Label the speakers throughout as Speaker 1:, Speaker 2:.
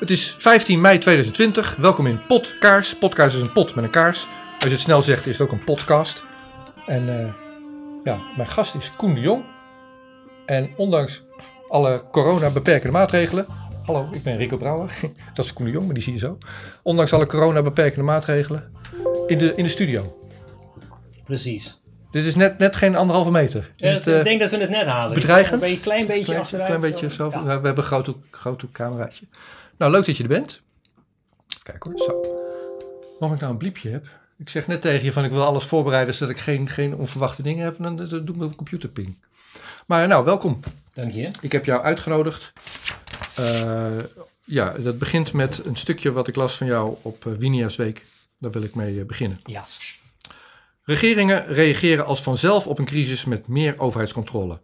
Speaker 1: Het is 15 mei 2020. Welkom in Podkaars. Podkaars is een pot met een kaars. Als je het snel zegt, is het ook een podcast. En uh, ja, mijn gast is Koen de Jong. En ondanks alle corona-beperkende maatregelen. Hallo, ik ben Rico Brouwer. Dat is Koen de Jong, maar die zie je zo. Ondanks alle corona-beperkende maatregelen. In de, in de studio.
Speaker 2: Precies.
Speaker 1: Dit is net, net geen anderhalve meter.
Speaker 2: Ja,
Speaker 1: het,
Speaker 2: ik
Speaker 1: uh,
Speaker 2: denk dat we het net halen.
Speaker 1: Bedreigend?
Speaker 2: Een klein beetje
Speaker 1: klein,
Speaker 2: achteruit.
Speaker 1: Klein beetje zo.
Speaker 2: Ja.
Speaker 1: We hebben een groot, groot cameraatje. Nou, leuk dat je er bent. Kijk hoor, zo. Waarom ik nou een bliepje heb. Ik zeg net tegen je van ik wil alles voorbereiden zodat ik geen, geen onverwachte dingen heb. En dan, dan doe ik mijn computer ping. Maar nou, welkom.
Speaker 2: Dank je.
Speaker 1: Ik heb jou uitgenodigd. Uh, ja, dat begint met een stukje wat ik las van jou op uh, Winia's Week. Daar wil ik mee uh, beginnen.
Speaker 2: Ja.
Speaker 1: Regeringen reageren als vanzelf op een crisis met meer overheidscontrole.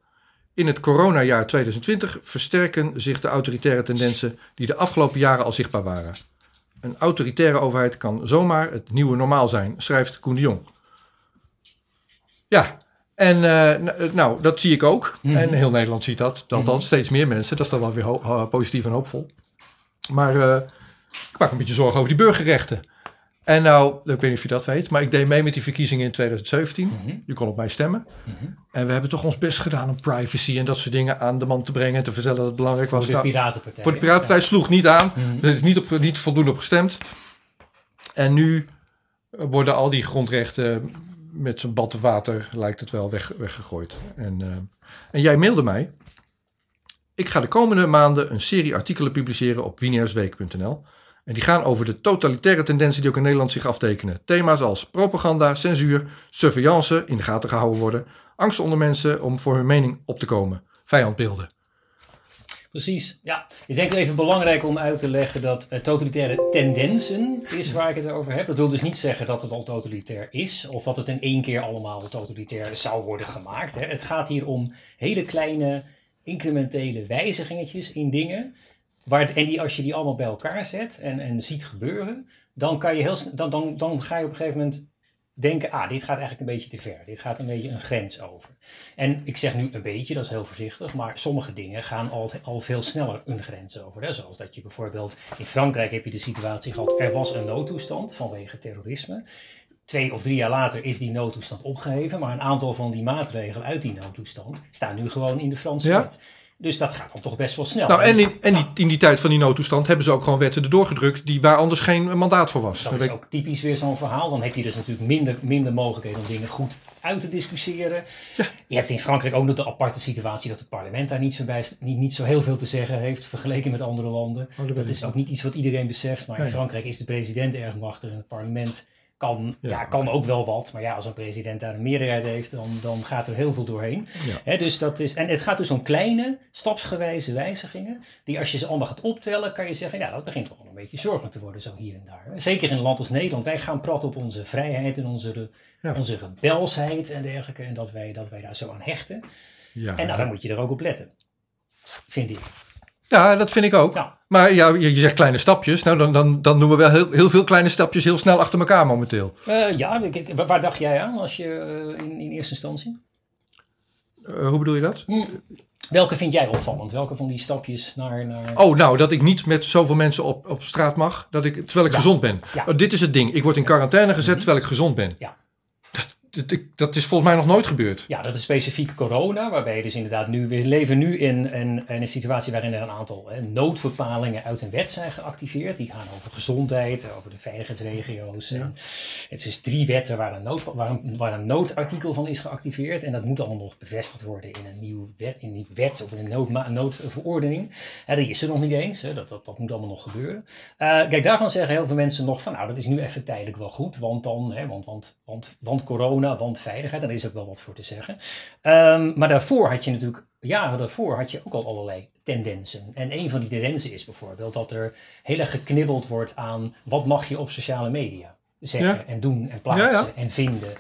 Speaker 1: In het coronajaar 2020 versterken zich de autoritaire tendensen die de afgelopen jaren al zichtbaar waren. Een autoritaire overheid kan zomaar het nieuwe normaal zijn, schrijft Koen de Jong. Ja, en uh, nou, dat zie ik ook. Mm -hmm. En heel Nederland ziet dat. Althans, mm -hmm. steeds meer mensen. Dat is dan wel weer positief en hoopvol. Maar uh, ik maak een beetje zorgen over die burgerrechten. En nou, ik weet niet of je dat weet, maar ik deed mee met die verkiezingen in 2017. Mm -hmm. Je kon op mij stemmen. Mm -hmm. En we hebben toch ons best gedaan om privacy en dat soort dingen aan de man te brengen. En te vertellen dat het belangrijk was.
Speaker 2: Voor de Piratenpartij.
Speaker 1: Voor de Piratenpartij ja. sloeg niet aan. Mm -hmm. Er is niet, op, niet voldoende op gestemd. En nu worden al die grondrechten met zo'n bad water, lijkt het wel, weg, weggegooid. En, uh, en jij mailde mij. Ik ga de komende maanden een serie artikelen publiceren op winiarsweek.nl. En die gaan over de totalitaire tendensen die ook in Nederland zich aftekenen. Thema's als propaganda, censuur, surveillance, in de gaten gehouden worden, angst onder mensen om voor hun mening op te komen, vijandbeelden.
Speaker 2: Precies, ja. Ik denk even belangrijk om uit te leggen dat uh, totalitaire tendensen is waar ik het over heb. Dat wil dus niet zeggen dat het al totalitair is of dat het in één keer allemaal totalitair zou worden gemaakt. Hè. Het gaat hier om hele kleine incrementele wijzigingetjes in dingen Waar, en die, als je die allemaal bij elkaar zet en, en ziet gebeuren, dan, kan je heel, dan, dan, dan ga je op een gegeven moment denken, ah, dit gaat eigenlijk een beetje te ver. Dit gaat een beetje een grens over. En ik zeg nu een beetje, dat is heel voorzichtig, maar sommige dingen gaan al, al veel sneller een grens over. Hè? Zoals dat je bijvoorbeeld, in Frankrijk heb je de situatie gehad, er was een noodtoestand vanwege terrorisme. Twee of drie jaar later is die noodtoestand opgeheven, maar een aantal van die maatregelen uit die noodtoestand staan nu gewoon in de Franse
Speaker 1: ja.
Speaker 2: wet. Dus dat gaat dan toch best wel snel.
Speaker 1: Nou, en, in, en die, in die tijd van die noodtoestand hebben ze ook gewoon wetten erdoor gedrukt die waar anders geen mandaat voor was.
Speaker 2: Dat is ook typisch weer zo'n verhaal. Dan heb je dus natuurlijk minder, minder mogelijkheden om dingen goed uit te discussiëren. Ja. Je hebt in Frankrijk ook nog de aparte situatie dat het parlement daar niet zo, bij, niet, niet zo heel veel te zeggen heeft vergeleken met andere landen. Oh, dat, dat is ook niet iets wat iedereen beseft. Maar nee. in Frankrijk is de president erg machtig en het parlement kan, ja, ja kan okay. ook wel wat. Maar ja, als een president daar een meerderheid heeft, dan, dan gaat er heel veel doorheen. Ja. He, dus dat is, en het gaat dus om kleine, stapsgewijze wijzigingen. Die als je ze allemaal gaat optellen, kan je zeggen, ja, dat begint wel een beetje zorgelijk te worden, zo hier en daar. Zeker in een land als Nederland. Wij gaan praten op onze vrijheid en onze, ja. onze rebelsheid en dergelijke. En dat wij, dat wij daar zo aan hechten. Ja. En nou, dan moet je er ook op letten. Vind ik.
Speaker 1: Ja, dat vind ik ook. Ja. Maar ja, je, zegt kleine stapjes. Nou, dan, dan, dan doen we wel heel, heel veel kleine stapjes heel snel achter elkaar momenteel.
Speaker 2: Uh, ja, ik, waar dacht jij aan als je uh, in, in eerste instantie?
Speaker 1: Uh, hoe bedoel je dat?
Speaker 2: Hm. Welke vind jij opvallend? Welke van die stapjes naar... naar...
Speaker 1: Oh, nou, dat ik niet met zoveel mensen op, op straat mag, dat ik, terwijl ik ja. gezond ben. Ja. Oh, dit is het ding. Ik word in quarantaine gezet mm-hmm. terwijl ik gezond ben.
Speaker 2: Ja.
Speaker 1: Dat, dat, is volgens mij nog nooit gebeurd.
Speaker 2: Ja, dat is specifiek corona, waarbij je dus inderdaad nu, we leven nu in, in, in een situatie waarin er een aantal hè, noodbepalingen uit een wet zijn geactiveerd. Die gaan over gezondheid, over de veiligheidsregio's. Ja. Het is drie wetten waar een, nood, waar, een, waar een noodartikel van is geactiveerd. En dat moet allemaal nog bevestigd worden in een nieuwe wet, in een wet of in een nood, noodverordening. Ja, die is er nog niet eens, hè. Dat, dat, dat moet allemaal nog gebeuren. Uh, kijk, daarvan zeggen heel veel mensen nog van, nou, dat is nu even tijdelijk wel goed, want dan, hè, want, want, want, want corona want veiligheid, daar is ook wel wat voor te zeggen. Um, maar daarvoor had je natuurlijk, jaren daarvoor had je ook al allerlei tendensen. En een van die tendensen is bijvoorbeeld dat er heel erg geknibbeld wordt aan wat mag je op sociale media zeggen ja. en doen en plaatsen ja, ja. en vinden.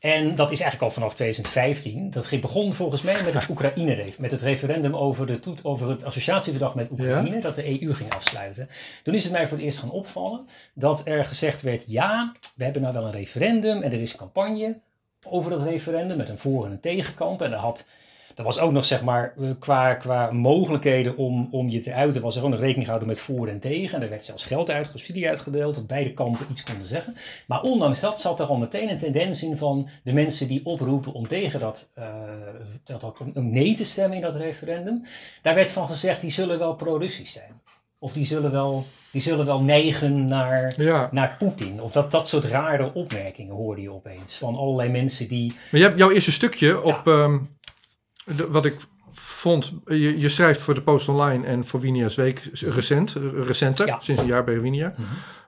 Speaker 2: En dat is eigenlijk al vanaf 2015. Dat begon volgens mij met het Oekraïne, met het referendum over, de toet, over het associatieverdrag met Oekraïne, ja. dat de EU ging afsluiten. Toen is het mij voor het eerst gaan opvallen dat er gezegd werd: ja, we hebben nou wel een referendum en er is campagne over dat referendum met een voor- en een tegenkamp. En dat had, er was ook nog, zeg maar, eh, qua, qua mogelijkheden om, om je te uiten, was er ook nog rekening gehouden met voor en tegen. En er werd zelfs geld uit, subsidie uitgedeeld, dat beide kampen iets konden zeggen. Maar ondanks dat zat er al meteen een tendens in van de mensen die oproepen om tegen dat, uh, dat, dat om nee te stemmen in dat referendum. Daar werd van gezegd, die zullen wel pro-Russisch zijn. Of die zullen wel, die zullen wel neigen naar,
Speaker 1: Ja.
Speaker 2: naar Poetin. Of dat, dat soort rare opmerkingen hoorde je opeens. Van allerlei mensen die.
Speaker 1: Maar je hebt jouw eerste stukje op ehm, de- wat ik vond. Je, je schrijft voor de Post Online en voor Winia's Week recent, eh, recenter,
Speaker 2: Ja.
Speaker 1: sinds een jaar bij Winia.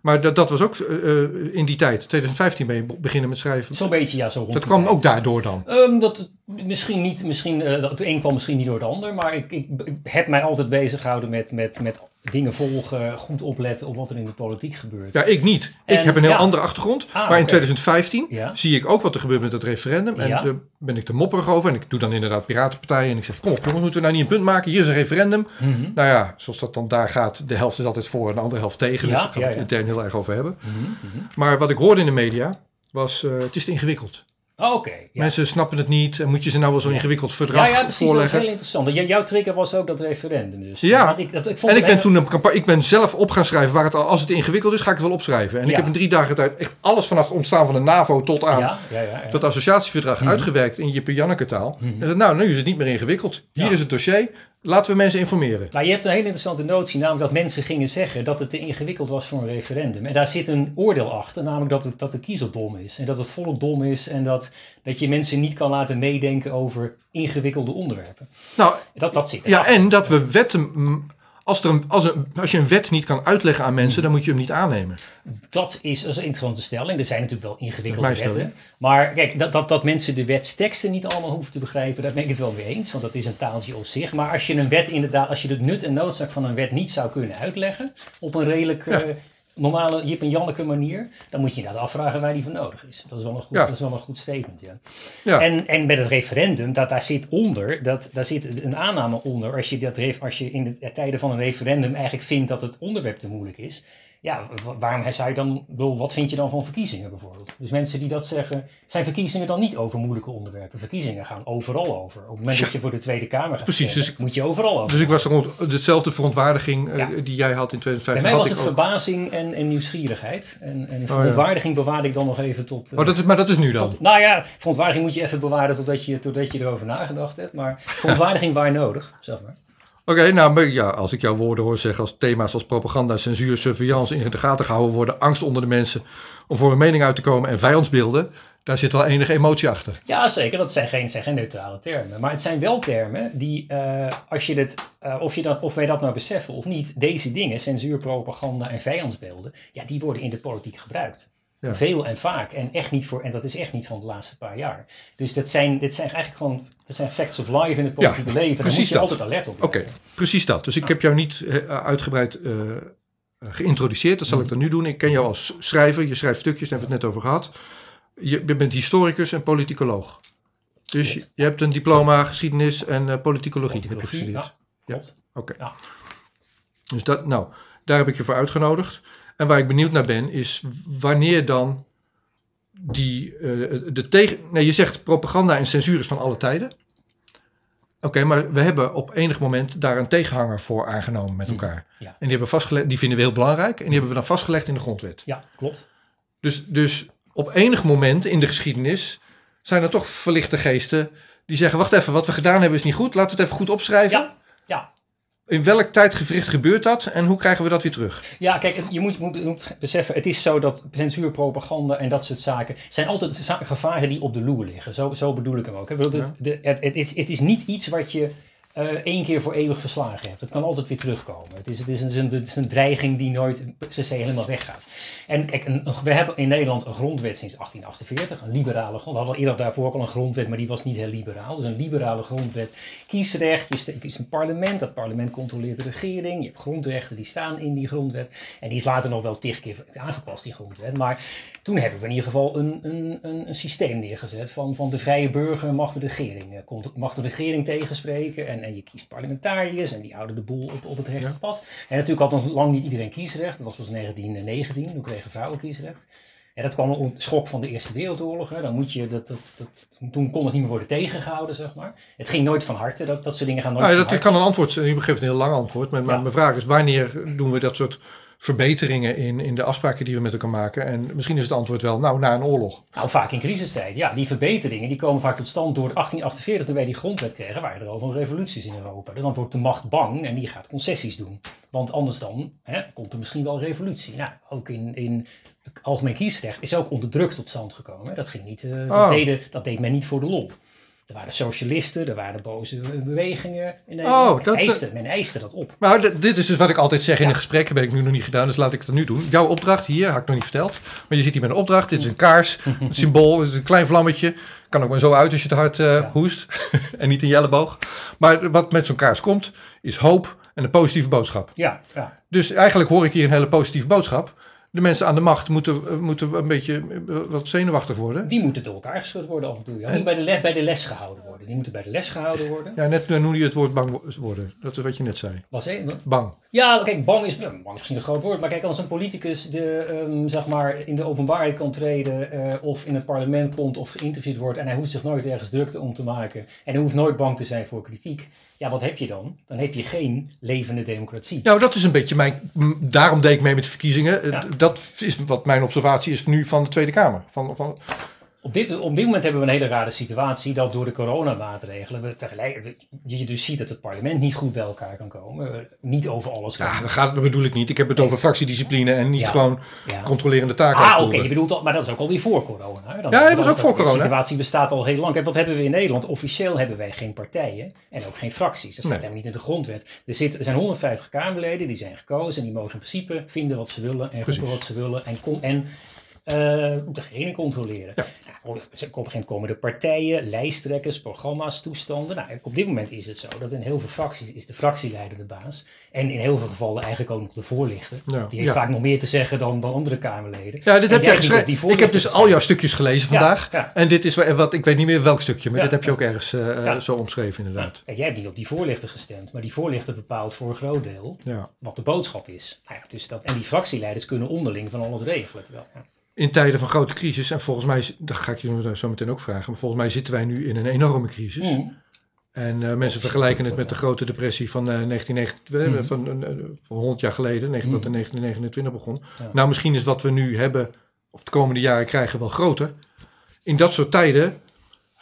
Speaker 1: Maar dat, dat was ook eh, eh, in die tijd, 2015 ben je be- beginnen met schrijven.
Speaker 2: Zo'n beetje, ja, zo rond.
Speaker 1: Dat kwam
Speaker 2: tijd.
Speaker 1: ook daardoor dan.
Speaker 2: Ehm, dat, misschien niet, misschien, eh, dat het een kwam misschien niet door het ander, maar ik, ik, ik heb mij altijd bezig gehouden met, met, met dingen volgen, goed opletten op wat er in de politiek gebeurt.
Speaker 1: Ja, ik niet. ik heb een heel
Speaker 2: ja.
Speaker 1: andere achtergrond.
Speaker 2: Ah,
Speaker 1: maar in
Speaker 2: oké.
Speaker 1: 2015
Speaker 2: Ja.
Speaker 1: zie ik ook wat er gebeurt met het referendum. En
Speaker 2: Ja.
Speaker 1: daar ben ik te mopperig over. En ik doe dan inderdaad Piratenpartijen. En ik zeg, kom op jongens, moeten we nou niet een punt maken? Hier is een referendum.
Speaker 2: Mhm.
Speaker 1: Nou ja, zoals dat dan daar gaat, de helft is altijd voor en de andere helft tegen. Dus daar gaan we het intern heel erg over hebben.
Speaker 2: Mhm, mhm.
Speaker 1: Maar wat ik hoorde in de media was, eh, het is te ingewikkeld.
Speaker 2: Oh, Oké. ja.
Speaker 1: Mensen snappen het niet. En moet je ze nou wel zo'n
Speaker 2: Ja.
Speaker 1: ingewikkeld verdrag
Speaker 2: Ja, ja, precies. Dat is
Speaker 1: voorleggen?
Speaker 2: heel interessant. Want j- jouw trigger was ook dat referendum. Dus.
Speaker 1: Ja.
Speaker 2: Ik, dat, ik vond
Speaker 1: En ik ben toen een campagne, ik ben zelf op gaan schrijven waar het al, als het ingewikkeld is, ga ik het wel opschrijven. En ik heb in drie dagen tijd echt alles vanaf het ontstaan van de NAVO tot aan dat associatieverdrag
Speaker 2: Mhm.
Speaker 1: uitgewerkt in Jippe Janneke taal. En zei, nou, nu is het niet meer ingewikkeld. Hier is het dossier. Laten we mensen informeren.
Speaker 2: Nou, je hebt een hele interessante notie, namelijk dat mensen gingen zeggen dat het te ingewikkeld was voor een referendum. En daar zit een oordeel achter, namelijk dat, het, dat de kiezer dom is. En dat het volk dom is en dat, dat je mensen niet kan laten meedenken over ingewikkelde onderwerpen.
Speaker 1: Nou,
Speaker 2: Dat, dat zit
Speaker 1: ja,
Speaker 2: erachter.
Speaker 1: en dat we wetten. Als, er een, als, een, als je een wet niet kan uitleggen aan mensen, dan moet je hem niet aannemen.
Speaker 2: Dat is, is een interessante stelling. Er zijn natuurlijk wel ingewikkelde wetten. Maar kijk, dat, dat, dat mensen de wetsteksten niet allemaal hoeven te begrijpen, daar ben ik het wel mee eens. Want dat is een taaltje op zich. Maar als je een wet inderdaad, als je het nut en noodzaak van een wet niet zou kunnen uitleggen, op een redelijk
Speaker 1: Ja.
Speaker 2: eh, normale Jip en Janneke manier, dan moet je inderdaad afvragen waar die voor nodig is. Dat is wel een goed,
Speaker 1: Ja.
Speaker 2: dat is wel een goed statement, ja.
Speaker 1: Ja.
Speaker 2: En, en met het referendum, dat, daar zit onder, dat, daar zit een aanname onder. Als je, dat, als je in de tijden van een referendum eigenlijk vindt dat het onderwerp te moeilijk is. Ja, wa- waarom zou je dan, bedoel, wat vind je dan van verkiezingen bijvoorbeeld? Dus mensen die dat zeggen, zijn verkiezingen dan niet over moeilijke onderwerpen? Verkiezingen gaan overal over. Op het moment dat je voor de Tweede Kamer gaat
Speaker 1: Precies,
Speaker 2: stemmen,
Speaker 1: dus-
Speaker 2: moet je overal over.
Speaker 1: Dus ik was rond dezelfde verontwaardiging eh,
Speaker 2: Ja.
Speaker 1: die jij had in
Speaker 2: Bij
Speaker 1: 2015.
Speaker 2: mij
Speaker 1: had
Speaker 2: was het
Speaker 1: ook.
Speaker 2: verbazing en, en nieuwsgierigheid. En, en
Speaker 1: ja.
Speaker 2: verontwaardiging bewaarde ik dan nog even tot... eh,
Speaker 1: Oh, dat is, maar dat is nu dan.
Speaker 2: Tot- nou ja, verontwaardiging moet je even bewaren totdat je, totdat je erover nagedacht hebt. Maar verontwaardiging waar nodig, zeg maar.
Speaker 1: Oké, nou maar ja, als ik jouw woorden hoor zeggen als thema's als propaganda, censuur, surveillance in de gaten gehouden worden, angst onder de mensen om voor hun mening uit te komen en vijandsbeelden, daar zit wel enige emotie achter.
Speaker 2: Ja, zeker. Dat zijn geen, zijn geen neutrale termen. Maar het zijn wel termen die, eh, als je dit, eh, of, je dat, of wij dat nou beseffen of niet, deze dingen, censuur, propaganda en vijandsbeelden, ja, die worden in de politiek gebruikt.
Speaker 1: Ja.
Speaker 2: Veel en vaak. En, echt niet voor, en dat is echt niet van de laatste paar jaar. Dus dat zijn, dit zijn eigenlijk gewoon dat zijn facts of life in het politieke leven. Daar moet je
Speaker 1: dat.
Speaker 2: altijd alert op
Speaker 1: Oké, precies dat. Dus ik heb jou niet eh, uitgebreid eh, geïntroduceerd, dat zal ik dan nu doen. Ik ken jou als schrijver, je schrijft stukjes, daar hebben we het net over gehad. Je, je bent historicus en politicoloog. Dus je, hebt een diploma geschiedenis en eh, politicologie, heb je
Speaker 2: Politicologie,
Speaker 1: gestudeerd.
Speaker 2: ja,
Speaker 1: Ja.
Speaker 2: klopt.
Speaker 1: Oké.
Speaker 2: Ja.
Speaker 1: Dus dat, nou, daar heb ik je voor uitgenodigd. En waar ik benieuwd naar ben, is wanneer dan die, eh, de tegen... Nee, je zegt propaganda en censuur is van alle tijden. Oké, maar we hebben op enig moment daar een tegenhanger voor aangenomen met elkaar.
Speaker 2: Ja.
Speaker 1: En die, hebben vastgelegd, die vinden we heel belangrijk en die hebben we dan vastgelegd in de grondwet.
Speaker 2: Ja, klopt.
Speaker 1: Dus, dus op enig moment in de geschiedenis zijn er toch verlichte geesten die zeggen: Wacht even, wat we gedaan hebben is niet goed. Laten we het even goed opschrijven.
Speaker 2: Ja, ja.
Speaker 1: In welk tijdgevricht gebeurt dat en hoe krijgen we dat weer terug?
Speaker 2: Ja, kijk, je moet, moet, moet beseffen, het is zo dat censuur, propaganda en dat soort zaken zijn altijd gevaren die op de loer liggen. Zo, zo bedoel ik hem ook. Ik bedoel, het, de, het, het, is, het is niet iets wat je eh, één keer voor eeuwig verslagen hebt. Het kan altijd weer terugkomen. Het is, het is, een, het is een dreiging die nooit per se helemaal weggaat. En kijk, we hebben in Nederland een grondwet sinds 1848, een liberale grond. We hadden eerder daarvoor al een grondwet, maar die was niet heel liberaal. Dus een liberale grondwet. Kiesrecht, je kiest een parlement, dat parlement controleert de regering. Je hebt grondrechten die staan in die grondwet. En die is later nog wel tig keer aangepast, die grondwet. Maar toen hebben we in ieder geval een, een, een, systeem neergezet van, van de vrije burger mag de regering, eh, mag de regering tegenspreken. En, en je kiest parlementariërs en die houden de boel op, op het rechte pad. En natuurlijk had nog lang niet iedereen kiesrecht. Dat was pas 1919, toen kregen vrouwen kiesrecht. En dat kwam een schok van de Eerste Wereldoorlog. Hè. Dan moet je, dat, dat, dat, toen kon het niet meer worden tegengehouden, zeg maar. Het ging nooit van harte, dat, dat soort dingen gaan nooit van
Speaker 1: dat kan een antwoord zijn. Je geeft een heel lang antwoord. Maar maar
Speaker 2: Ja.
Speaker 1: mijn vraag is, wanneer doen we dat soort verbeteringen in, in de afspraken die we met elkaar maken? En misschien is het antwoord wel, nou, na een oorlog.
Speaker 2: Nou, vaak in crisistijd. Ja, die verbeteringen die komen vaak tot stand door 1848, toen wij die grondwet kregen, waren er overal revoluties in Europa. Dus dan wordt de macht bang en die gaat concessies doen. Want anders dan hè, komt er misschien wel een revolutie. Nou, ook in, in het algemeen kiesrecht is ook onder druk tot stand gekomen. Dat, ging niet, eh, dat,
Speaker 1: Oh.
Speaker 2: deden, dat deed men niet voor de lol. Er waren socialisten, er waren boze bewegingen in Nederland.
Speaker 1: Oh,
Speaker 2: men,
Speaker 1: dat-
Speaker 2: eiste, men eiste dat op.
Speaker 1: Maar dit is dus wat ik altijd zeg in
Speaker 2: Ja.
Speaker 1: een gesprek. Dat heb ik nu nog niet gedaan, dus laat ik het nu doen. Jouw opdracht hier, had ik nog niet verteld. Maar je zit hier met een opdracht. Dit is een kaars, een symbool, een klein vlammetje. Kan ook maar zo uit als je het hard eh,
Speaker 2: Ja.
Speaker 1: hoest. en niet een jelleboog. Maar wat met zo'n kaars komt, is hoop en een positieve boodschap.
Speaker 2: Ja, ja.
Speaker 1: Dus eigenlijk hoor ik hier een hele positieve boodschap. De mensen aan de macht moeten, eh, moeten een beetje eh, wat zenuwachtig worden.
Speaker 2: Die moeten door elkaar geschud worden af en toe. Ja. Die bij de, les, bij de les gehouden worden. Die moeten bij de les gehouden worden.
Speaker 1: Ja, net noemde je het woord bang wo- worden. Dat is wat je net zei.
Speaker 2: Was he,
Speaker 1: Bang.
Speaker 2: Ja, kijk, bang is, bang is misschien een groot woord. Maar kijk, als een politicus de, ehm, zeg maar in de openbaarheid kan treden. eh, of in het parlement komt of geïnterviewd wordt. en hij hoeft zich nooit ergens drukte om te maken. en hij hoeft nooit bang te zijn voor kritiek. Ja, wat heb je dan? Dan heb je geen levende democratie.
Speaker 1: Nou, dat is een beetje mijn. Daarom deed ik mee met de verkiezingen.
Speaker 2: Ja.
Speaker 1: Dat is wat mijn observatie is nu van de Tweede Kamer. Van, van,
Speaker 2: Op dit, op dit moment hebben we een hele rare situatie dat door de coronamaatregelen we tegelijk, je dus ziet dat het parlement niet goed bij elkaar kan komen. Niet over alles
Speaker 1: ja,
Speaker 2: kan.
Speaker 1: dat, gaat, dat bedoel ik niet. Ik heb het over fractiediscipline en niet
Speaker 2: Ja.
Speaker 1: gewoon
Speaker 2: Ja.
Speaker 1: controlerende taken
Speaker 2: Ah, oké, je bedoelt al, maar dat is ook alweer voor corona. Dan-
Speaker 1: Ja, dat was ook voor
Speaker 2: De
Speaker 1: corona.
Speaker 2: situatie bestaat al heel lang. Kijk, wat hebben we in Nederland? Officieel hebben wij geen partijen en ook geen fracties. Dat staat
Speaker 1: Nee.
Speaker 2: helemaal niet in de grondwet. Er, zit, er zijn 150 Kamerleden, die zijn gekozen en die mogen in principe vinden wat ze willen en roepen wat ze willen en, en eh, de regering controleren.
Speaker 1: Ja.
Speaker 2: Nou, op een gegeven moment komen de partijen, lijsttrekkers, programma's, toestanden. Nou, op dit moment is het zo dat in heel veel fracties is de fractieleider de baas. En in heel veel gevallen eigenlijk ook nog de voorlichter.
Speaker 1: Ja,
Speaker 2: Die heeft
Speaker 1: ja.
Speaker 2: vaak nog meer te zeggen dan, dan andere Kamerleden.
Speaker 1: Ja, dit
Speaker 2: En
Speaker 1: heb
Speaker 2: jij
Speaker 1: geschreven. Ik heb dus al jouw stukjes gelezen vandaag. En dit is wa- wat, ik weet niet meer welk stukje, maar dit heb je ook ergens eh, eh, zo omschreven inderdaad.
Speaker 2: Kijk, jij hebt niet op die voorlichter gestemd, maar die voorlichter bepaalt voor een groot deel wat de boodschap is. Nou dus dat, en die fractieleiders kunnen onderling van alles regelen. Terwijl.
Speaker 1: In tijden van grote crisis, en volgens mij, dat ga ik je zo- meteen ook vragen, maar volgens mij zitten wij nu in een enorme crisis.
Speaker 2: Mm.
Speaker 1: En eh, mensen vergelijken het met de grote depressie van eh 1929,
Speaker 2: Mhm.
Speaker 1: van, eh, van 100 jaar geleden, negen- dat in 1929 begon.
Speaker 2: Ja.
Speaker 1: Nou, misschien is wat we nu hebben, of de komende jaren krijgen, wel groter. In dat soort tijden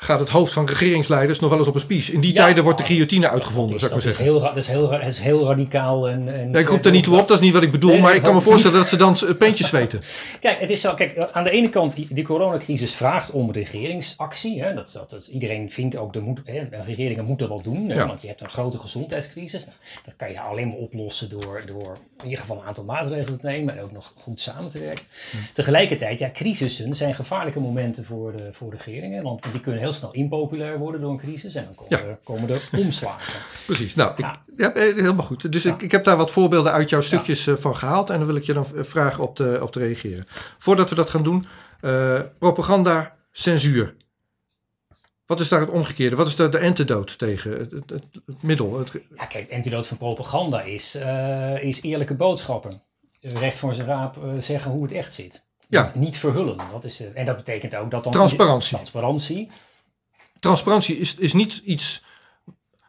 Speaker 1: gaat het hoofd van regeringsleiders nog wel eens op een spies. In die
Speaker 2: Ja,
Speaker 1: tijden wordt de guillotine uitgevonden,
Speaker 2: dat is,
Speaker 1: zou ik maar
Speaker 2: dat is
Speaker 1: zeggen.
Speaker 2: heel, dat is heel, dat is heel radicaal. En, en
Speaker 1: Ja, ik roep er niet toe op, dat is niet wat ik bedoel,
Speaker 2: Nee,
Speaker 1: maar ik kan me
Speaker 2: dat
Speaker 1: voorstellen dat ze dan eh, peentjes zweten.
Speaker 2: Kijk, het is zo, kijk, aan de ene kant, die, die coronacrisis vraagt om regeringsactie. Hè? Dat, dat, dat, iedereen vindt ook, de moet, hè, regeringen moeten wat doen. hè,
Speaker 1: Ja.
Speaker 2: Want je hebt een grote gezondheidscrisis. Nou, dat kan je alleen maar oplossen door, door in ieder geval een aantal maatregelen te nemen. En ook nog goed samen te werken. Tegelijkertijd, ja, crisissen zijn gevaarlijke momenten voor de, voor regeringen. Want die kunnen heel snel impopulair worden door een crisis. En dan komen,
Speaker 1: Ja.
Speaker 2: er, komen er omslagen.
Speaker 1: Precies, nou, ik,
Speaker 2: Ja.
Speaker 1: eh, helemaal goed. Dus ik, ik heb daar wat voorbeelden uit jouw stukjes eh, van gehaald en dan wil ik je dan v- vragen op te, op te reageren. Voordat we dat gaan doen, eh, propaganda, censuur. Wat is daar het omgekeerde? Wat is daar de antidote tegen? Het, het, het, het middel? Het,
Speaker 2: Ja, kijk, het antidoot van propaganda is, eh, is eerlijke boodschappen. Recht voor zijn raap eh, zeggen hoe het echt zit.
Speaker 1: Ja.
Speaker 2: Niet, niet verhullen. Dat is, de- en dat betekent ook dat dan...
Speaker 1: Transparantie.
Speaker 2: Transparantie.
Speaker 1: Transparantie is, is niet iets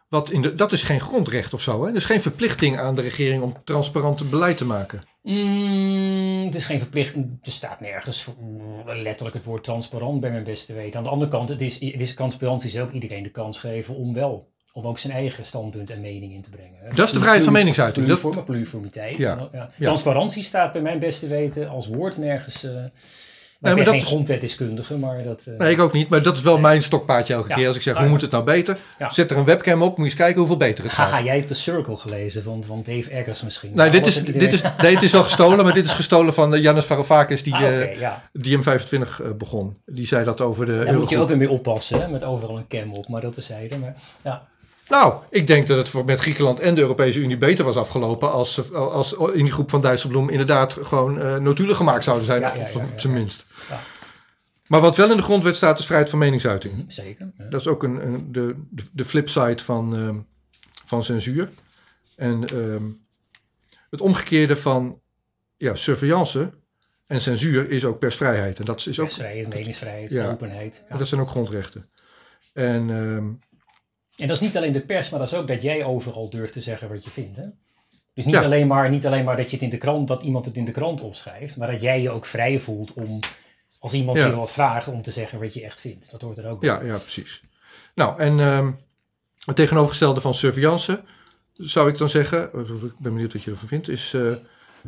Speaker 1: wat in de. Dat is geen grondrecht of zo. Hè? Er is geen verplichting aan de regering om transparant beleid te maken.
Speaker 2: Mm, het is geen verplichting. Er staat nergens letterlijk het woord transparant bij mijn beste weten. Aan de andere kant, het is, het is transparantie is ook iedereen de kans geven om wel... Om ook zijn eigen standpunt en mening in te brengen. hè.
Speaker 1: Dat is de vrijheid van meningsuiting. Dat-
Speaker 2: Pluriform, pluriformiteit.
Speaker 1: Ja.
Speaker 2: Transparantie staat bij mijn beste weten als woord nergens... eh
Speaker 1: maar dat
Speaker 2: geen
Speaker 1: is-
Speaker 2: grondwetdeskundige, maar dat... eh,
Speaker 1: Nee, ik ook niet. Maar dat is wel mijn stokpaardje elke
Speaker 2: Ja.
Speaker 1: keer. Als ik zeg,
Speaker 2: Nou
Speaker 1: hoe moet het nou beter?
Speaker 2: Ja.
Speaker 1: Zet er een webcam op. Moet je eens kijken hoeveel beter het gaat.
Speaker 2: Haha, jij hebt de Circle gelezen van, van Dave Eggers misschien.
Speaker 1: Nee, dit is, dit,
Speaker 2: iedereen-
Speaker 1: is, nee, het is wel gestolen, maar dit is gestolen van uh, Jannes Varoufakis, die,
Speaker 2: Ah,
Speaker 1: eh,
Speaker 2: ja.
Speaker 1: die M25 eh, begon. Die zei dat over de
Speaker 2: Daar moet je ook weer mee oppassen, hè, met overal een cam op, maar dat is zijde. Maar, ja.
Speaker 1: Nou, ik denk dat het voor, met Griekenland en de Europese Unie beter was afgelopen als, als in die groep van Dijsselbloem inderdaad gewoon eh notulen gemaakt zouden zijn,
Speaker 2: Ja, ja,
Speaker 1: zijn minst.
Speaker 2: Ja.
Speaker 1: Maar wat wel in de grondwet staat is vrijheid van meningsuiting.
Speaker 2: Hm, Zeker. ja.
Speaker 1: Dat is ook een, een- de, de, de flipside van, ehm, van censuur. En ehm, het omgekeerde van ja, surveillance En censuur is ook persvrijheid. En dat is ook.
Speaker 2: Persvrijheid, meningsvrijheid,
Speaker 1: Ja.
Speaker 2: openheid. Ja.
Speaker 1: Dat zijn ook grondrechten. En ehm,
Speaker 2: En dat is niet alleen de pers, maar dat is ook dat jij overal durft te zeggen wat je vindt. Hè? Dus niet, alleen maar, niet alleen maar dat je het in de krant, dat iemand het in de krant opschrijft, maar dat jij je ook vrij voelt om, als iemand je wat vraagt, om te zeggen wat je echt vindt. Dat hoort er ook bij.
Speaker 1: ja, ja, precies. Nou, en ehm, het tegenovergestelde van surveillance, zou ik dan zeggen, ik ben benieuwd wat je ervan vindt, is eh,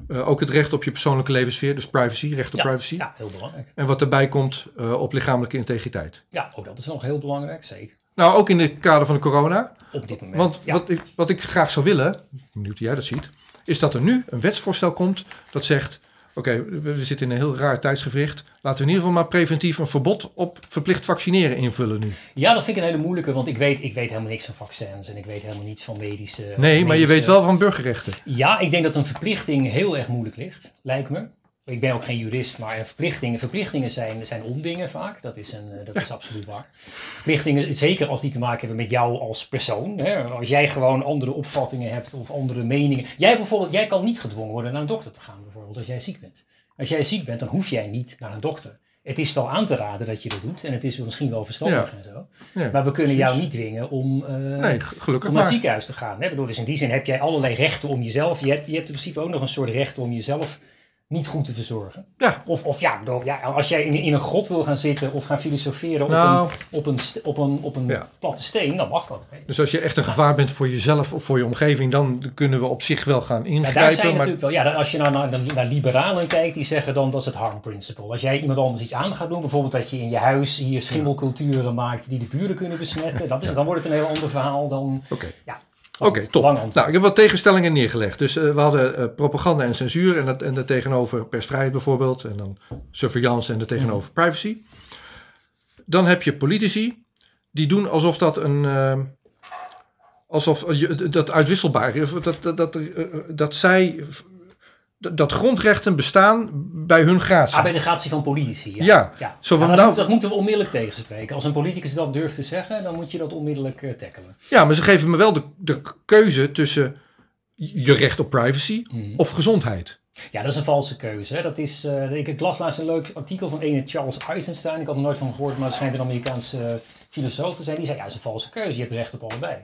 Speaker 1: eh, ook het recht op je persoonlijke levenssfeer, dus privacy, recht op
Speaker 2: Ja,
Speaker 1: privacy.
Speaker 2: Ja, heel belangrijk.
Speaker 1: En wat daarbij komt eh, op lichamelijke integriteit.
Speaker 2: Ja, ook dat is nog heel belangrijk, zeker.
Speaker 1: Nou, ook in het kader van de corona.
Speaker 2: Op dit moment.
Speaker 1: Want
Speaker 2: ja.
Speaker 1: wat, ik, wat ik graag zou willen, benieuwd hoe jij dat ziet, is dat er nu een wetsvoorstel komt dat zegt: Oké, we, we zitten in een heel raar tijdsgevricht. Laten we in ieder geval maar preventief een verbod op verplicht vaccineren invullen nu.
Speaker 2: ja, dat vind ik een hele moeilijke, want ik weet, ik weet helemaal niks van vaccins en ik weet helemaal niets van medische...
Speaker 1: Nee, maar je weet wel van burgerrechten.
Speaker 2: Ja, ik denk dat een verplichting heel erg moeilijk ligt, lijkt me. Ik ben ook geen jurist, maar verplichtingen, verplichtingen zijn, zijn ondingen vaak. Dat, is, een, eh, dat is absoluut waar. Verplichtingen, zeker als die te maken hebben met jou als persoon. Hè? Als jij gewoon andere opvattingen hebt of andere meningen. Jij bijvoorbeeld, jij kan niet gedwongen worden naar een dokter te gaan, bijvoorbeeld, als jij ziek bent. Als jij ziek bent, dan hoef jij niet naar een dokter. Het is wel aan te raden dat je dat doet en het is misschien wel verstandig
Speaker 1: Ja.
Speaker 2: en zo.
Speaker 1: Ja,
Speaker 2: Maar we kunnen jou niet dwingen om, eh,
Speaker 1: Nee,
Speaker 2: om naar het ziekenhuis te gaan. Hè? Bedoel, dus in die zin heb jij allerlei rechten om jezelf. Je hebt, je hebt in principe ook nog een soort recht om jezelf niet goed te verzorgen.
Speaker 1: Ja,
Speaker 2: Of, of ja, bedoel, ja, als jij in, in een grot wil gaan zitten of gaan filosoferen
Speaker 1: Nou.
Speaker 2: op een, op een, op een, op een
Speaker 1: Ja.
Speaker 2: platte steen, dan mag dat. hè.
Speaker 1: dus als je echt een gevaar bent voor jezelf of voor je omgeving, dan kunnen we op zich wel gaan
Speaker 2: Ja, daar
Speaker 1: ingrijpen.
Speaker 2: zijn
Speaker 1: maar
Speaker 2: natuurlijk wel, ja, als je nou naar, naar, naar liberalen kijkt, die zeggen dan dat is het harm principle. Als jij iemand anders iets aan gaat doen, bijvoorbeeld dat je in je huis hier schimmelculturen maakt die de buren kunnen besmetten, dat is, dan wordt het een heel ander verhaal dan.
Speaker 1: Oké.
Speaker 2: Ja,
Speaker 1: Oké, top. Nou, ik heb wat tegenstellingen neergelegd. Dus eh, we hadden eh, propaganda en censuur en, dat, en de tegenover persvrijheid bijvoorbeeld. En dan surveillance en de tegenover
Speaker 2: Mhm.
Speaker 1: privacy. Dan heb je politici die doen alsof dat een... eh, alsof je, dat uitwisselbaar is. Dat, dat, dat, dat zij... Dat, grondrechten bestaan bij hun gratie.
Speaker 2: Ah, bij de gratie van politici. Ja,
Speaker 1: Ja,
Speaker 2: ja.
Speaker 1: zo van,
Speaker 2: Ja,
Speaker 1: nou-
Speaker 2: moet- dat moeten we onmiddellijk tegenspreken. Als een politicus dat durft te zeggen, dan moet je dat onmiddellijk eh, tackelen.
Speaker 1: Ja, maar ze geven me wel de, de keuze tussen je recht op privacy
Speaker 2: Mhm.
Speaker 1: of gezondheid.
Speaker 2: Ja, dat is een valse keuze. Hè. Dat is, eh, ik, las laatst een leuk artikel van ene Charles Eisenstein. Ik had er nooit van gehoord, maar het schijnt een Amerikaanse eh, filosoof te zijn. Die zei, ja, dat is een valse keuze. Je hebt recht op allebei.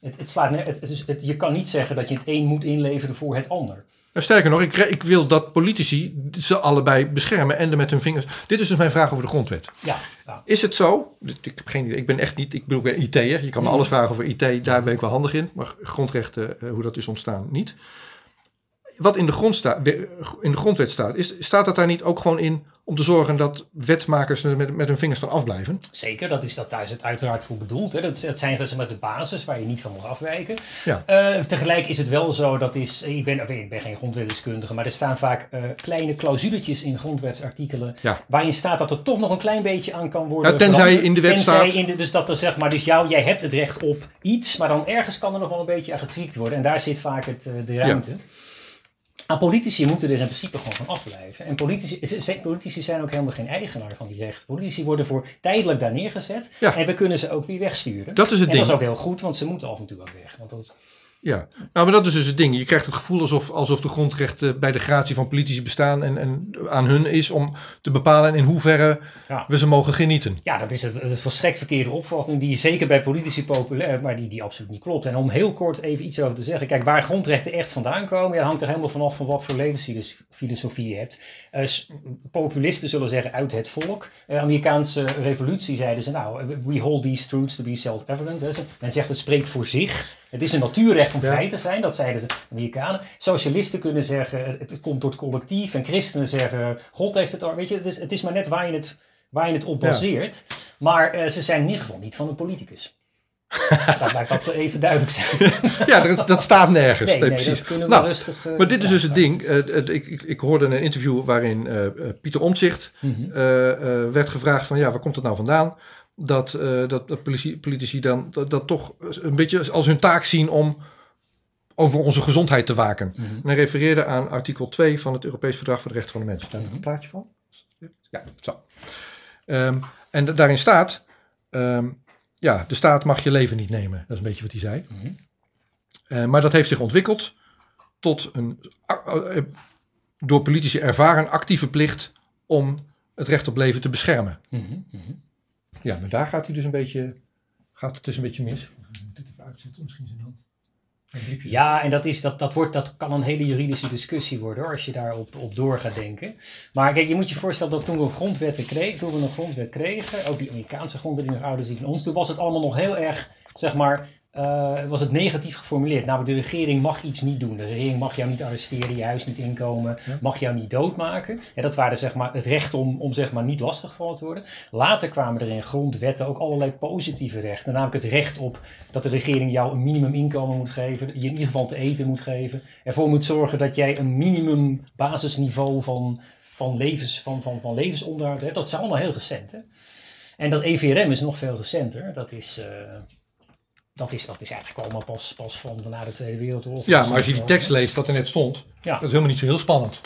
Speaker 2: Het, het slaat, het, het is, het, je kan niet zeggen dat je het een moet inleveren voor het ander.
Speaker 1: Nou, sterker nog, ik, ik wil dat politici ze allebei beschermen en er met hun vingers. Dit is dus mijn vraag over de grondwet.
Speaker 2: Ja.
Speaker 1: Is het zo? Ik heb geen idee. Ik ben echt niet. Ik bedoel, ik ben IT'er. Je kan me
Speaker 2: Mhm.
Speaker 1: alles vragen over IT. Daar ben ik wel handig in. Maar grondrechten, eh, hoe dat is ontstaan, niet. Wat in de, grond in de grondwet staat, is, staat dat daar niet ook gewoon in om te zorgen dat wetmakers er met, met hun vingers van afblijven?
Speaker 2: Zeker, dat is, dat, daar is het uiteraard voor bedoeld. Hè. Dat, dat zijn dat is met de basis waar je niet van mag afwijken.
Speaker 1: Ja.
Speaker 2: Eh, tegelijk is het wel zo, dat is, ik, ben, ik ben geen grondwetdeskundige, maar er staan vaak eh, kleine clausuletjes in grondwetsartikelen.
Speaker 1: Ja.
Speaker 2: Waarin staat dat er toch nog een klein beetje aan kan worden.
Speaker 1: Ja, tenzij in de wet
Speaker 2: Tenzij
Speaker 1: staat-
Speaker 2: in de- dus dat er zeg maar, dus jou, jij hebt het recht op iets, maar dan ergens kan er nog wel een beetje aan getweakt worden. En daar zit vaak het, eh, de ruimte. Maar politici moeten er in principe gewoon van afblijven. En politici, zijn ook helemaal geen eigenaar van die rechten. Politici worden voor tijdelijk daar neergezet.
Speaker 1: Ja.
Speaker 2: En we kunnen ze ook weer wegsturen.
Speaker 1: Dat is het
Speaker 2: en
Speaker 1: ding.
Speaker 2: dat is ook heel goed, want ze moeten af en toe ook weg. Want dat,
Speaker 1: Ja, nou, maar dat is dus het ding. Je krijgt het gevoel alsof, alsof de grondrechten bij de gratie van politici bestaan en, en aan hun is om te bepalen in hoeverre
Speaker 2: Ja.
Speaker 1: we ze mogen genieten.
Speaker 2: ja, dat is het, het volstrekt verkeerde opvatting die zeker bij politici populair, maar die, die absoluut niet klopt. En om heel kort even iets over te zeggen. Kijk, waar grondrechten echt vandaan komen, ja, dat hangt er helemaal vanaf van wat voor levensfilosofie je hebt. Eh, populisten zullen zeggen uit het volk. De Amerikaanse revolutie zeiden ze, nou, we hold these truths to be self-evident. Men zegt het spreekt voor zich. Het is een natuurrecht om
Speaker 1: Ja.
Speaker 2: vrij te zijn, dat zeiden de Amerikanen. Socialisten kunnen zeggen, het, het komt door het collectief. En christenen zeggen, God heeft het al. Weet je, het is, het is maar net waar je het, waar je het op
Speaker 1: Ja.
Speaker 2: baseert. Maar eh, ze zijn in ieder geval niet van de politicus. dat laat dat even duidelijk zijn.
Speaker 1: Ja, dat, dat staat nergens.
Speaker 2: Nee,
Speaker 1: precies.
Speaker 2: dat we
Speaker 1: Nou,
Speaker 2: rustig... eh,
Speaker 1: Maar dit is dus het
Speaker 2: dat
Speaker 1: ding. Eh, ik, ik, ik hoorde een interview waarin Pieter Omtzigt
Speaker 2: Mhm.
Speaker 1: werd gevraagd van ja, waar komt het nou vandaan? Dat, eh, dat, dat politici, dan dat, dat toch een beetje als hun taak zien om over onze gezondheid te waken.
Speaker 2: Mhm.
Speaker 1: En hij refereerde aan artikel 2 van het Europees Verdrag voor de Rechten van de Mens. Daar heb ik
Speaker 2: Mhm.
Speaker 1: een plaatje van. Ja, zo. Ehm, en da- daarin staat, ehm, ja, de staat mag je leven niet nemen. Dat is een beetje wat hij zei.
Speaker 2: Mhm.
Speaker 1: Eh, maar dat heeft zich ontwikkeld tot een, eh, door politici ervaren actieve plicht om het recht op leven te beschermen.
Speaker 2: Mhm, mhm.
Speaker 1: Ja, maar daar gaat hij dus een beetje, gaat het dus een beetje mis. Moet ik even uitzetten, misschien zijn hand.
Speaker 2: Ja, en dat, is, dat, dat, wordt, dat kan een hele juridische discussie worden hoor, als je daarop op door gaat denken. Maar kijk, je moet je voorstellen dat toen we, grondwetten kregen, toen we een grondwet kregen, ook die Amerikaanse grondwet die nog ouder is die van ons, toen was het allemaal nog heel erg, zeg maar, eh, was het negatief geformuleerd. Namelijk, de regering mag iets niet doen. De regering mag jou niet arresteren, je huis niet inkomen, mag jou niet doodmaken. En dat waren zeg maar, het recht om, om zeg maar, niet lastiggevallen te worden. Later kwamen er in grondwetten ook allerlei positieve rechten. Namelijk het recht op dat de regering jou een minimuminkomen moet geven, je in ieder geval te eten moet geven. Ervoor moet zorgen dat jij een minimum basisniveau van, van, levens, van, van, van levensonderhoud hebt. Dat is allemaal heel recent. Hè? En dat EVRM is nog veel recenter. Dat is... eh, dat is, dat is eigenlijk allemaal pas, pas van na de Tweede Wereldoorlog.
Speaker 1: Ja, maar als je die tekst leest wat er net stond,
Speaker 2: Ja.
Speaker 1: dat is helemaal niet zo heel spannend.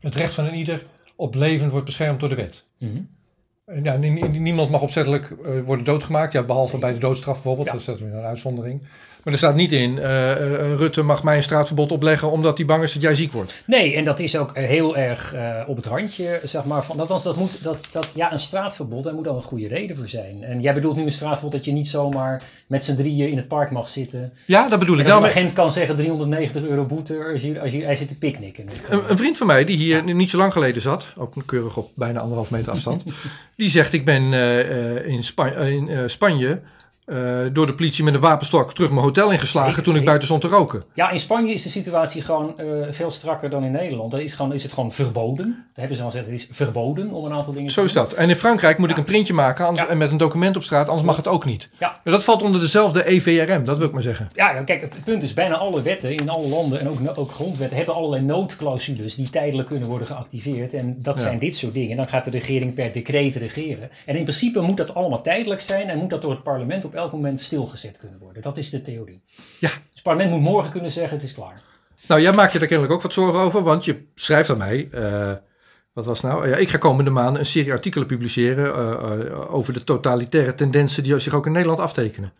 Speaker 1: Het recht van een ieder op leven wordt beschermd door de wet. En Ja, nie- nie- niemand mag opzettelijk eh, worden doodgemaakt. Ja, behalve
Speaker 2: Zeker.
Speaker 1: bij de doodstraf bijvoorbeeld.
Speaker 2: Ja.
Speaker 1: Dat is een uitzondering. Maar er staat niet in, eh, eh, Rutte mag mij een straatverbod opleggen omdat hij bang is dat jij ziek wordt.
Speaker 2: Nee, en dat is ook eh, heel erg op het randje, zeg maar. Van, althans, dat moet, dat, dat, ja, een straatverbod, daar moet dan een goede reden voor zijn. En jij bedoelt nu een straatverbod dat je niet zomaar met z'n drieën in het park mag zitten.
Speaker 1: Ja, dat bedoel
Speaker 2: En
Speaker 1: ik.
Speaker 2: dat
Speaker 1: Nou,
Speaker 2: een
Speaker 1: maar
Speaker 2: agent kan zeggen 390 euro boete als je, als je, hij zit te picknicken.
Speaker 1: een, een vriend van mij die hier niet zo lang geleden zat, ook keurig op bijna anderhalf meter afstand, die zegt ik ben in, Spa- in Spanje eh, door de politie met een wapenstok terug mijn hotel ingeslagen
Speaker 2: Zeker,
Speaker 1: toen ik buiten stond te roken.
Speaker 2: Ja, in Spanje is de situatie gewoon eh, veel strakker dan in Nederland. Daar is, gewoon, is het gewoon verboden. Daar hebben ze al gezegd, het is verboden om een aantal dingen
Speaker 1: Zo
Speaker 2: te
Speaker 1: is
Speaker 2: doen.
Speaker 1: dat. En in Frankrijk moet ik een printje maken anders,
Speaker 2: Ja.
Speaker 1: en met een document op straat, anders mag het ook niet.
Speaker 2: Ja.
Speaker 1: Maar dat valt onder dezelfde EVRM, dat wil ik maar zeggen.
Speaker 2: Ja, kijk, het punt is, bijna alle wetten in alle landen en ook, ook grondwetten hebben allerlei noodclausules die tijdelijk kunnen worden geactiveerd. En dat
Speaker 1: Ja.
Speaker 2: zijn dit soort dingen. Dan gaat de regering per decreet regeren. En in principe moet dat allemaal tijdelijk zijn en moet dat door het parlement op elk moment stilgezet kunnen worden. Dat is de theorie.
Speaker 1: Ja.
Speaker 2: Dus het parlement moet morgen kunnen zeggen, het is klaar.
Speaker 1: Nou, jij maakt je daar kennelijk ook wat zorgen over, want je schrijft aan mij. eh, wat was nou? Ja, ik ga komende maanden een serie artikelen publiceren eh, eh, over de totalitaire tendensen die zich ook in Nederland aftekenen.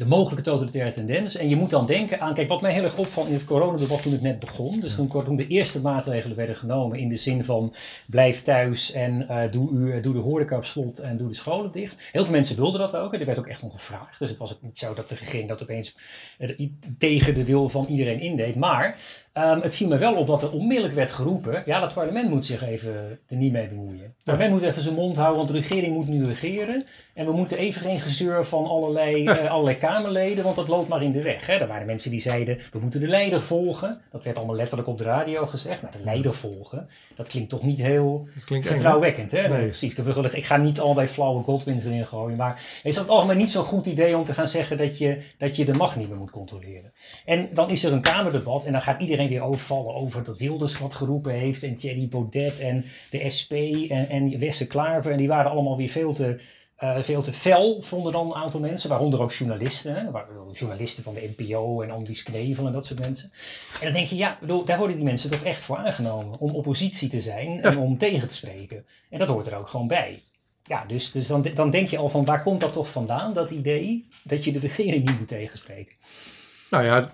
Speaker 2: De mogelijke totalitaire tendens. En je moet dan denken aan, kijk, wat mij heel erg opvalt in het coronadebat toen het net begon. Dus toen, toen de eerste maatregelen werden genomen in de zin van blijf thuis en eh, doe, u, doe de horeca op slot en doe de scholen dicht. Heel veel mensen wilden dat ook. En er werd ook echt om gevraagd. Dus het was ook niet zo dat de regering dat opeens eh, tegen de wil van iedereen indeed. Maar ehm, het viel me wel op dat er onmiddellijk werd geroepen, ja, dat parlement moet zich even er niet mee bemoeien. Het parlement moet even zijn mond houden, want de regering moet nu regeren. En we moeten even geen gezeur van allerlei, eh, allerlei Kamerleden, want dat loopt maar in de weg. Hè. Er waren mensen die zeiden, we moeten de leider volgen. Dat werd allemaal letterlijk op de radio gezegd. Maar de leider volgen, dat klinkt toch niet heel vertrouwwekkend. Hè?
Speaker 1: Nee.
Speaker 2: Precies. Ik, wel ik ga niet al bij flauwe Godwins erin gooien. Maar is dat algemeen niet zo'n goed idee om te gaan zeggen dat je, dat je de macht niet meer moet controleren. En dan is er een Kamerdebat en dan gaat iedereen weer overvallen over dat Wilders wat geroepen heeft. En Thierry Baudet en de SP en, en Wesse Klaver. En die waren allemaal weer veel te, eh, veel te fel, vonden dan een aantal mensen. Waaronder ook journalisten. Hè? Journalisten van de NPO en Andries Knevel en dat soort mensen. En dan denk je, ja, bedoel, daar worden die mensen toch echt voor aangenomen. Om oppositie te zijn en om tegen te spreken. En dat hoort er ook gewoon bij. Ja, dus, dus dan, dan denk je al van waar komt dat toch vandaan, dat idee dat je de regering niet moet tegenspreken.
Speaker 1: Nou ja,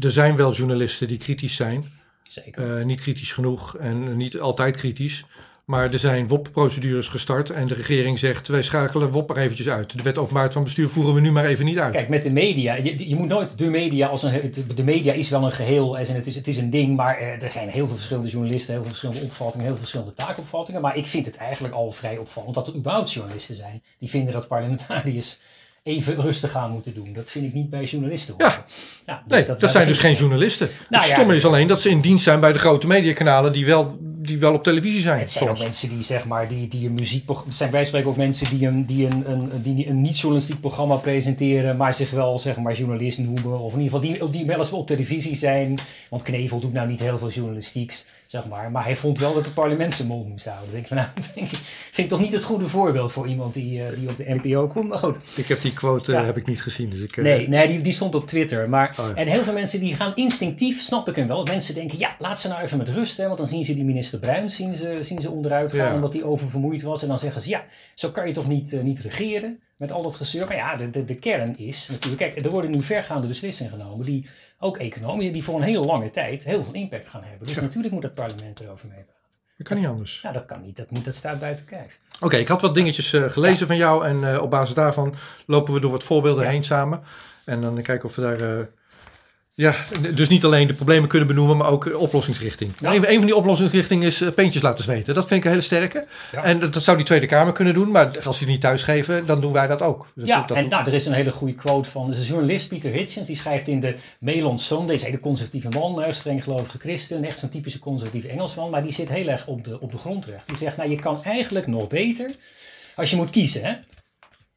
Speaker 1: er zijn wel journalisten die kritisch zijn.
Speaker 2: Zeker.
Speaker 1: Eh, niet kritisch genoeg en niet altijd kritisch. Maar er zijn WOP-procedures gestart en de regering zegt... wij schakelen WOP er eventjes uit. De wet openbaarheid van bestuur voeren we nu maar even niet uit.
Speaker 2: Kijk, met de media, je, je moet nooit de media als een. De media is wel een geheel en het is, het is een ding, maar eh, er zijn heel veel verschillende journalisten, heel veel verschillende opvattingen, heel veel verschillende taakopvattingen. Maar ik vind het eigenlijk al vrij opvallend dat er überhaupt journalisten zijn die vinden dat parlementariërs even rustig aan moeten doen. Dat vind ik niet bij journalisten.
Speaker 1: Ja.
Speaker 2: Dus
Speaker 1: nee, dat, zijn dus geen journalisten.
Speaker 2: Nou
Speaker 1: het
Speaker 2: ja,
Speaker 1: stomme is alleen dat ze in dienst zijn bij de grote mediakanalen... die wel, die wel op televisie zijn.
Speaker 2: Het zijn ook mensen die zeg maar die, die een muziek. Het zijn wij spreken ook mensen die een, die een, een, die een niet-journalistiek programma presenteren, maar zich wel zeg maar journalist noemen. Of in ieder geval die, die wel eens op televisie zijn. Want Knevel doet nou niet heel veel journalistieks, zeg maar. Maar hij vond wel dat het parlement zijn mond moest houden. Denk ik van nou, vind ik, vind ik toch niet het goede voorbeeld voor iemand die, eh, die op de NPO komt. Maar goed.
Speaker 1: Ik heb die quote eh,
Speaker 2: Ja.
Speaker 1: heb ik niet gezien. Dus ik, eh,
Speaker 2: Nee, nee die, die stond op Twitter. Maar,
Speaker 1: Oh ja.
Speaker 2: En heel veel mensen die gaan instinctief, snap ik hem wel. Mensen denken, ja, laat ze nou even met rust. Hè, want dan zien ze die minister Bruin zien ze, zien ze onderuit gaan
Speaker 1: Ja.
Speaker 2: omdat hij oververmoeid was. En dan zeggen ze, ja, zo kan je toch niet, niet regeren met al dat gezeur. Maar ja, de, de, de kern is natuurlijk, kijk, er worden nu vergaande beslissingen genomen die ook economisch, die voor een hele lange tijd heel veel impact gaan hebben. Dus
Speaker 1: Ja.
Speaker 2: natuurlijk moet het parlement erover meepraten.
Speaker 1: Dat kan niet anders.
Speaker 2: Nou, dat kan niet, dat, moet, dat staat buiten kijf.
Speaker 1: Oké, ik had wat dingetjes eh, gelezen van jou en eh, op basis daarvan lopen we door wat voorbeelden
Speaker 2: Ja.
Speaker 1: heen samen. En dan kijken of we daar, eh, ja, dus niet alleen de problemen kunnen benoemen, maar ook oplossingsrichting.
Speaker 2: Ja.
Speaker 1: Een, een van die oplossingsrichtingen is eh, peentjes laten zweten. Dat vind ik een hele sterke.
Speaker 2: Ja.
Speaker 1: En dat, dat zou die Tweede Kamer kunnen doen, maar als ze die niet thuisgeven, dan doen wij dat ook. Dat-
Speaker 2: Ja,
Speaker 1: dat-
Speaker 2: en nou, er is een hele goede quote van de journalist Peter Hitchens. Die schrijft in de Mail on Sunday. is een hele conservatieve man, eh, streng gelovige christen. Echt zo'n typische conservatieve Engelsman. Maar die zit heel erg op de, op de grondrecht. Die zegt, nou je kan eigenlijk nog beter, als je moet kiezen, hè,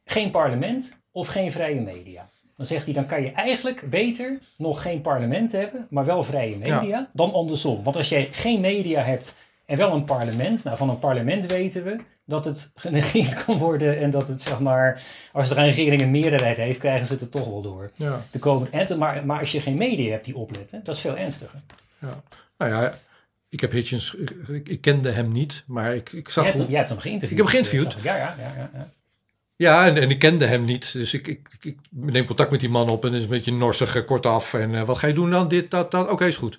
Speaker 2: geen parlement of geen vrije media. Dan zegt hij, dan kan je eigenlijk beter nog geen parlement hebben, maar wel vrije media, dan andersom. Want als je geen media hebt en wel een parlement, nou van een parlement weten we dat het genegeerd kan worden en dat het zeg maar, als er een regering een meerderheid heeft, krijgen ze het er toch wel door.
Speaker 1: ja,
Speaker 2: De komen, en, maar, maar als je geen media hebt die opletten, dat is veel ernstiger.
Speaker 1: ja. Nou ja, ik heb Hitchens, ik, ik kende hem niet, maar ik, ik zag...
Speaker 2: Jij hebt, hem, jij hebt hem geïnterviewd.
Speaker 1: Ik heb hem geïnterviewd.
Speaker 2: Ja, ja, ja. ja, ja.
Speaker 1: En, en ik kende hem niet. Dus ik, ik, ik neem contact met die man op en is een beetje norsig, eh, kortaf. En eh, wat ga je doen dan? Dit, dat, dat. Oké, is goed.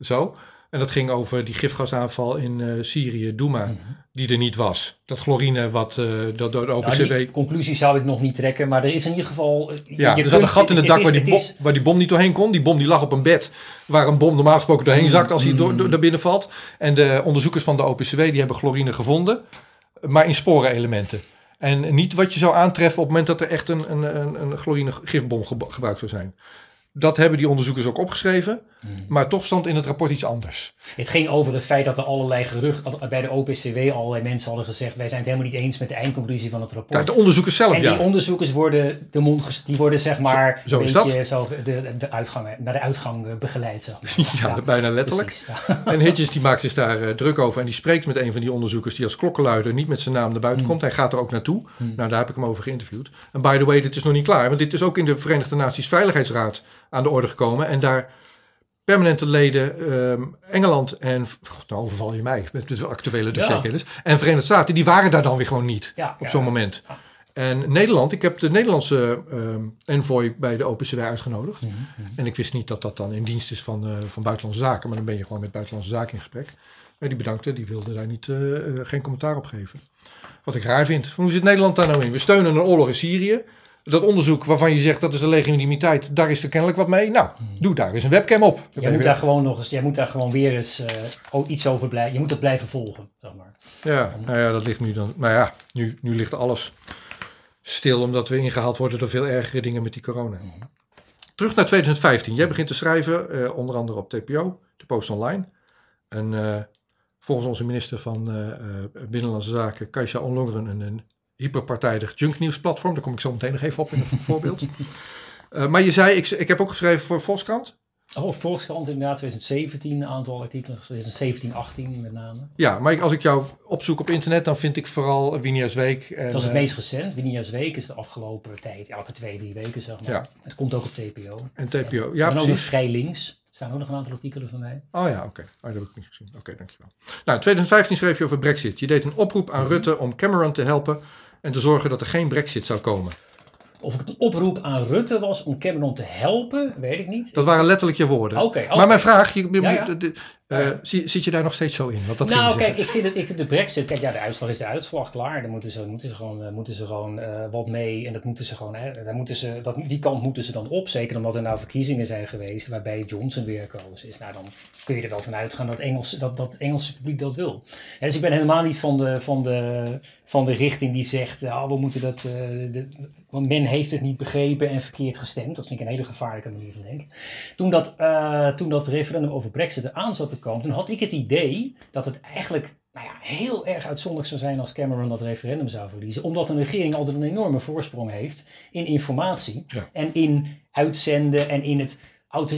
Speaker 1: Zo. En dat ging over die gifgasaanval in eh, Syrië, Douma, die er niet was. Dat chlorine wat dat door de
Speaker 2: Nou,
Speaker 1: OPCW...
Speaker 2: die conclusie zou ik nog niet trekken, maar er is in ieder geval...
Speaker 1: ja, er zat een
Speaker 2: kunt-
Speaker 1: gat in het dak
Speaker 2: is-
Speaker 1: waar, die bom,
Speaker 2: is-
Speaker 1: waar die bom niet doorheen kon. Die bom die lag op een bed waar een bom normaal gesproken doorheen zakt als hij door, door, naar binnen valt. En de onderzoekers van de OPCW die hebben chlorine gevonden, maar in sporenelementen. En niet wat je zou aantreffen op het moment dat er echt een, een, een, een chlorine gifbom gebruikt zou zijn. Dat hebben die onderzoekers ook opgeschreven, maar toch stond in het rapport iets anders.
Speaker 2: Het ging over het feit dat er allerlei geruchten bij de OPCW allerlei mensen hadden gezegd wij zijn het helemaal niet eens met de eindconclusie van het rapport.
Speaker 1: Ja, de onderzoekers zelf,
Speaker 2: en die
Speaker 1: ja.
Speaker 2: onderzoekers worden de mond die worden zeg maar
Speaker 1: Zo- zo
Speaker 2: een beetje zo de, de uitgang, naar de uitgang eh, begeleid zeg maar.
Speaker 1: Ja, bijna letterlijk.
Speaker 2: precies, ja.
Speaker 1: En Hitchens die maakt zich daar eh, druk over en die spreekt met een van die onderzoekers die als klokkenluider niet met zijn naam naar buiten komt. Hij gaat er ook naartoe. Nou, daar heb ik hem over geïnterviewd. En by the way, dit is nog niet klaar, want dit is ook in de Verenigde Naties Veiligheidsraad aan de orde gekomen. En daar permanente leden ehm, Engeland en, nou overval je mij met de actuele dossierkennis, en Verenigde Staten, die waren daar dan weer gewoon niet
Speaker 2: Ja,
Speaker 1: op zo'n
Speaker 2: ja.
Speaker 1: moment. En Nederland, ik heb de Nederlandse ehm, envoy bij de OPCW uitgenodigd.
Speaker 2: Mhm,
Speaker 1: En ik wist niet dat dat dan in dienst is van, eh, van Buitenlandse Zaken. Maar dan ben je gewoon met Buitenlandse Zaken in gesprek. Maar die bedankte, die wilde daar niet, eh, eh, geen commentaar op geven. Wat ik raar vind. Hoe zit Nederland daar nou in? We steunen een oorlog in Syrië. Dat onderzoek waarvan je zegt dat is de legitimiteit, daar is er kennelijk wat mee. Nou, doe daar eens een webcam op. Je
Speaker 2: moet
Speaker 1: weer-
Speaker 2: daar gewoon nog eens, jij moet daar gewoon weer eens eh, iets over blijven. Je moet het blijven volgen, zeg maar.
Speaker 1: Ja, nou ja, dat ligt nu dan. Maar ja, nu, nu ligt alles stil omdat we ingehaald worden door veel ergere dingen met die corona. Terug naar 2015. Jij begint te schrijven, eh, onder andere op TPO, de Post Online. En eh, volgens onze minister van Binnenlandse Zaken, Kajsa Onlongeren, een, een hyperpartijdig junknieuwsplatform. Daar kom ik zo meteen nog even op in een voorbeeld. Eh, maar je zei, ik, ik heb ook geschreven voor Volkskrant.
Speaker 2: Oh, Volkskrant inderdaad, 2017, een aantal artikelen, 2017, 18 met name.
Speaker 1: Ja, maar ik- als ik jou opzoek op internet, dan vind ik vooral Winia's Week. En,
Speaker 2: Dat is het
Speaker 1: eh,
Speaker 2: meest recent. Winia's Week is de afgelopen tijd, elke twee, drie weken zeg maar.
Speaker 1: Ja.
Speaker 2: Het komt ook op TPO.
Speaker 1: en TPO. Ja,
Speaker 2: en ook nog
Speaker 1: precies.
Speaker 2: vrij links. Er staan ook nog een aantal artikelen van mij.
Speaker 1: Oh ja, oké. Oh, dat heb ik niet gezien. Oké, dankjewel. Nou, in 2015 schreef je over Brexit. Je deed een oproep aan Rutte om Cameron te helpen en te zorgen dat er geen Brexit zou komen.
Speaker 2: Of het een oproep aan Rutte was om Cameron te helpen, weet ik niet.
Speaker 1: Dat waren letterlijk je woorden.
Speaker 2: Oké, oh.
Speaker 1: Maar mijn vraag, je, je-
Speaker 2: Ja, ja.
Speaker 1: de- de- eh, zit je daar nog steeds zo in? Want dat
Speaker 2: nou,
Speaker 1: je
Speaker 2: kijk,
Speaker 1: zeggen.
Speaker 2: ik vind, het, ik vind de brexit... Kijk, ja, de uitslag is de uitslag, klaar. Daar moeten ze, moeten ze gewoon, eh, moeten ze gewoon eh, wat mee. En dat moeten ze gewoon... Hè, daar moeten ze, dat, die kant moeten ze dan op. Zeker omdat er nou verkiezingen zijn geweest... waarbij Johnson weer gekozen is. Nou, dan kun je er wel van uitgaan dat, Engels, dat dat Engelse publiek dat wil. Dus ik ben helemaal niet van de, van de, van de richting die zegt... ah, we moeten dat... de, want men heeft het niet begrepen en verkeerd gestemd. Dat vind ik een hele gevaarlijke manier van denken. Toen dat, eh, toen dat referendum over Brexit eraan zat te komen, toen had ik het idee dat het eigenlijk nou ja, heel erg uitzonderlijk zou zijn als Cameron dat referendum zou verliezen. Omdat een regering altijd een enorme voorsprong heeft in informatie
Speaker 1: Ja.
Speaker 2: en in uitzenden en in het,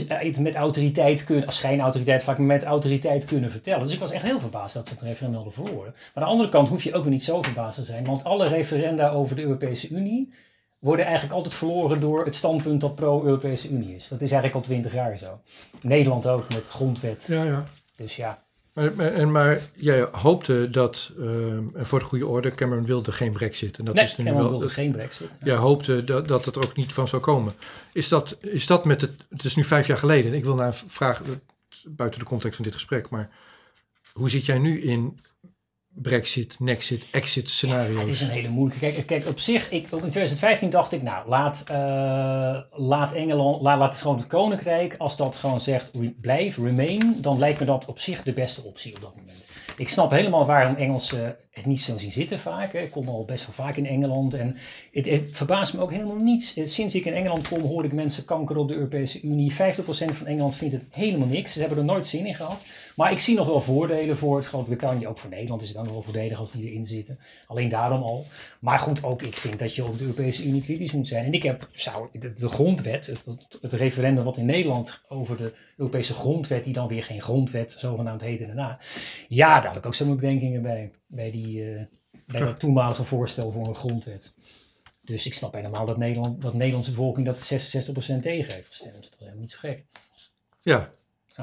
Speaker 2: eh, met autoriteit kunnen, als schijnautoriteit vaak met autoriteit kunnen vertellen. Dus ik was echt heel verbaasd dat ze het referendum hadden verloren. Maar aan de andere kant hoef je ook weer niet zo verbaasd te zijn, want alle referenda over de Europese Unie worden eigenlijk altijd verloren door het standpunt dat pro-Europese Unie is. Dat is eigenlijk al twintig jaar zo. Nederland ook met grondwet.
Speaker 1: Ja, ja.
Speaker 2: Dus ja,
Speaker 1: Maar, maar, en, maar jij hoopte dat, ehm, en voor de goede orde, Cameron wilde geen brexit. En dat
Speaker 2: nee,
Speaker 1: is nu
Speaker 2: Cameron
Speaker 1: wel.
Speaker 2: wilde geen brexit.
Speaker 1: Jij hoopte dat, dat het er ook niet van zou komen. Is dat, is dat met het, het is nu vijf jaar geleden. Ik wil naar vragen, eh, buiten de context van dit gesprek, maar hoe zit jij nu in Brexit, Nexit, exit scenario's?
Speaker 2: Het is een hele moeilijke. Kijk, kijk op zich, ik, ook in 2015 dacht ik, nou, laat, eh, laat Engeland, laat, laat het gewoon het Koninkrijk, als dat gewoon zegt, re- blijf, remain, dan lijkt me dat op zich de beste optie op dat moment. Ik snap helemaal waarom Engelsen het niet zo zien zitten vaak. Ik kom al best wel vaak in Engeland en het, het verbaast me ook helemaal niets. Eh, Sinds ik in Engeland kom, hoor ik mensen kanker op de Europese Unie. 50% van Engeland vindt het helemaal niks. Ze hebben er nooit zin in gehad. Maar ik zie nog wel voordelen voor het Groot-Brittannië. Ook voor Nederland is het dan nog wel voordelig als die erin zitten. Alleen daarom al. Maar goed, ook ik vind dat je op de Europese Unie kritisch moet zijn. En ik heb, zou, de, grondwet, het, het, referendum wat in Nederland over de Europese grondwet, die dan weer geen grondwet zogenaamd heette daarna. Ja, daar had ik ook zo'n bedenkingen bij. Bij, die, eh, bij dat toenmalige voorstel voor een grondwet. Dus ik snap helemaal dat, Nederland, dat de Nederlandse bevolking dat 66% tegen heeft gestemd. Dat is helemaal niet zo gek.
Speaker 1: Ja.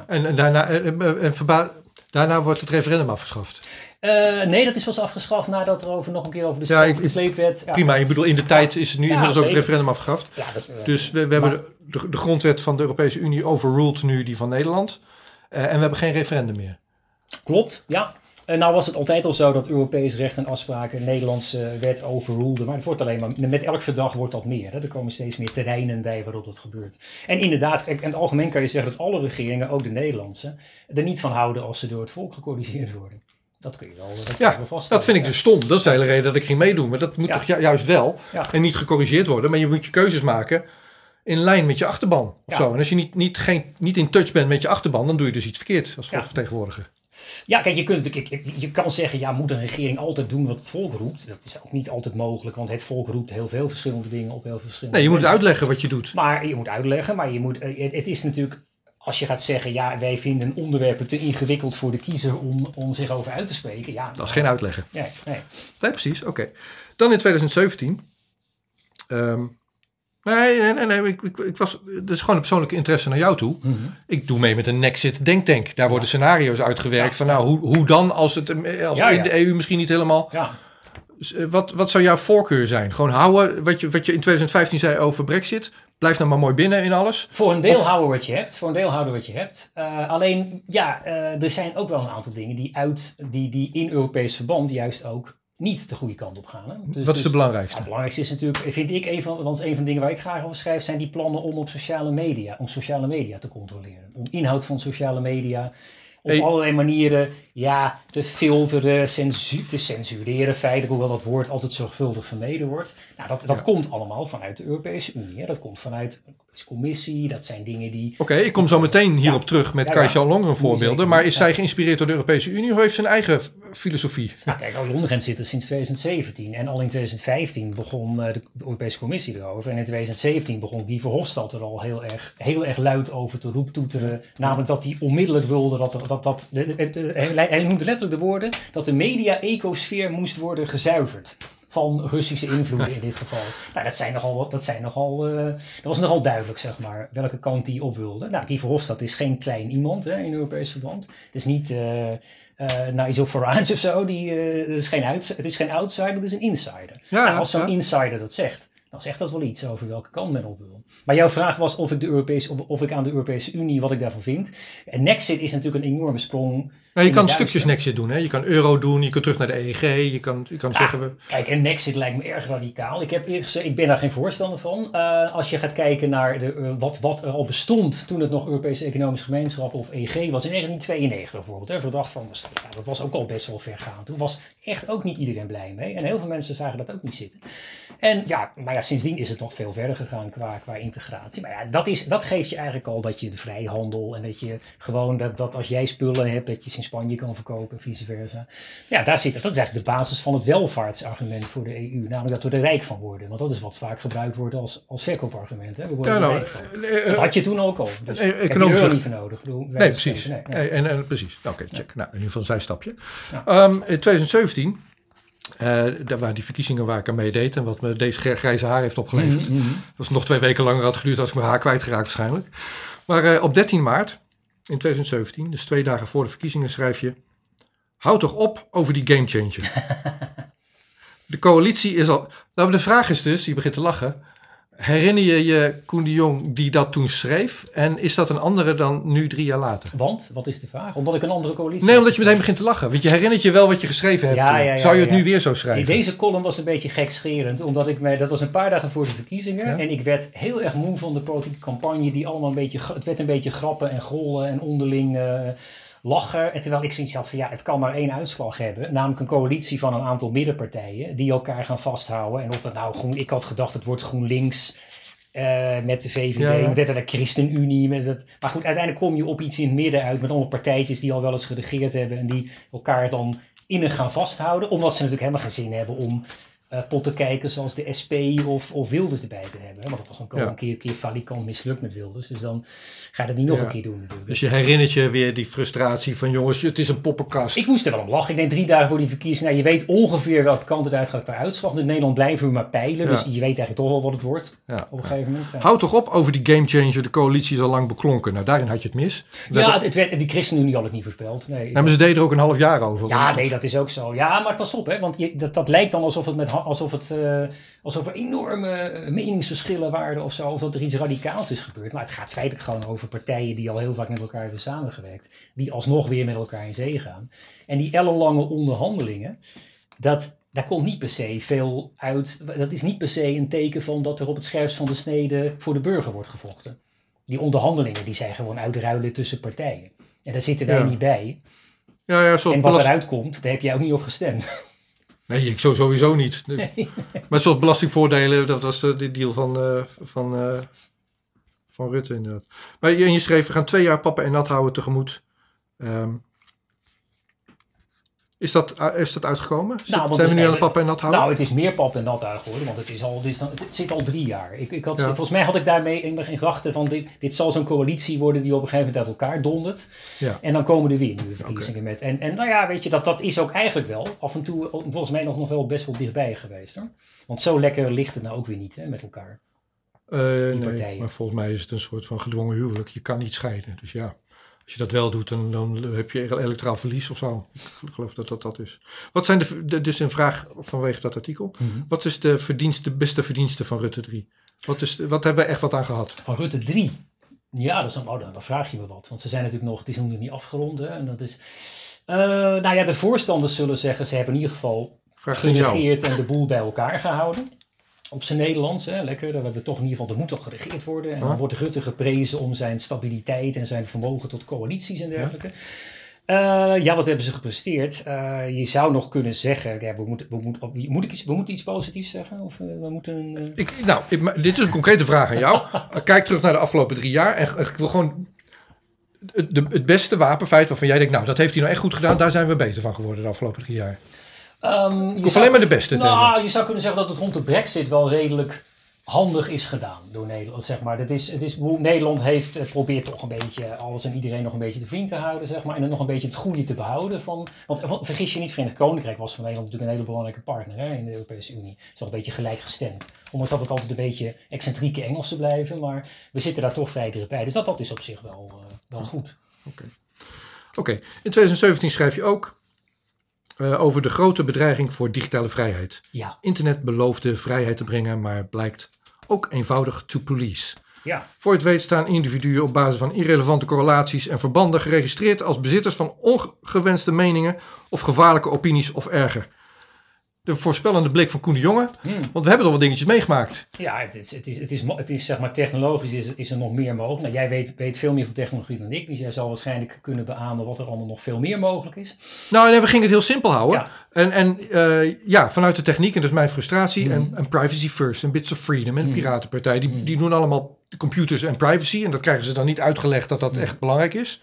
Speaker 1: En, en, daarna, en, en- en verba- daarna wordt het referendum afgeschaft.
Speaker 2: Eh, nee, dat is pas afgeschaft nadat er over nog een keer over de,
Speaker 1: Ja, ik-
Speaker 2: de sleepwet. Ja,
Speaker 1: Prima, ik bedoel, in de tijd is het nu
Speaker 2: Ja,
Speaker 1: inmiddels ook het referendum afgeschaft.
Speaker 2: Ja, dat, eh,
Speaker 1: Dus we, we hebben de, grondwet van de Europese Unie overruled nu die van Nederland. Eh, en we hebben geen referendum meer.
Speaker 2: Klopt, ja. En nou was het altijd al zo dat Europees recht en afspraken Nederlandse wet overruleden. Maar het wordt alleen maar, met elk verdrag wordt dat meer. Hè. Er komen steeds meer terreinen bij waarop dat gebeurt. En inderdaad, in het algemeen kan je zeggen dat alle regeringen, ook de Nederlandse, er niet van houden als ze door het volk gecorrigeerd worden. Dat kun je wel, dat je
Speaker 1: Ja,
Speaker 2: wel
Speaker 1: dat vind ik dus stom. Dat is de hele reden dat ik ging meedoen. Maar dat moet
Speaker 2: Ja.
Speaker 1: toch ju- juist wel.
Speaker 2: Ja.
Speaker 1: En niet gecorrigeerd worden. Maar je moet je keuzes maken in lijn met je achterban. Of
Speaker 2: Ja.
Speaker 1: zo. En als je niet, niet, geen, niet in touch bent met je achterban, dan doe je dus iets verkeerd als volksvertegenwoordiger.
Speaker 2: Ja, kijk, je, kunt natuurlijk, je kan zeggen, ja, moet een regering altijd doen wat het volk roept? Dat is ook niet altijd mogelijk, want het volk roept heel veel verschillende dingen op heel veel verschillende
Speaker 1: Nee, je moet uitleggen wat je doet.
Speaker 2: Maar je moet uitleggen, maar je moet, eh, het, het is natuurlijk, als je gaat zeggen, ja, wij vinden onderwerpen te ingewikkeld voor de kiezer om, om zich over uit te spreken. Ja,
Speaker 1: Dat is geen uitleggen.
Speaker 2: Nee, nee.
Speaker 1: Nee, precies. Oké. Dan in 2017. Ehm, nee, nee, nee. nee ik, ik, ik was, dat is gewoon een persoonlijke interesse naar jou toe.
Speaker 2: Mhm.
Speaker 1: Ik doe mee met een Nexit Denktank. Daar worden scenario's uitgewerkt van nou, hoe, hoe dan als het eh, als
Speaker 2: Ja,
Speaker 1: in de EU misschien niet helemaal.
Speaker 2: Ja.
Speaker 1: Dus, eh, Wat, wat zou jouw voorkeur zijn? Gewoon houden wat je, wat je in 2015 zei over Brexit. Blijf nou maar mooi binnen in alles.
Speaker 2: Voor een deel
Speaker 1: Of-
Speaker 2: houden wat je hebt. Voor een deel houden wat je hebt. Eh, alleen, ja, er zijn ook wel een aantal dingen die, uit, die, die in Europees verband juist ook niet de goede kant op gaan. Hè? Dus,
Speaker 1: wat is
Speaker 2: dus-
Speaker 1: het belangrijkste?
Speaker 2: Het belangrijkste is natuurlijk, vind ik, een van, want een van de dingen waar ik graag over schrijf, zijn die plannen om op sociale media, om sociale media te controleren. Om inhoud van sociale media op
Speaker 1: Hey.
Speaker 2: allerlei manieren ja, te filteren, censu te censureren feitelijk, hoewel dat woord altijd zorgvuldig vermeden wordt. Nou, dat, dat
Speaker 1: Ja.
Speaker 2: komt allemaal vanuit de Europese Unie. Hè? Dat komt vanuit de Commissie, dat zijn dingen die...
Speaker 1: Oké, ik kom zo meteen hierop terug met
Speaker 2: Ja.
Speaker 1: Jean Longeren voorbeelden. Maar is zij geïnspireerd door de Europese Unie of heeft ze een eigen filosofie?
Speaker 2: Nou, kijk, Londres zit er sinds 2017 en al in 2015 begon eh, de Europese Commissie erover. En in 2017 begon Guy Verhofstadt er al heel erg, heel erg luid over te roeptoeteren. Namelijk dat hij onmiddellijk wilde dat, dat, dat de, de- hij noemde letterlijk de woorden dat de media-ecosfeer moest worden gezuiverd. Van Russische invloeden in dit geval. Nou, dat, zijn nogal, dat, zijn nogal, eh, dat was nogal duidelijk, zeg maar, welke kant hij op wilde. Nou, Guy Verhofstadt is geen klein iemand hè, in Europees verband. Het is niet eh eh Nigel Farage of zo. Die, eh, het, is geen outs- het is geen outsider, het is een insider.
Speaker 1: Ja,
Speaker 2: nou, als zo'n
Speaker 1: ja.
Speaker 2: insider dat zegt, dan zegt dat wel iets over welke kant men op wil. Maar jouw vraag was of ik, de Europese, of, of ik aan de Europese Unie, wat ik daarvan vind. En Nexit is natuurlijk een enorme sprong.
Speaker 1: Nou, je kan stukjes. Nexit doen. Hè? Je kan euro doen, je kan terug naar de EEG. Je kan, je kan zeggen... We,
Speaker 2: Kijk, en Nexit lijkt me erg radicaal. Ik, heb ik ben daar geen voorstander van. Eh, als je gaat kijken naar de, eh, wat, wat er al bestond toen het nog Europese Economische Gemeenschap of EG was in 1992 bijvoorbeeld. Hè, verdacht van Maastricht. Ja, dat was ook al best wel vergaand. Toen was echt ook niet iedereen blij mee. En heel veel mensen zagen dat ook niet zitten. En ja, maar ja, sindsdien is het nog veel verder gegaan qua, qua integratie. Maar ja, dat, is, dat geeft je eigenlijk al dat je de vrijhandel en dat je gewoon dat, dat als jij spullen hebt, dat je ze in Spanje kan verkopen en vice versa. Ja, daar zit het. Dat is eigenlijk de basis van het welvaartsargument voor de EU. Namelijk dat we er rijk van worden. Want dat is wat vaak gebruikt wordt als, als verkoopargument. Hè? We worden
Speaker 1: ja, nou,
Speaker 2: rijk van.
Speaker 1: eh, eh,
Speaker 2: Dat had je toen ook al. Dus
Speaker 1: eh,
Speaker 2: heb je er niet voor nodig. Bedoel,
Speaker 1: Nee, precies.
Speaker 2: spreken, nee, nee.
Speaker 1: En, en, precies. Oké, check. Nou, in ieder geval een zijstapje.
Speaker 2: Ja.
Speaker 1: Ehm, in 2017, eh, daar waren die verkiezingen waar ik aan meedeed en wat me deze gr- grijze haar heeft opgeleverd.
Speaker 2: Mhm, mhm.
Speaker 1: Dat is nog twee weken langer had geduurd als ik mijn haar kwijtgeraakt waarschijnlijk. Maar op 13 maart in 2017, dus twee dagen voor de verkiezingen, schrijf je... Houd toch op over die gamechanger. de coalitie is al... Nou, de vraag is dus, je begint te lachen... Herinner je je Koen de Jong die dat toen schreef? En is dat een andere dan nu drie jaar later?
Speaker 2: Want, wat is de vraag? Omdat ik een andere coalitie
Speaker 1: Nee, omdat je meteen begint te lachen. Want je herinnert je wel wat je geschreven hebt
Speaker 2: Ja, ja, ja,
Speaker 1: Zou je het nu weer zo schrijven?
Speaker 2: Deze column was een beetje gekscherend, omdat ik mij, dat was een paar dagen voor de verkiezingen. En ik werd heel erg moe van de politieke campagne, die allemaal een beetje, het werd een beetje grappen en grollen en onderling eh, lachen. En terwijl ik zoiets had van ja, het kan maar één uitslag hebben. Namelijk een coalitie van een aantal middenpartijen die elkaar gaan vasthouden. En of dat nou groen, ik had gedacht het wordt GroenLinks. eh, met de VVD,
Speaker 1: Ja, ja.
Speaker 2: met de ChristenUnie. Met het, maar goed, uiteindelijk kom je op iets in het midden uit met allemaal partijtjes die al wel eens geregeerd hebben en die elkaar dan innig gaan vasthouden. Omdat ze natuurlijk helemaal geen zin hebben om eh pot te kijken zoals de SP of, of Wilders erbij te hebben. hè. Want dat was dan
Speaker 1: Ja.
Speaker 2: een keer, een keer falikant mislukt met Wilders. Dus dan ga je dat niet nog
Speaker 1: Ja.
Speaker 2: een keer doen natuurlijk.
Speaker 1: Dus je herinnert je weer die frustratie van jongens, het is een poppenkast.
Speaker 2: Ik moest er wel om lachen. Ik denk drie dagen voor die verkiezingen. Nou, je weet ongeveer welke kant het uit gaat qua uitslag. In Nederland blijven we maar peilen.
Speaker 1: Ja.
Speaker 2: Dus je weet eigenlijk toch wel wat het wordt op een gegeven moment.
Speaker 1: Houd toch op over die gamechanger, de coalitie is al lang beklonken. Nou, daarin had je het mis. Dat-
Speaker 2: Ja, het werd, die ChristenUnie had het niet voorspeld. Nee.
Speaker 1: Ja, maar ze deden er ook een half jaar over.
Speaker 2: Ja, nee, dat is ook zo. Ja, maar pas op, hè, want je, dat, dat lijkt dan alsof, het met, alsof, het, eh, alsof er enorme eh, meningsverschillen waren of zo, of dat er iets radicaals is gebeurd. Maar het gaat feitelijk gewoon over partijen die al heel vaak met elkaar hebben samengewerkt, die alsnog weer met elkaar in zee gaan. En die ellenlange onderhandelingen, dat, daar komt niet per se veel uit. Dat is niet per se een teken van dat er op het scherpst van de snede voor de burger wordt gevochten. Die onderhandelingen die zijn gewoon uitruilen tussen partijen. En daar zitten wij
Speaker 1: Ja.
Speaker 2: niet bij.
Speaker 1: Ja, ja, zoals
Speaker 2: En wat eruit komt, daar heb jij ook niet op gestemd.
Speaker 1: Nee, ik sowieso niet. Maar zoals belastingvoordelen, dat was de, de deal van, eh, van, eh, van Rutte inderdaad. Maar je, en je schreef, we gaan twee jaar pappen en nat houden tegemoet. Ehm, is, dat, eh, is dat uitgekomen? Zit-
Speaker 2: Nou,
Speaker 1: zijn we nu aan het pappen en nat houden?
Speaker 2: Nou, het is meer pap en nat uit geworden, want het, is al, het, is dan, het zit al drie jaar. Ik, ik had,
Speaker 1: Ja.
Speaker 2: Volgens mij had ik daarmee in mijn gedachten van dit, dit zal zo'n coalitie worden die op een gegeven moment uit elkaar dondert.
Speaker 1: ja.
Speaker 2: En dan komen er weer nieuwe verkiezingen met. En, en nou ja, weet je, dat, dat is ook eigenlijk wel af en toe volgens mij nog, nog wel best wel dichtbij geweest. Hoor. Want zo lekker ligt het nou ook weer niet hè, met elkaar.
Speaker 1: Eh, nee,
Speaker 2: partijen.
Speaker 1: maar volgens mij is het een soort van gedwongen huwelijk. Je kan niet scheiden. Dus ja, als je dat wel doet, dan, dan heb je elektraal verlies of zo. Ik geloof dat dat dat is. Wat zijn de, de dus een vraag vanwege dat artikel. Wat is de, verdienst, de beste verdienste van Rutte 3? Wat, is, wat hebben we echt wat aan gehad?
Speaker 2: Van Rutte 3. Ja, dat is een, oh, dan, dan vraag je me wat. Want ze zijn natuurlijk nog, het is nog niet afgerond. Hè, en dat is, Eh, nou ja, de voorstanders zullen zeggen, ze hebben in ieder geval geregeerd en de boel bij elkaar gehouden. Op zijn Nederlands, hè, lekker. We hebben toch in ieder geval, er moet toch geregeerd worden. En dan wordt Rutte geprezen om zijn stabiliteit en zijn vermogen tot coalities en dergelijke. Ja, ja wat hebben ze gepresteerd? Eh, je zou nog kunnen zeggen, ja, we, moeten, we, moeten, moet ik iets, we moeten iets positiefs zeggen? Of eh, we moeten eh,
Speaker 1: Ik, nou, ik, dit is een concrete vraag aan jou. Kijk terug naar de afgelopen drie jaar. En ik wil gewoon het, de, het beste wapenfeit waarvan jij denkt... nou, dat heeft hij nou echt goed gedaan. Daar zijn we beter van geworden de afgelopen drie jaar.
Speaker 2: Ehm, je zou-
Speaker 1: alleen maar de beste hebben.
Speaker 2: Nou, je zou kunnen zeggen dat het rond de brexit wel redelijk handig is gedaan door Nederland. Zeg maar. dat is, het is, Nederland heeft, eh, probeert toch een beetje alles en iedereen nog een beetje te vriend te houden. Zeg maar, en dan nog een beetje het goede te behouden. Van, want vergis je niet, Verenigd Koninkrijk was voor Nederland natuurlijk een hele belangrijke partner hè, in de Europese Unie. Het is toch een beetje gelijkgestemd. Ondanks dat het altijd een beetje excentrieke Engelsen blijven. Maar we zitten daar toch vrij dichtbij. Dus dat, dat is op zich wel, eh, wel goed.
Speaker 1: Oké, in 2017 schrijf je ook eh, over de grote bedreiging voor digitale vrijheid.
Speaker 2: Ja,
Speaker 1: Internet beloofde vrijheid te brengen, maar blijkt ook eenvoudig to police.
Speaker 2: ja.
Speaker 1: Voor het weet staan individuen op basis van irrelevante correlaties en verbanden geregistreerd als bezitters van ongewenste meningen of gevaarlijke opinies of erger. De voorspellende blik van Koen de Jonge, want we hebben toch wel dingetjes meegemaakt.
Speaker 2: Ja, het is, het is, het is, het is zeg maar technologisch is, is er nog meer mogelijk. Nou, jij weet, weet veel meer van technologie dan ik, dus jij zal waarschijnlijk kunnen beamen wat er allemaal nog veel meer mogelijk is.
Speaker 1: Nou, nee, we gingen het heel simpel houden.
Speaker 2: Ja.
Speaker 1: En, en eh, ja, vanuit de techniek, en is mijn frustratie,
Speaker 2: Mhm.
Speaker 1: en, en privacy first, en bits of freedom, en de Piratenpartij, die, die doen allemaal computers en privacy. En dat krijgen ze dan niet uitgelegd dat dat echt belangrijk is.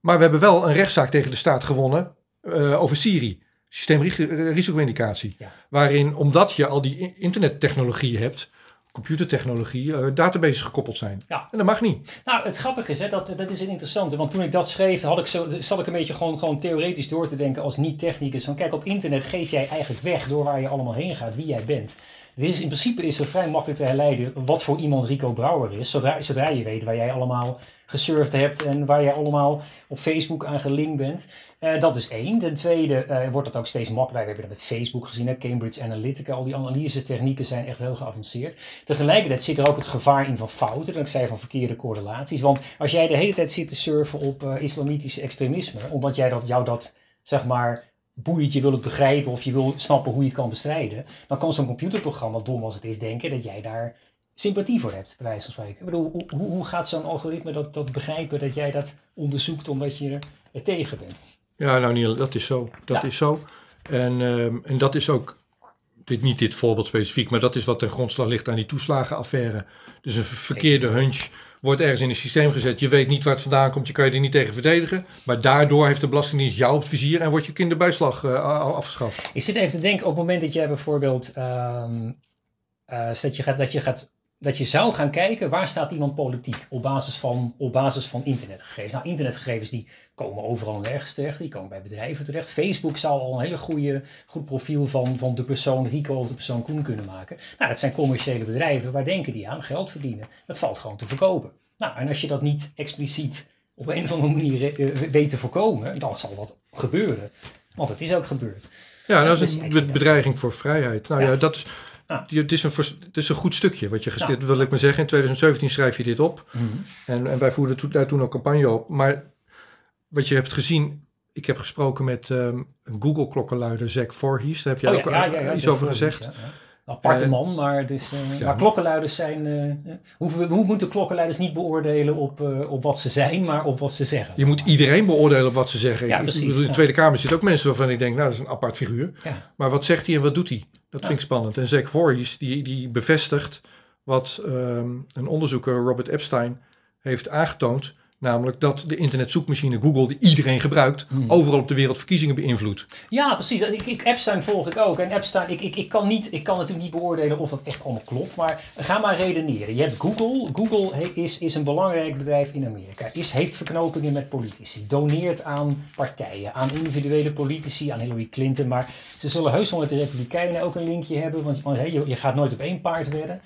Speaker 1: Maar we hebben wel een rechtszaak tegen de staat gewonnen eh, over Siri, systeemrisico-indicatie.
Speaker 2: Ja.
Speaker 1: Waarin, omdat je al die internettechnologie hebt, computertechnologie, eh, databases gekoppeld zijn.
Speaker 2: Ja.
Speaker 1: En dat mag niet.
Speaker 2: Nou, het grappige is, hè, dat, dat is een interessante. Want toen ik dat schreef, had ik zo, zat ik een beetje gewoon, gewoon theoretisch door te denken als niet-technicus. Van kijk, op internet geef jij eigenlijk weg door waar je allemaal heen gaat, wie jij bent. Het is, in principe is er vrij makkelijk te herleiden wat voor iemand Rico Brouwer is. Zodra, zodra je weet waar jij allemaal gesurfd hebt en waar je allemaal op Facebook aan gelinkt bent. Uh, dat is één. Ten tweede uh, wordt het ook steeds makkelijker. We hebben dat met Facebook gezien? Cambridge Analytica. Al die analyse-technieken zijn echt heel geavanceerd. Tegelijkertijd zit er ook het gevaar in van fouten. Dat ik zei van verkeerde correlaties. Want als jij de hele tijd zit te surfen op uh, islamitisch extremisme, omdat jij dat, jou dat, zeg maar, boeiend, je wil het begrijpen of je wil snappen hoe je het kan bestrijden, dan kan zo'n computerprogramma, dom als het is, denken dat jij daar sympathie voor hebt, bij wijze van spreken. Ik bedoel, hoe, hoe gaat zo'n algoritme dat, dat begrijpen dat jij dat onderzoekt omdat je er tegen bent?
Speaker 1: Ja, nou Niel, dat is zo. Dat is zo. En, um, en dat is ook, dit, niet dit voorbeeld specifiek, maar dat is wat ten grondslag ligt aan die toeslagenaffaire. Dus een verkeerde hunch wordt ergens in een systeem gezet. Je weet niet waar het vandaan komt, je kan je er niet tegen verdedigen. Maar daardoor heeft de Belastingdienst jou op het vizier en wordt je kinderbijslag uh, afgeschaft.
Speaker 2: Ik zit even te denken, op het moment dat jij bijvoorbeeld um, uh, dat, je gaat, dat je gaat dat je zou gaan kijken waar staat iemand politiek op basis van, op basis van internetgegevens. Nou, internetgegevens die komen overal en nergens terecht, die komen bij bedrijven terecht. Facebook zou al een hele goede, goed profiel van, van de persoon Rico of de persoon Koen kunnen maken. Nou, dat zijn commerciële bedrijven, waar denken die aan? Geld verdienen. Dat valt gewoon te verkopen. Nou, en als je dat niet expliciet op een of andere manier uh, weet te voorkomen, dan zal dat gebeuren. Want het is ook gebeurd.
Speaker 1: Ja, dat is een bedreiging voor vrijheid. Nou ja, ja dat is Het, is een, het is een goed stukje wat je geschreven ja. wil ik maar zeggen. In 2017 schrijf je dit op. Mm -hmm. en, en wij voerden toen, daar toen ook campagne op. Maar wat je hebt gezien, ik heb gesproken met um, Google-klokkenluider Zack Voorhees. Daar heb jij
Speaker 2: oh, ja,
Speaker 1: ook ja, iets over gezegd.
Speaker 2: Aparte uh, man, maar, het is, uh, maar klokkenluiders zijn. Uh, hoe, hoe moeten klokkenluiders niet beoordelen op, op wat ze zijn, maar op wat ze zeggen?
Speaker 1: Je moet iedereen beoordelen op wat ze zeggen. Ja, precies. In de Tweede Kamer zitten ook mensen waarvan ik denk, nou, dat is een apart figuur. Maar wat zegt hij en wat doet hij? Dat vind ik spannend. En Zack Voorhees, die, die bevestigt wat um, een onderzoeker, Robert Epstein, heeft aangetoond. Namelijk dat de internetzoekmachine Google, die iedereen gebruikt, hmm. overal op de wereld verkiezingen beïnvloedt.
Speaker 2: Ja, precies. Ik, ik, Epstein volg ik ook. En Epstein, ik, ik, ik, kan niet, ik kan natuurlijk niet beoordelen of dat echt allemaal klopt. Maar ga maar redeneren. Je hebt Google. Google is, is een belangrijk bedrijf in Amerika. Is, heeft verknopingen met politici. Doneert aan partijen, aan individuele politici, aan Hillary Clinton. Maar ze zullen heus wel met de Republikeinen ook een linkje hebben. Want, want je, je gaat nooit op één paard wedden.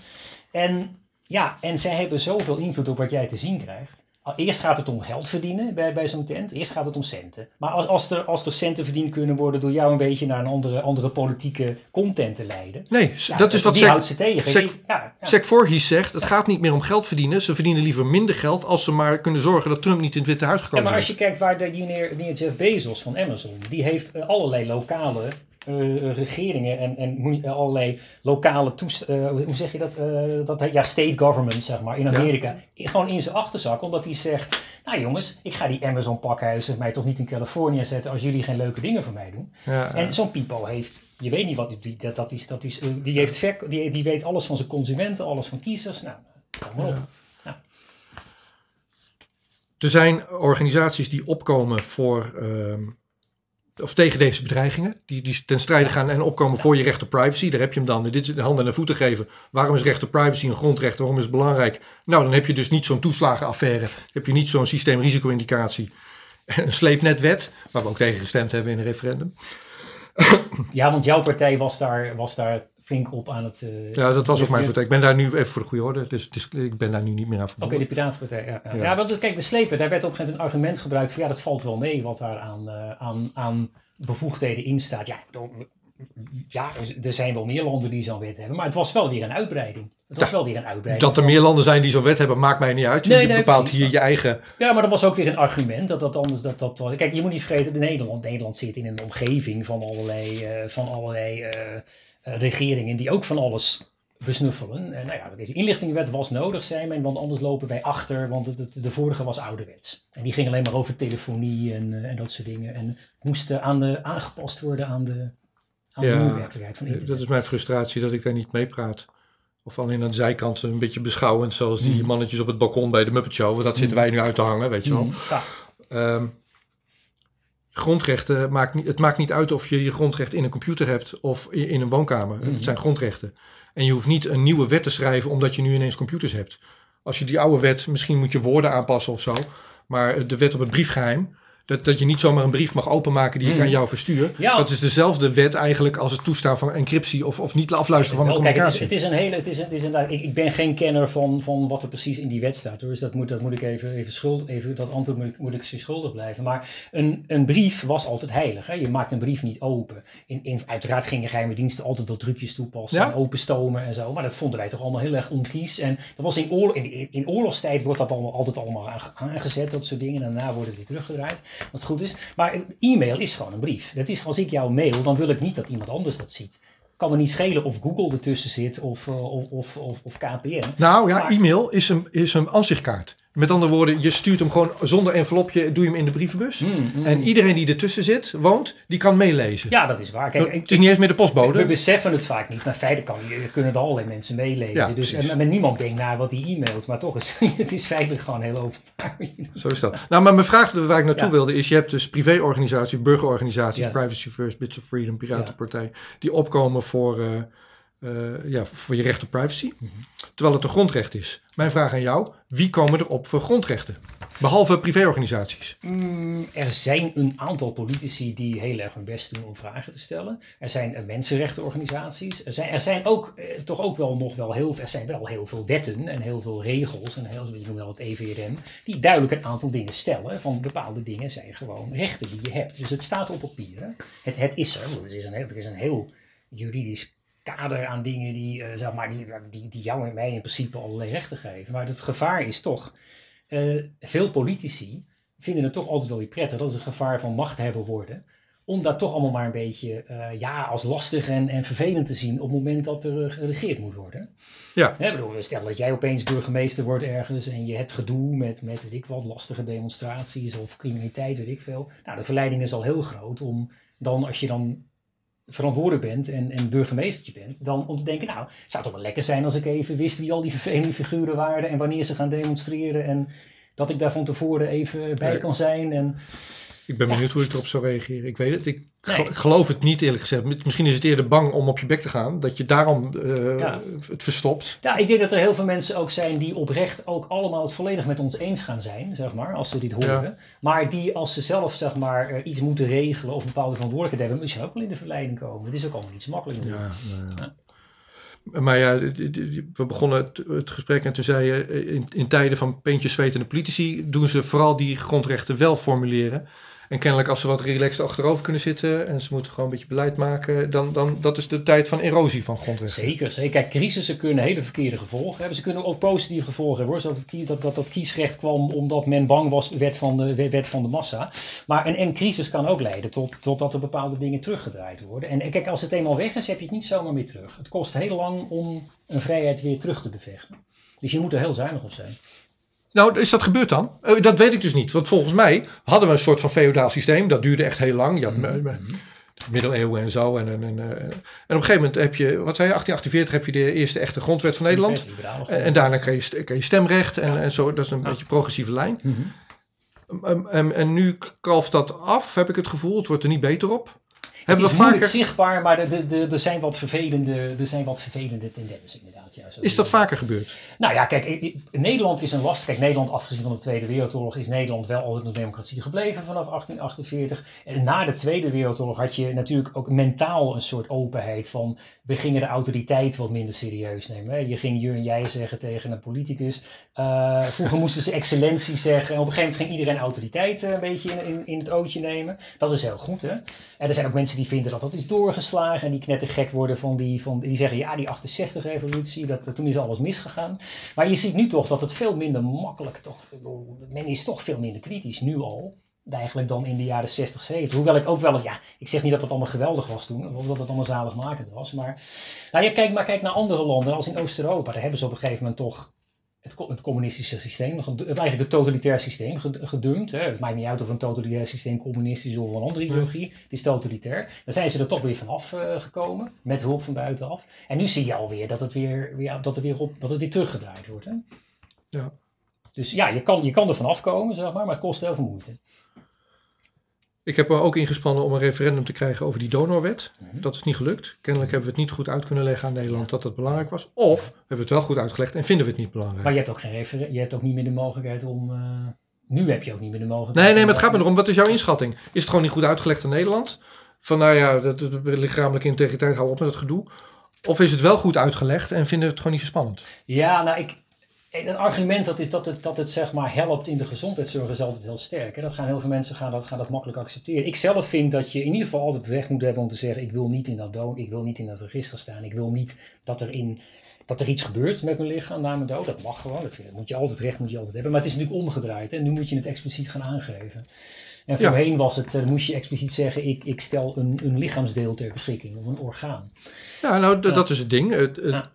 Speaker 2: En ja, en zij hebben zoveel invloed op wat jij te zien krijgt. Eerst gaat het om geld verdienen bij, bij zo'n tent. Eerst gaat het om centen. Maar als, als, er, als er centen verdiend kunnen worden door jou een beetje naar een andere, andere politieke content te leiden.
Speaker 1: Nee, ja, dat is wat die houdt ze tegen. Sec, ja, ja. Voorhies zegt, het gaat niet meer om geld verdienen. Ze verdienen liever minder geld als ze maar kunnen zorgen dat Trump niet in het Witte Huis gekomen
Speaker 2: is. Ja, maar als je kijkt waar de meneer Jeff Bezos van Amazon, die heeft eh, allerlei lokale uh, regeringen en, en allerlei lokale toest uh, hoe zeg je dat, uh, dat? Ja, state government, zeg maar, in Amerika. Ja. Gewoon in zijn achterzak, omdat hij zegt: Nou jongens, ik ga die Amazon pakhuizen mij toch niet in Californië zetten als jullie geen leuke dingen voor mij doen. Ja, en zo'n Pipo heeft, je weet niet wat die, dat, dat is, dat is, die, heeft die, die weet alles van zijn consumenten, alles van kiezers. Nou, kom maar op.
Speaker 1: Er zijn organisaties die opkomen voor. Ehm, of tegen deze bedreigingen, die, die ten strijde gaan en opkomen voor je recht op privacy. Daar heb je hem dan. Dit is de handen en voeten geven. Waarom is recht op privacy een grondrecht? Waarom is het belangrijk? Nou, dan heb je dus niet zo'n toeslagenaffaire. heb je niet zo'n systeemrisico-indicatie. Een sleepnetwet, waar we ook tegen gestemd hebben in een referendum.
Speaker 2: Ja, want jouw partij was daar, was daar flink op aan het... Uh,
Speaker 1: ja, dat was ook mijn partij. Ik ben daar nu, even voor de goede orde, dus, dus ik ben daar nu niet meer aan verbonden.
Speaker 2: Oké, okay, de Piratenpartij, ja. Ja, ja. want kijk, de slepen, daar werd op een gegeven moment een argument gebruikt van ja, dat valt wel mee wat daar aan, uh, aan, aan bevoegdheden in staat. Ja, ja, er zijn wel meer landen die zo'n wet hebben, maar het was wel weer een uitbreiding. Het was ja, wel weer een uitbreiding.
Speaker 1: Dat er meer landen zijn die zo'n wet hebben, maakt mij niet uit. Nee, je nee, bepaalt precies, hier je eigen.
Speaker 2: Ja, maar dat was ook weer een argument. Dat dat anders. Dat, dat, kijk, je moet niet vergeten, Nederland, Nederland zit in een omgeving van allerlei, uh, van allerlei uh, regeringen die ook van alles besnuffelen. En nou ja, deze inlichtingenwet was nodig, zei men, want anders lopen wij achter, want het, het, de vorige was ouderwets. En die ging alleen maar over telefonie en, uh, en dat soort dingen. En moest aan de, aangepast worden aan de, aan ja, de nieuwe werkelijkheid van internet.
Speaker 1: Dat is mijn frustratie dat ik daar niet mee praat. Of alleen aan de zijkant een beetje beschouwend, zoals die mm. mannetjes op het balkon bij de Muppet Show. Want dat zitten mm. wij nu uit te hangen, weet je wel. Mm. Ja. Um, grondrechten maakt niet, het maakt niet uit of je je grondrecht in een computer hebt of in een woonkamer. Mm -hmm. Het zijn grondrechten. En je hoeft niet een nieuwe wet te schrijven omdat je nu ineens computers hebt. Als je die oude wet, misschien moet je woorden aanpassen of zo. Maar de wet op het briefgeheim, Dat, dat je niet zomaar een brief mag openmaken die ik
Speaker 2: Hmm.
Speaker 1: aan jou verstuur.
Speaker 2: Ja.
Speaker 1: Dat is dezelfde wet eigenlijk als het toestaan van encryptie of, of niet afluisteren van de
Speaker 2: kijk, het is,
Speaker 1: communicatie.
Speaker 2: het is een hele, het is, een- het is inderdaad, ik, ik ben geen kenner van, van wat er precies in die wet staat. Hoor. Dus dat moet, dat moet ik even, even schuld, even dat antwoord moet ik, moet ik schuldig blijven. Maar een, een brief was altijd heilig. Hè? Je maakt een brief niet open. In, in, uiteraard gingen geheime diensten altijd wel trucjes toepassen.
Speaker 1: Ja.
Speaker 2: En openstomen en zo. Maar dat vonden wij toch allemaal heel erg onkies. En dat was in, oorlog, in, in oorlogstijd wordt dat allemaal, altijd allemaal aange- aangezet, dat soort dingen. En daarna wordt het weer teruggedraaid, als het goed is. Maar e-mail is gewoon een brief. Dat is, als ik jou mail, dan wil ik niet dat iemand anders dat ziet. Kan me niet schelen of Google ertussen zit of, eh, of, of, of, KPN.
Speaker 1: Nou ja, e-mail is een, is een ansichtkaart. Met andere woorden, je stuurt hem gewoon zonder envelopje, doe je hem in de brievenbus.
Speaker 2: Mm, mm.
Speaker 1: En iedereen die ertussen zit, woont, die kan meelezen.
Speaker 2: Ja, dat is waar. Kijk,
Speaker 1: het is niet eens meer de
Speaker 2: we
Speaker 1: postbode.
Speaker 2: beseffen het vaak niet, maar feitelijk kan, je, kunnen er allerlei mensen meelezen.
Speaker 1: Ja,
Speaker 2: dus, en, niemand denkt na wat hij e-mailt, maar toch is het is feitelijk gewoon heel openbaar.
Speaker 1: Zo is dat. Nou, maar mijn vraag waar ik naartoe
Speaker 2: Ja.
Speaker 1: wilde is, je hebt dus privéorganisaties, burgerorganisaties,
Speaker 2: Ja.
Speaker 1: Privacy First, Bits of Freedom, Piratenpartij, die opkomen voor, eh, eh, ja, voor je recht op privacy.
Speaker 2: Mhm.
Speaker 1: Terwijl het een grondrecht is. Mijn vraag aan jou, wie komen er op voor grondrechten? Behalve privéorganisaties.
Speaker 2: Mm, er zijn een aantal politici die heel erg hun best doen om vragen te stellen. Er zijn eh, mensenrechtenorganisaties. Er zijn, er zijn ook eh, toch ook wel nog wel heel, er zijn wel heel veel wetten en heel veel regels en heel, je noemt wel het EVRM, die duidelijk een aantal dingen stellen. Van bepaalde dingen zijn gewoon rechten die je hebt. Dus het staat op papier. Het, het is er. want Het is een, er is een heel juridisch kader aan dingen die, eh, zeg maar, die, die, die jou en mij in principe allerlei rechten geven. Maar het gevaar is toch, eh, veel politici vinden het toch altijd wel weer prettig. Dat is het gevaar van machthebber worden. Om dat toch allemaal maar een beetje eh, ja, als lastig en, en vervelend te zien op het moment dat er geregeerd moet worden.
Speaker 1: Ja.
Speaker 2: Hè, bedoel, stel dat jij opeens burgemeester wordt ergens en je hebt gedoe met, met weet ik wat, lastige demonstraties of criminaliteit, weet ik veel. Nou, de verleiding is al heel groot om dan, als je dan verantwoordelijk bent en, en burgemeestertje bent, dan om te denken, nou, het zou toch wel lekker zijn als ik even wist wie al die vervelende figuren waren en wanneer ze gaan demonstreren en dat ik daar van tevoren even bij kan zijn. En,
Speaker 1: Ik ben benieuwd hoe ik erop zou reageren. Ik weet het. Ik
Speaker 2: Nee.
Speaker 1: geloof het niet eerlijk gezegd. Misschien is het eerder bang om op je bek te gaan. Dat je daarom eh,
Speaker 2: Ja.
Speaker 1: het verstopt.
Speaker 2: ja, ik denk dat er heel veel mensen ook zijn die oprecht ook allemaal het volledig met ons eens gaan zijn, zeg maar, als ze dit horen.
Speaker 1: Ja.
Speaker 2: Maar die als ze zelf, zeg maar, eh, iets moeten regelen of een bepaalde verantwoordelijkheid hebben, misschien ook wel in de verleiding komen. Het is ook allemaal niet zo makkelijk.
Speaker 1: Ja, ja. Maar ja, we begonnen het, het gesprek en toen zei je... eh, In, in tijden van peentjes zwetende politici... doen ze vooral die grondrechten wel formuleren. En kennelijk als ze wat relaxed achterover kunnen zitten... en ze moeten gewoon een beetje beleid maken... dan, dan dat is de tijd van erosie van grondrechten.
Speaker 2: Zeker, zeker. Kijk, crisissen kunnen hele verkeerde gevolgen hebben. Ze kunnen ook positieve gevolgen hebben. Hoor. Dat, dat, dat, dat kiesrecht kwam omdat men bang was, wet van de, wet van de massa. Maar een, een crisis kan ook leiden tot, tot dat er bepaalde dingen teruggedraaid worden. En kijk, als het eenmaal weg is, heb je het niet zomaar meer terug. Het kost heel lang om een vrijheid weer terug te bevechten. Dus je moet er heel zuinig op zijn.
Speaker 1: Nou, is dat gebeurd dan? Eh, dat weet ik dus niet. Want volgens mij hadden we een soort van feodaal systeem. Dat duurde echt heel lang. Je had me- me- middeleeuwen en zo. En, en, en, eh, en op een gegeven moment heb je, wat zei je, 1848 heb je de eerste echte grondwet van Nederland. En, daarna kreeg je, stemrecht en,
Speaker 2: Ja.
Speaker 1: en zo. Dat is een
Speaker 2: Ja.
Speaker 1: beetje progressieve lijn.
Speaker 2: Mhm.
Speaker 1: En, en, en nu kalft dat af, heb ik het gevoel. Het wordt er niet beter op.
Speaker 2: Het
Speaker 1: Hebben
Speaker 2: is
Speaker 1: we vaker,
Speaker 2: zichtbaar, maar er zijn wat vervelende, er zijn wat vervelende tendensen inderdaad. Ja, zo
Speaker 1: is dat vaker gebeurd?
Speaker 2: Nou ja, kijk, Nederland is een last. Kijk, Nederland, afgezien van de Tweede Wereldoorlog, is Nederland wel altijd een democratie gebleven vanaf 1848. En na de Tweede Wereldoorlog had je natuurlijk ook mentaal een soort openheid van. We gingen de autoriteit wat minder serieus nemen. Hè. Je ging je en jij zeggen tegen een politicus. Eh, vroeger moesten ze excellentie zeggen. En op een gegeven moment ging iedereen autoriteit eh, een beetje in, in, in het ootje nemen. Dat is heel goed, hè. En er zijn ook mensen die vinden dat dat is doorgeslagen. En die knettergek worden van die, van, die zeggen, ja, die 68-revolutie, dat, toen is alles misgegaan. Maar je ziet nu toch dat het veel minder makkelijk, toch, men is toch veel minder kritisch nu al. Eigenlijk dan in de jaren 60, 70. Hoewel ik ook wel ja, ik zeg niet dat het allemaal geweldig was toen, of dat het allemaal zaligmakend was. Maar, nou, ja, maar kijk naar andere landen, als in Oost-Europa. Daar hebben ze op een gegeven moment toch het, co- het communistische systeem, ged- eigenlijk het totalitair systeem ged- gedumpt. Hè. Het maakt niet uit of een totalitair systeem communistisch is of een andere ideologie. Het is totalitair. Dan zijn ze er toch weer vanaf eh, gekomen, met hulp van buitenaf. En nu zie je alweer dat het weer, weer, dat het weer, op, dat het weer teruggedraaid wordt. Hè.
Speaker 1: Ja.
Speaker 2: Dus ja, je kan, je kan er vanaf komen, zeg maar, maar het kost heel veel moeite.
Speaker 1: Ik heb er ook ingespannen om een referendum te krijgen over die donorwet.
Speaker 2: Mhm.
Speaker 1: Dat is niet gelukt. Kennelijk hebben we het niet goed uit kunnen leggen aan Nederland dat dat belangrijk was. Of hebben we het wel goed uitgelegd en vinden we het niet belangrijk.
Speaker 2: Maar je hebt ook, geen je hebt ook niet meer de mogelijkheid om, eh, Nu heb je ook niet meer de mogelijkheid.
Speaker 1: Nee, nee, maar het gaat me erom, wat is jouw inschatting? Is het gewoon niet goed uitgelegd in Nederland? Van nou ja, de, de, de lichamelijke integriteit, hou op met het gedoe. Of is het wel goed uitgelegd en vinden we het gewoon niet zo spannend?
Speaker 2: Ja, nou, ik, een argument dat, is dat, het, dat het zeg maar helpt in de gezondheidszorg is altijd heel sterk. Hè? Dat gaan heel veel mensen gaan dat, gaan dat makkelijk accepteren. Ik zelf vind dat je in ieder geval altijd het recht moet hebben om te zeggen: ik wil niet in dat dood, ik wil niet in dat register staan. Ik wil niet dat er in dat er iets gebeurt met mijn lichaam na mijn dood. Dat mag gewoon. Dat, vind, dat moet je altijd recht moet je altijd hebben. Maar het is natuurlijk omgedraaid. En nu moet je het expliciet gaan aangeven. En voorheen was het, uh, moest je expliciet zeggen, ik, ik stel een, een lichaamsdeel ter beschikking of een orgaan.
Speaker 1: Ja, nou, dat is het ding. Het, het, ja.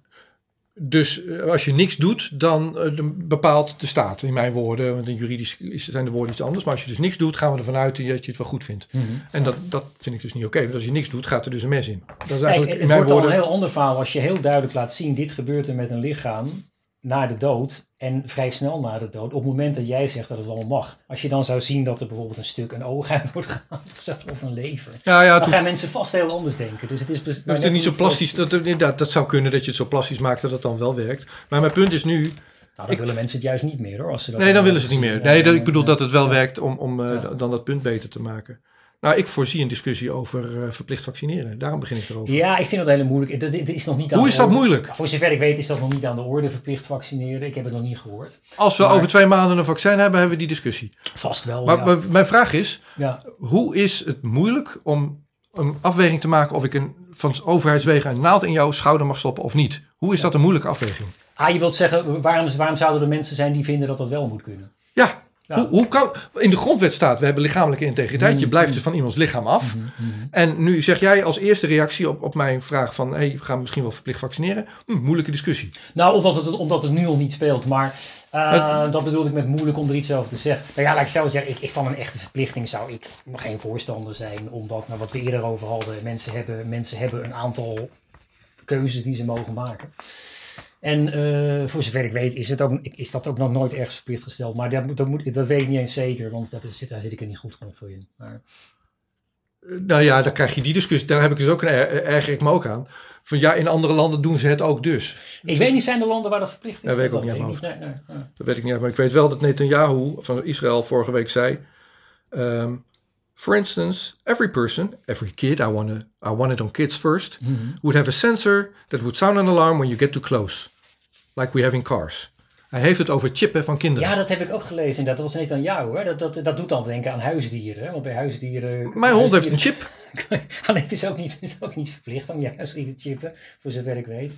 Speaker 1: Dus eh, als je niks doet, dan uh, bepaalt de staat, in mijn woorden, want in juridisch zijn de woorden iets anders. Maar als je dus niks doet, gaan we ervan uit dat je het wel goed vindt. Mm -hmm. En dat, dat vind ik dus niet oké. Okay, want als je niks doet, gaat er dus een mes in. Dat is
Speaker 2: eigenlijk Kijk, in het wordt woorden... al een heel ander verhaal als je heel duidelijk laat zien, dit gebeurt er met een lichaam na de dood en vrij snel na de dood, op het moment dat jij zegt dat het allemaal mag. Als je dan zou zien dat er bijvoorbeeld een stuk een oog uit wordt gehaald of, een lever,
Speaker 1: ja, ja,
Speaker 2: dan gaan mensen vast heel anders denken. Dus het is
Speaker 1: het is niet zo plastisch, dat, dat, dat zou kunnen dat je het zo plastisch maakt dat het dan wel werkt. Maar mijn punt is nu,
Speaker 2: nou, dan ik, willen mensen het juist niet meer hoor. Als ze dat
Speaker 1: nee, dan willen ze het niet meer. Nee, dat, ik bedoel dat het wel werkt om, om uh, ja. dan dat punt beter te maken. Nou, ik voorzie een discussie over uh, verplicht vaccineren. Daarom begin ik erover.
Speaker 2: Ja, ik vind dat heel moeilijk. Dat, is nog niet aan
Speaker 1: Hoe is dat moeilijk?
Speaker 2: Voor zover ik weet is dat nog niet aan de orde, verplicht vaccineren. Ik heb het nog niet gehoord.
Speaker 1: Als we maar, over twee maanden een vaccin hebben, hebben we die discussie.
Speaker 2: Vast wel,
Speaker 1: Maar,
Speaker 2: ja.
Speaker 1: maar mijn vraag is,
Speaker 2: ja.
Speaker 1: hoe is het moeilijk om een afweging te maken of ik een, van overheidswegen een naald in jouw schouder mag stoppen of niet? Hoe is dat een moeilijke afweging?
Speaker 2: Ah, je wilt zeggen, waarom, waarom zouden er mensen zijn die vinden dat dat wel moet kunnen?
Speaker 1: Ja, ja. Hoe, hoe, kan, in de grondwet staat, we hebben lichamelijke integriteit. Je blijft dus van iemands lichaam af.
Speaker 2: Mm, mm.
Speaker 1: En nu zeg jij als eerste reactie op, op mijn vraag van... Hey, we gaan misschien wel verplicht vaccineren. Hm, moeilijke discussie.
Speaker 2: Nou, omdat het, omdat het nu al niet speelt. Maar uh, het, dat bedoel ik met moeilijk om er iets over te zeggen. Nou ja, laat ik zo zeggen, ik, ik, van een echte verplichting zou ik geen voorstander zijn. Omdat, nou, wat we eerder over hadden, mensen hebben, mensen hebben een aantal keuzes die ze mogen maken. En uh, voor zover ik weet is, het ook, is dat ook nog nooit ergens verplicht gesteld. Maar dat, dat, moet, dat weet ik niet eens zeker, want daar zit, daar zit ik er niet goed genoeg voor in. Maar...
Speaker 1: Nou ja, dan krijg je die discussie. Daar heb ik dus ook een erger ik me ook aan. Van ja, in andere landen doen ze het ook dus.
Speaker 2: Ik dus weet niet, zijn er landen waar dat verplicht is?
Speaker 1: Dat weet ik ook niet. Nee, nee, nee. Dat weet ik niet maar ik weet wel dat Netanyahu van Israël vorige week zei... Um, For instance, every person, every kid, I want, to, I want it on kids first,
Speaker 2: Mhm.
Speaker 1: mm -hmm. would have a sensor that would sound an alarm when you get too close. Like we have in cars. Hij heeft het over chippen van kinderen.
Speaker 2: Ja, dat heb ik ook gelezen. Dat was niet aan jou hoor. Dat, dat, dat doet dan denken aan huisdieren. Want bij huisdieren.
Speaker 1: Mijn hond heeft een chip.
Speaker 2: Alleen het is ook, niet, is ook niet verplicht om je huisdier te chippen, voor zover ik weet.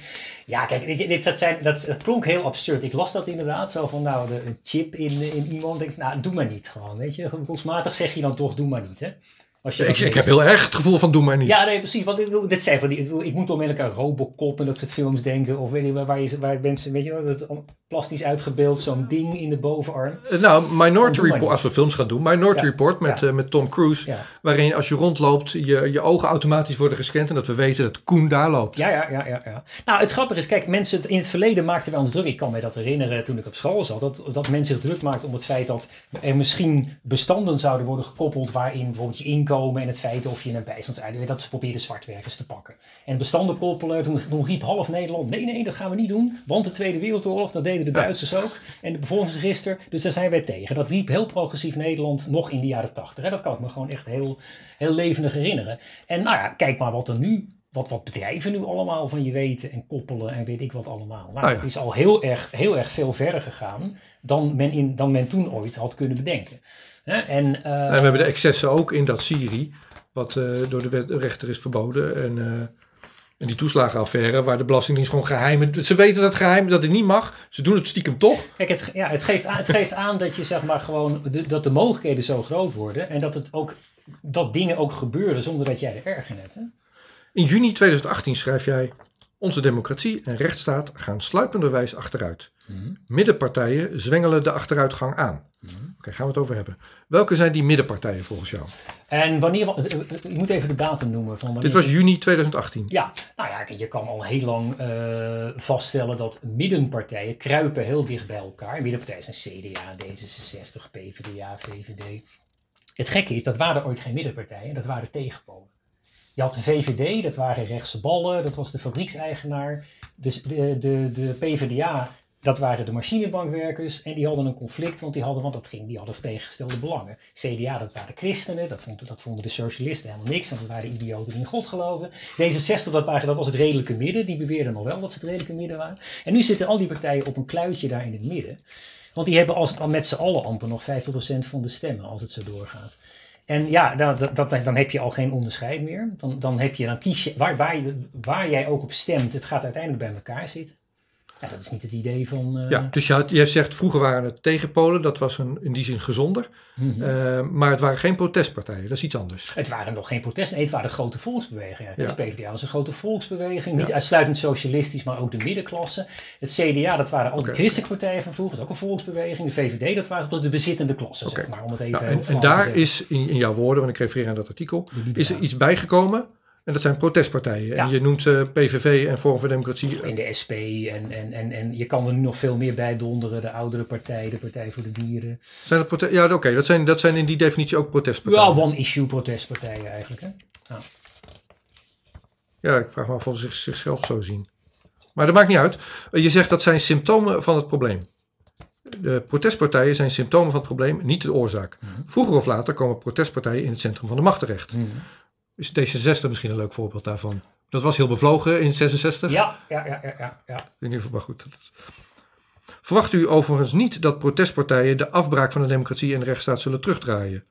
Speaker 2: Ja, kijk, dit, dit, dat, zijn, dat, dat klonk heel absurd. Ik las dat inderdaad zo van, nou, de, een chip in, in iemand. Denk, nou, doe maar niet gewoon, weet je. Gevoelsmatig zeg je dan toch, doe maar niet, hè.
Speaker 1: Als je ik, ik heb heel erg het gevoel van doe maar niet.
Speaker 2: Ja, nee, precies. Want ik, dit zijn van die, ik moet onmiddellijk aan Robocop en dat soort films denken. Of weet je, waar, je, waar mensen, weet je wel, dat plastisch uitgebeeld, zo'n ding in de bovenarm.
Speaker 1: Nou, Minority Report, als we films gaan doen, Minority ja. Report met, ja. uh, met Tom Cruise.
Speaker 2: Ja.
Speaker 1: Waarin als je rondloopt, je, je ogen automatisch worden gescand en dat we weten dat Koen daar loopt.
Speaker 2: Ja, ja, ja, ja, ja. Nou, het grappige is, kijk, mensen in het verleden maakten wij ons druk. Ik kan me dat herinneren toen ik op school zat. Dat, dat mensen zich druk maakten om het feit dat er misschien bestanden zouden worden gekoppeld waarin bijvoorbeeld je inkomen en het feit of je een bijstandsuiting, dat ze probeerden zwartwerkers te pakken. En bestanden koppelen, toen, toen riep half Nederland, nee, nee, dat gaan we niet doen, want de Tweede Wereldoorlog, dat deden de Duitsers ook. En de bevolkingsregister, dus daar zijn wij tegen. Dat riep heel progressief Nederland nog in de jaren tachtig. Dat kan ik me gewoon echt heel, heel levendig herinneren. En nou ja, kijk maar wat er nu wat, wat bedrijven nu allemaal van je weten en koppelen en weet ik wat allemaal. Nou,
Speaker 1: ja.
Speaker 2: Het is al heel erg, heel erg veel verder gegaan dan men, in, dan men toen ooit had kunnen bedenken. En, eh,
Speaker 1: En we hebben de excessen ook in dat Syrië, wat eh, door de wet- rechter is verboden. En, eh, en die toeslagenaffaire, waar de Belastingdienst gewoon geheim... Ze weten dat het geheim, dat het niet mag. Ze doen het stiekem toch.
Speaker 2: Kijk, het, ja, het, geeft aan, het geeft aan dat je zeg maar gewoon de, dat de mogelijkheden zo groot worden en dat het ook dat dingen ook gebeuren zonder dat jij er erg in hebt. Hè?
Speaker 1: In juni 2018 schrijf jij... Onze democratie en rechtsstaat gaan sluipenderwijs achteruit. Middenpartijen zwengelen de achteruitgang aan. Oké, gaan we het over hebben. Welke zijn die middenpartijen volgens jou?
Speaker 2: En wanneer, eh, eh, ik moet even de datum noemen. Van wanneer
Speaker 1: Dit was juni 2018.
Speaker 2: Ja, nou ja, je kan al heel lang eh, vaststellen dat middenpartijen kruipen heel dicht bij elkaar. Middenpartijen zijn CDA, D66, PvdA, VVD. Het gekke is, dat waren ooit geen middenpartijen, dat waren tegenpolen. Je had de VVD, dat waren rechtse ballen, dat was de fabriekseigenaar. Dus de, de, de PvdA, Dat waren de machinebankwerkers en die hadden een conflict, want die hadden, want dat ging, die hadden tegengestelde belangen. CDA, dat waren christenen, dat vonden, dat vonden de socialisten helemaal niks, want dat waren idioten die in God geloven. D66, dat, dat was het redelijke midden, die beweerden nog wel dat ze het redelijke midden waren. En nu zitten al die partijen op een kluitje daar in het midden. Want die hebben als, met z'n allen amper nog 50% van de stemmen als het zo doorgaat. En ja, dan, dat, dan heb je al geen onderscheid meer. Dan, dan, heb je, dan kies je waar, waar, je, waar jij ook op stemt, het gaat uiteindelijk bij elkaar zitten. Ja, dat is niet het idee van. Uh...
Speaker 1: Ja, dus je, had, je zegt vroeger waren het tegenpolen, dat was een, in die zin gezonder. Mm -hmm. uh, maar het waren geen protestpartijen, dat is iets anders.
Speaker 2: Het waren nog geen protesten, nee, het waren grote volksbewegingen. Ja. De PvdA was een grote volksbeweging, niet ja. uitsluitend socialistisch, maar ook de middenklasse. Het CDA, dat waren al okay. de christelijke partijen van vroeger, dat ook een volksbeweging. De VVD, dat was de bezittende klasse, okay. zeg maar. Om het even
Speaker 1: en, en daar is in, in, jouw woorden, want ik refereer aan dat artikel, is er iets bijgekomen en dat zijn protestpartijen. Ja. En je noemt ze PVV en Forum voor Democratie.
Speaker 2: In de SP en, en, en, en je kan er nu nog veel meer bij donderen. De oudere partij, de Partij voor de Dieren.
Speaker 1: Zijn dat? Ja, oké. Okay. Dat, zijn, dat zijn in die definitie ook protestpartijen.
Speaker 2: Ja, one-issue protestpartijen eigenlijk. Hè? Ja.
Speaker 1: ja, ik vraag me af of ze zichzelf zo zien. Maar dat maakt niet uit. Je zegt dat zijn symptomen van het probleem. De protestpartijen zijn symptomen van het probleem, niet de oorzaak. -hmm. Vroeger of later komen protestpartijen in het centrum van de macht terecht. -hmm is D66 misschien een leuk voorbeeld daarvan. Dat was heel bevlogen in 66.
Speaker 2: Ja, ja, ja, ja. ja.
Speaker 1: In ieder geval, maar goed. Verwacht u overigens niet dat protestpartijen de afbraak van de democratie en de rechtsstaat zullen terugdraaien?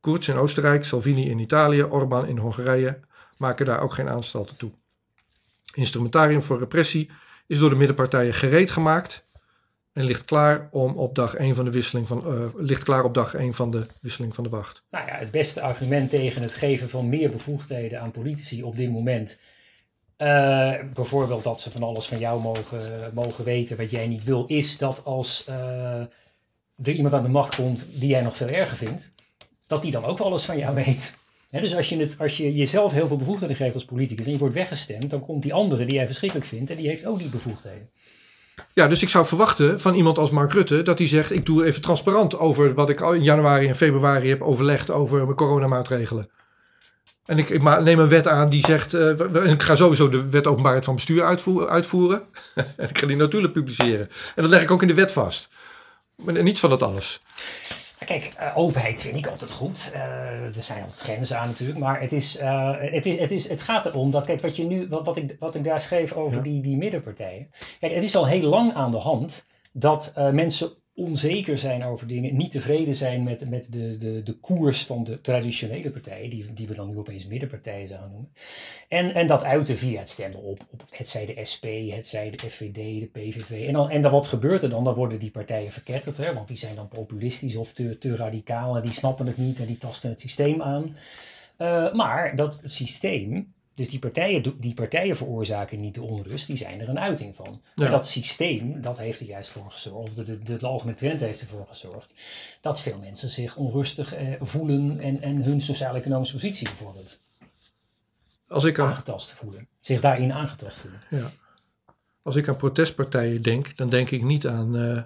Speaker 1: Kurz in Oostenrijk, Salvini in Italië, Orbán in Hongarije maken daar ook geen aanstalten toe. Instrumentarium voor repressie is door de middenpartijen gereed gemaakt en ligt klaar om op dag 1 van de wisseling van uh, ligt klaar op dag 1 van de wisseling van de wacht.
Speaker 2: Nou ja, het beste argument tegen het geven van meer bevoegdheden aan politici op dit moment. Uh, bijvoorbeeld dat ze van alles van jou mogen, mogen weten wat jij niet wil, is dat als uh, er iemand aan de macht komt die jij nog veel erger vindt, dat die dan ook alles van jou weet. Dus als je, het, als je jezelf heel veel bevoegdheden geeft als politicus en je wordt weggestemd, dan komt die andere die jij verschrikkelijk vindt en die heeft ook die bevoegdheden.
Speaker 1: Ja, dus ik zou verwachten van iemand als Mark Rutte dat hij zegt: Ik doe even transparant over wat ik in januari en februari heb overlegd over mijn coronamaatregelen. En ik, neem een wet aan die zegt: uh, en Ik ga sowieso de wet openbaarheid van bestuur uitvoeren. uitvoeren. en ik ga die natuurlijk publiceren. En dat leg ik ook in de wet vast. Maar niets van dat alles.
Speaker 2: Kijk, uh, openheid vind ik altijd goed. Uh, er zijn altijd grenzen aan natuurlijk. Maar het, is, uh, het, is, het, is, het gaat erom dat, kijk, wat, je nu, wat, wat, ik, wat ik daar schreef over ja. die, die middenpartijen. Kijk, het is al heel lang aan de hand dat mensen onzeker zijn over dingen, niet tevreden zijn met, met de, de, de koers van de traditionele partijen, die, die we dan nu opeens middenpartijen zouden noemen. En, en dat uiten via het stemmen op, op het zij de SP, het zij de FVD, de PVV. En dan, en dan wat gebeurt er dan? Dan worden die partijen verketterd, hè, want die zijn dan populistisch of te, te radicaal en die snappen het niet en die tasten het systeem aan. Uh, maar dat systeem, dus die partijen, die partijen veroorzaken niet de onrust, die zijn er een uiting van. Ja. Maar dat systeem, dat heeft er juist voor gezorgd, de, de, de, algemene trend heeft ervoor gezorgd, dat veel mensen zich onrustig eh, voelen en, en hun sociaal-economische positie bijvoorbeeld
Speaker 1: Als ik aan,
Speaker 2: aangetast voelen. Zich daarin aangetast voelen.
Speaker 1: Ja. Als ik aan protestpartijen denk, dan denk ik niet aan, uh,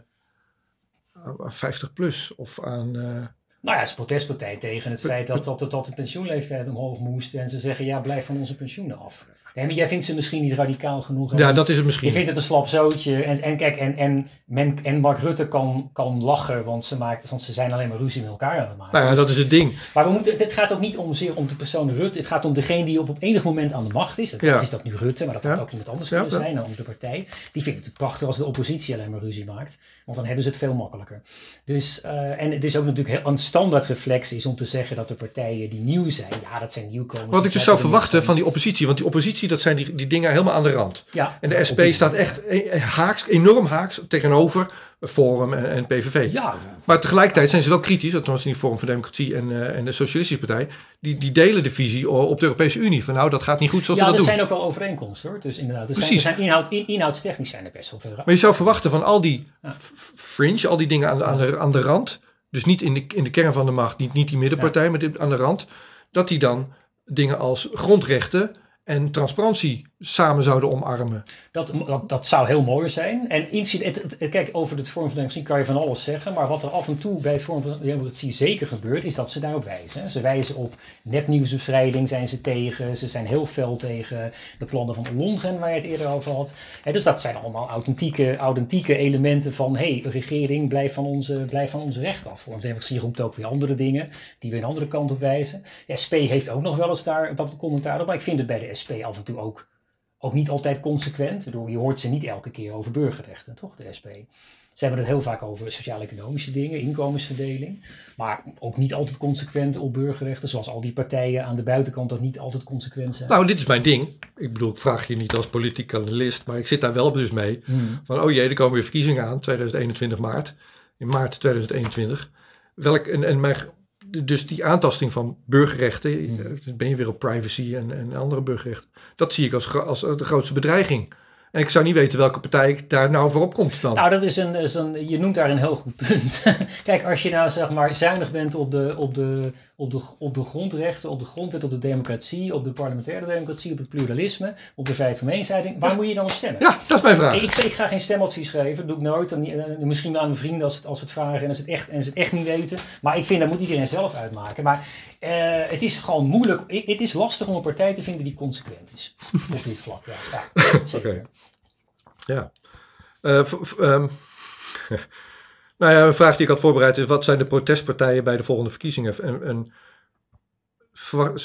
Speaker 1: aan 50 plus of aan... Uh,
Speaker 2: nou ja, het is protestpartij tegen het feit dat, dat, dat de pensioenleeftijd omhoog moest. En ze zeggen, ja, blijf van onze pensioenen af. Nee, maar jij vindt ze misschien niet radicaal genoeg.
Speaker 1: Ja, dat is het misschien.
Speaker 2: Je vindt het een slap zootje. En, en kijk, en, en, men, en Mark Rutte kan, kan lachen, want ze, maken, want ze zijn alleen maar ruzie met elkaar aan het maken.
Speaker 1: Nou ja, dat is het ding.
Speaker 2: Maar we moeten, het gaat ook niet om, zeer om de persoon Rutte. Het gaat om degene die op, op enig moment aan de macht is. Dat ja. is dat nu Rutte, maar dat had ja. ook iemand anders kunnen ja, zijn. om de partij. Die vindt het prachtig als de oppositie alleen maar ruzie maakt. Want dan hebben ze het veel makkelijker. Dus, uh, en het is ook natuurlijk heel, een standaard reflex is om te zeggen dat de partijen die nieuw zijn, ja, dat zijn nieuwkomers.
Speaker 1: Wat ik dus zou verwachten van die oppositie, want die oppositie, dat zijn die, die dingen helemaal aan de rand.
Speaker 2: Ja,
Speaker 1: en de SP staat echt haaks, enorm haaks tegenover Forum en, en PVV.
Speaker 2: Ja.
Speaker 1: Maar tegelijkertijd zijn ze wel kritisch, dat was in die Forum voor Democratie en, uh, en de Socialistische Partij, die, die delen de visie op de Europese Unie. Van nou, dat gaat niet goed zoals
Speaker 2: ja,
Speaker 1: we dat doen.
Speaker 2: Ja, er zijn ook wel overeenkomsten hoor. Dus inderdaad, er Precies. zijn, er zijn inhoud, in, inhoudstechnisch zijn er best wel veel.
Speaker 1: Maar je zou verwachten van al die ja. fringe, al die dingen aan de, aan de, aan de rand, dus niet in de, in de kern van de macht, niet, niet die middenpartij, maar aan de rand, dat die dan dingen als grondrechten en transparantie samen zouden omarmen.
Speaker 2: Dat, dat, dat zou heel mooi zijn. En incident, kijk, over het vorm van democratie kan je van alles zeggen. Maar wat er af en toe bij het vorm van democratie zeker gebeurt, is dat ze daarop wijzen. Ze wijzen op nepnieuwsbevrijding, zijn ze tegen. Ze zijn heel fel tegen de plannen van Longren, waar je het eerder over had. Dus dat zijn allemaal authentieke, authentieke elementen van... hé, hey, regering, blijf van, onze, blijf van onze recht af. Vorm van democratie roept ook weer andere dingen... die weer een andere kant op wijzen. SP heeft ook nog wel eens daar dat commentaar op. Maar ik vind het bij de SP af en toe ook ook niet altijd consequent. Ik bedoel, je hoort ze niet elke keer over burgerrechten, toch, de SP. Ze hebben het heel vaak over sociaal-economische dingen, inkomensverdeling. Maar ook niet altijd consequent op burgerrechten. Zoals al die partijen aan de buitenkant dat niet altijd consequent zijn.
Speaker 1: Nou, dit is mijn ding. Ik bedoel, ik vraag je niet als politiek analist, maar ik zit daar wel dus mee.
Speaker 2: Hmm.
Speaker 1: Van, oh jee, er komen weer verkiezingen aan, 2021 maart. In maart 2021. Welk, en, en mijn, dus die aantasting van burgerrechten, eh, dan ben je weer op privacy en, en andere burgerrechten. Dat zie ik als, als de grootste bedreiging. En ik zou niet weten welke partij daar nou voor opkomt dan.
Speaker 2: Nou, dat is een, is een, je noemt daar een heel goed punt. Kijk, als je nou zeg maar zuinig bent op de, op, de, op, de, op de grondrechten, op de grondwet, op de democratie, op de parlementaire democratie, op het pluralisme, op de vrijheid van meningsuiting, waar moet je dan op stemmen?
Speaker 1: ja, dat is mijn vraag.
Speaker 2: Ik, ik, ik ga geen stemadvies geven, dat doe ik nooit. Dan, eh, misschien aan mijn vrienden als, het, als ze het vragen en als ze het, echt, en ze het echt niet weten. Maar ik vind dat moet iedereen zelf uitmaken. Maar eh, het is gewoon moeilijk. Het is lastig om een partij te vinden die consequent is op dit vlak. Ja, ja, zeker.
Speaker 1: Ja. Eh, ehm, nou ja, een vraag die ik had voorbereid is: wat zijn de protestpartijen bij de volgende verkiezingen? En,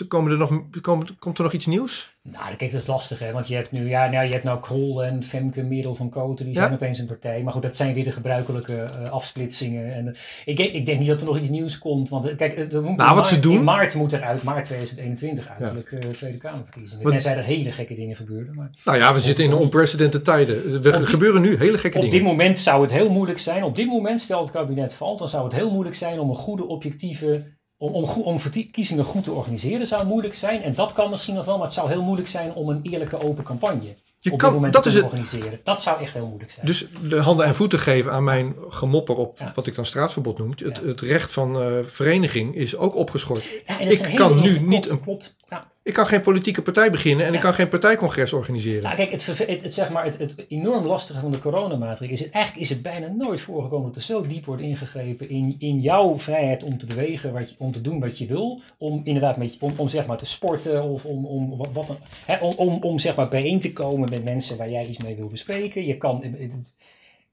Speaker 1: komen er nog, komen, komt er nog iets nieuws?
Speaker 2: Nou, kijk, dat is lastig, hè? Want je hebt nu, ja, nou, je hebt nou Krol en Femke Merel van Koten, die
Speaker 1: Ja.
Speaker 2: zijn opeens een partij. Maar goed, dat zijn weer de gebruikelijke eh, afsplitsingen. En, eh, ik, denk- ik denk niet dat er nog iets nieuws komt. Want eh, kijk, er moet
Speaker 1: Nou,
Speaker 2: in
Speaker 1: ze
Speaker 2: maart-
Speaker 1: doen-
Speaker 2: In maart moet er uit, maart 2021 uiterlijk eh, Tweede Kamerverkiezingen.
Speaker 1: Wat-
Speaker 2: Tenzij er hele gekke dingen gebeuren. Maar
Speaker 1: Nou ja, we zitten in onprecedented tijden. Er gebeuren nu hele gekke
Speaker 2: op dit
Speaker 1: dingen.
Speaker 2: moment zou het heel moeilijk zijn. Op dit moment, stel het kabinet valt, dan zou het heel moeilijk zijn om een goede objectieve. Om, om, verkiezingen goed te organiseren zou moeilijk zijn. En dat kan misschien nog wel, maar het zou heel moeilijk zijn om een eerlijke open campagne
Speaker 1: Je
Speaker 2: op
Speaker 1: kan-
Speaker 2: dit moment
Speaker 1: dat
Speaker 2: te
Speaker 1: is het-
Speaker 2: organiseren. Dat zou echt heel moeilijk zijn.
Speaker 1: Dus de handen en voeten geven aan mijn gemopper op
Speaker 2: Ja.
Speaker 1: wat ik dan straatverbod noem. Het,
Speaker 2: Ja.
Speaker 1: het recht van eh, vereniging is ook opgeschort.
Speaker 2: Ja,
Speaker 1: ik kan nu niet een-
Speaker 2: Klopt. Ja.
Speaker 1: Ik kan geen politieke partij beginnen en ik kan geen partijcongres organiseren.
Speaker 2: Nou, kijk, het, het, het, zeg maar, het, het enorm lastige van de coronamaatregelen is... Het, eigenlijk is het bijna nooit voorgekomen dat er zo diep wordt ingegrepen... in, in jouw vrijheid om te bewegen, wat je, om te doen wat je wil. Om inderdaad met, om, om zeg maar te sporten of om, om, wat, wat hè, om, om, om zeg maar bijeen te komen met mensen waar jij iets mee wil bespreken. Je kan...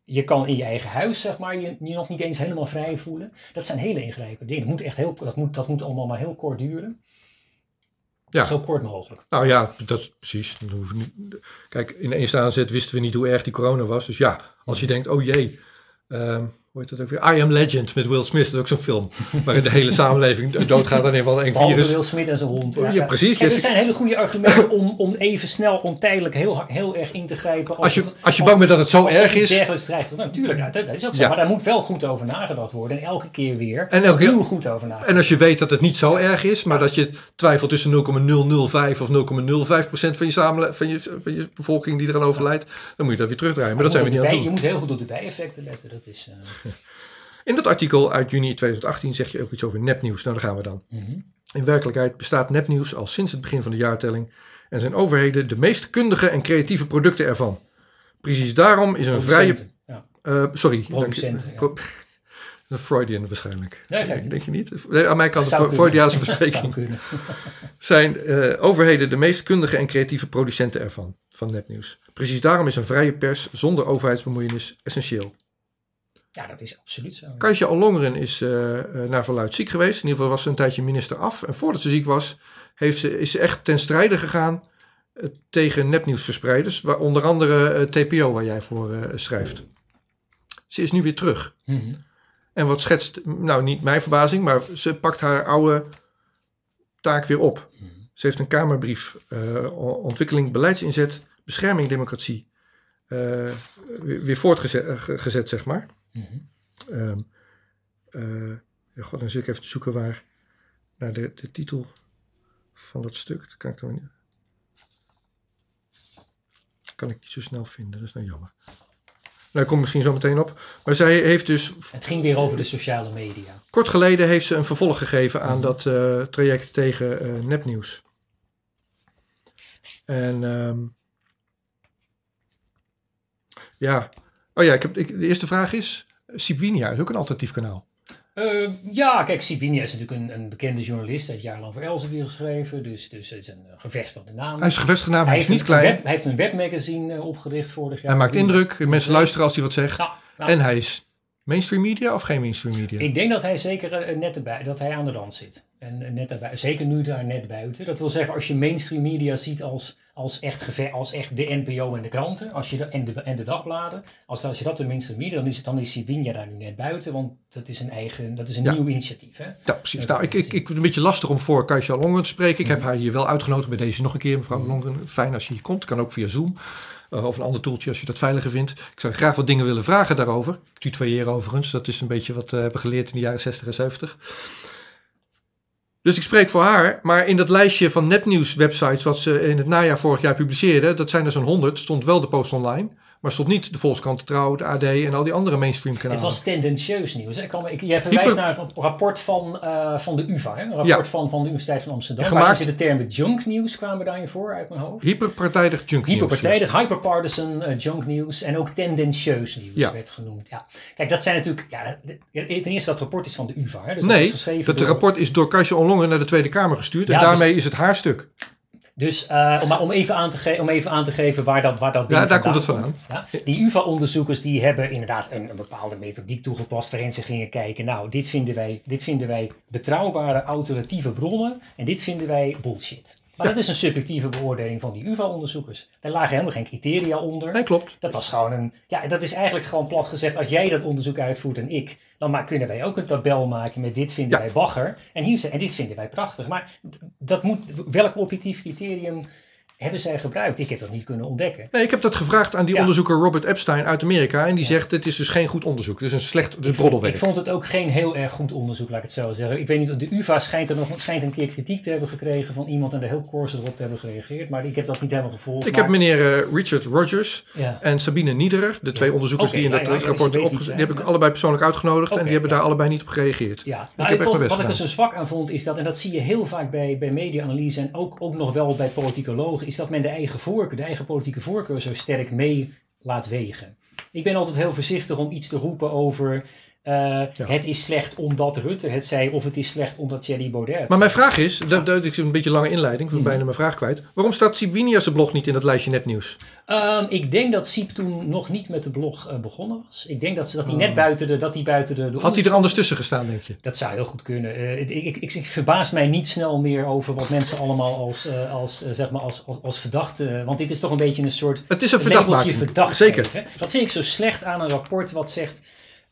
Speaker 2: Je kan in je eigen huis, zeg maar, je, je nog niet eens helemaal vrij voelen. Dat zijn hele ingrijpende dingen. Dat moet, echt heel, dat moet, dat moet allemaal maar heel kort duren.
Speaker 1: Ja.
Speaker 2: Zo kort mogelijk.
Speaker 1: Nou ja, dat precies. Dan hoeven we niet, kijk, in eerste aanzet wisten we niet hoe erg die corona was. Dus ja, als je denkt, oh jee, ehm, hoe heet dat ook weer? I Am Legend met Will Smith, dat is ook zo'n film. Waarin de hele samenleving doodgaat aan een van een
Speaker 2: Behalve
Speaker 1: virus.
Speaker 2: Will Smith en zijn hond.
Speaker 1: Ja, precies.
Speaker 2: En er zijn hele goede argumenten om, om even snel, om tijdelijk heel, heel erg in te grijpen.
Speaker 1: Als je, als je bang bent dat het zo
Speaker 2: als er
Speaker 1: erg is.
Speaker 2: dergelijks dreigt. Nou, natuurlijk, nou, dat, dat is ook zo.
Speaker 1: Ja.
Speaker 2: Maar daar moet wel goed over nagedacht worden. En elke keer weer
Speaker 1: En elke
Speaker 2: opnieuw goed over nagedacht.
Speaker 1: En als je weet dat het niet zo erg is, maar dat je twijfelt tussen 0,005 of 0,05 procent van je, samenle- van, je, van je bevolking die eraan overlijdt, dan moet je dat weer terugdraaien. Maar dat
Speaker 2: je,
Speaker 1: zijn we
Speaker 2: moet
Speaker 1: niet aan het doen.
Speaker 2: je moet heel goed op de bijeffecten letten. Dat is, eh,
Speaker 1: In dat artikel uit juni 2018 zeg je ook iets over nepnieuws. Nou, daar gaan we dan.
Speaker 2: mhm.
Speaker 1: In werkelijkheid bestaat nepnieuws al sinds het begin van de jaartelling en zijn overheden de meest kundige en creatieve producten ervan. Precies daarom is een vrije.
Speaker 2: Ja.
Speaker 1: eh, sorry, dank je.
Speaker 2: Producenten, ja.
Speaker 1: Pro- Een Freudian waarschijnlijk. Denk je niet? Nee, aan mijn kant
Speaker 2: Zou
Speaker 1: een
Speaker 2: kunnen.
Speaker 1: Freudiaanse verspreking. Zijn eh, overheden de meest kundige en creatieve producenten ervan, van nepnieuws. Precies daarom is een vrije pers zonder overheidsbemoeienis essentieel.
Speaker 2: Ja, dat is absoluut zo.
Speaker 1: Kaitje Ollongren is eh, eh, naar verluid ziek geweest. In ieder geval was ze een tijdje minister af. En voordat ze ziek was, heeft ze, is ze echt ten strijde gegaan eh, tegen nepnieuwsverspreiders. Waar onder andere TPO, waar jij voor schrijft. Ze is nu weer terug.
Speaker 2: Mhm.
Speaker 1: En wat schetst, nou niet mijn verbazing, maar ze pakt haar oude taak weer op. Ze heeft een Kamerbrief, ontwikkeling, beleidsinzet, bescherming, democratie, weer, voortgezet, ge- gezet, zeg maar.
Speaker 2: Mhm.
Speaker 1: Ja, god, dan zit ik even te zoeken waar, naar de, de titel van dat stuk. Dat kan ik dan niet, kan ik niet zo snel vinden, dat is nou jammer. Nou, ik kom misschien zo meteen op. Maar zij heeft dus
Speaker 2: Het ging weer over de sociale media.
Speaker 1: Kort geleden heeft ze een vervolg gegeven aan dat eh, traject tegen eh, nepnieuws. En ehm, Ja. Oh ja, ik heb, ik, de eerste vraag is, Sibwinia is ook een alternatief kanaal.
Speaker 2: Uh, ja, kijk, Sibinia is natuurlijk een, een bekende journalist. Hij heeft jarenlang voor Elsevier geschreven. Dus, dus het is een gevestigde naam.
Speaker 1: Hij is gevestigde naam, hij, hij is niet klein.
Speaker 2: Web, hij heeft een webmagazine uh, opgericht vorig jaar.
Speaker 1: Hij maakt indruk, mensen luisteren als hij wat zegt. Nou, en hij is mainstream media of geen mainstream media?
Speaker 2: Ik denk dat hij zeker uh, net erbij, dat hij aan de rand zit. En net erbij, zeker nu daar net buiten. Dat wil zeggen, als je mainstream media ziet als als echt, als echt de NPO en de kranten als je de, en, de, en de dagbladen. Als, als je dat tenminste midden, dan is, dan is Sibinja daar nu net buiten, want dat is een eigen, dat is een nieuw initiatief. Hè?
Speaker 1: Ja, precies. Nou, ik, ik, ik vind het een beetje lastig om voor Kaisha Longen te spreken. Ik heb mhm. haar hier wel uitgenodigd bij deze nog een keer, mevrouw mm. Longen. Fijn als je hier komt, kan ook via Zoom. Uh, of een ander toeltje als je dat veiliger vindt. Ik zou graag wat dingen willen vragen daarover. Ik tutoieer overigens, dat is een beetje wat we hebben geleerd in de jaren 60 en 70. Dus ik spreek voor haar, maar in dat lijstje van netnieuws websites wat ze in het najaar vorig jaar publiceerden, dat zijn er zo'n honderd, stond wel de Post Online. Maar stond niet de Volkskrant, Trouw, de AD en al die andere mainstream kanalen.
Speaker 2: Het was tendentieus nieuws. Ik, ik, jij verwijst naar een rapport van, uh, van de UvA, hè? een rapport van, van de Universiteit van Amsterdam. Gemaakt, waarin ze de termen junk nieuws kwamen daarin voor uit mijn hoofd.
Speaker 1: Hyperpartijdig junk
Speaker 2: nieuws. Hyperpartijdig, ja. hyperpartisan uh, junk nieuws en ook tendentieus nieuws ja. werd genoemd. Ja. Kijk, dat zijn natuurlijk, ja, ten eerste dat rapport is van de UvA. Hè?
Speaker 1: Dus nee, dat, dat rapport is door Kasia Onlongen naar de Tweede Kamer gestuurd en daarmee dus, is het haar stuk.
Speaker 2: Dus uh, om, om, even aan te om even aan te geven waar dat, waar dat
Speaker 1: Ja, daar komt het vandaan.
Speaker 2: Ja? Die UvA-onderzoekers die hebben inderdaad een, een, bepaalde methodiek toegepast waarin ze gingen kijken, nou, dit vinden wij, dit vinden wij betrouwbare alternatieve bronnen en dit vinden wij bullshit. Maar dat is een subjectieve beoordeling van die UvA-onderzoekers. Daar lagen helemaal geen criteria onder.
Speaker 1: Nee, klopt.
Speaker 2: Dat was gewoon een. Ja, dat is eigenlijk gewoon plat gezegd. Als jij dat onderzoek uitvoert en ik, dan maar kunnen wij ook een tabel maken met dit vinden wij bagger. En, hier, en dit vinden wij prachtig. Maar dat moet, welk objectief criterium hebben zij gebruikt? Ik heb dat niet kunnen ontdekken.
Speaker 1: Nee, ik heb dat gevraagd aan die onderzoeker Robert Epstein uit Amerika. En die zegt, het is dus geen goed onderzoek. Is een slecht is broddelwerk.
Speaker 2: Ik vond het ook geen heel erg goed onderzoek, laat ik het zo zeggen. Ik weet niet, de UvA schijnt, er nog, schijnt een keer kritiek te hebben gekregen van iemand... en er heel kort erop te hebben gereageerd. Maar ik heb dat niet helemaal gevolgd.
Speaker 1: Ik heb meneer uh, Richard Rogers en Sabine Niederer, de twee onderzoekers die in dat rapport opgezet... Die heb ik allebei persoonlijk uitgenodigd en die hebben daar allebei niet op gereageerd.
Speaker 2: Ja, nou, ik, vond, wat ik er zo zwak aan vond is dat... en dat zie je heel vaak bij, bij media-analyse en ook, ook nog wel bij politicologen... is dat men de eigen voorkeur, de eigen politieke voorkeur zo sterk mee laat wegen. Ik ben altijd heel voorzichtig om iets te roepen over uh, Het is slecht omdat Rutte het zei, of het is slecht omdat Thierry Baudet.
Speaker 1: Maar mijn vraag is, dat, dat is een beetje lange inleiding, ik ben hmm. bijna mijn vraag kwijt. Waarom staat Siep Winia's blog niet in dat lijstje netnieuws?
Speaker 2: Um, ik denk dat Siep toen nog niet met de blog uh, begonnen was. Ik denk dat, ze, dat hij net oh. buiten de, dat hij buiten de, de
Speaker 1: Had hij er anders tussen gestaan, denk je?
Speaker 2: Dat zou heel goed kunnen. Uh, ik, ik, ik, ik, verbaas mij niet snel meer over wat mensen allemaal als, als, zeg maar als, als, als verdachte. Want dit is toch een beetje een soort.
Speaker 1: Het is een verdachtmaking.
Speaker 2: Verdacht Zeker. Dat vind ik zo slecht aan een rapport wat zegt.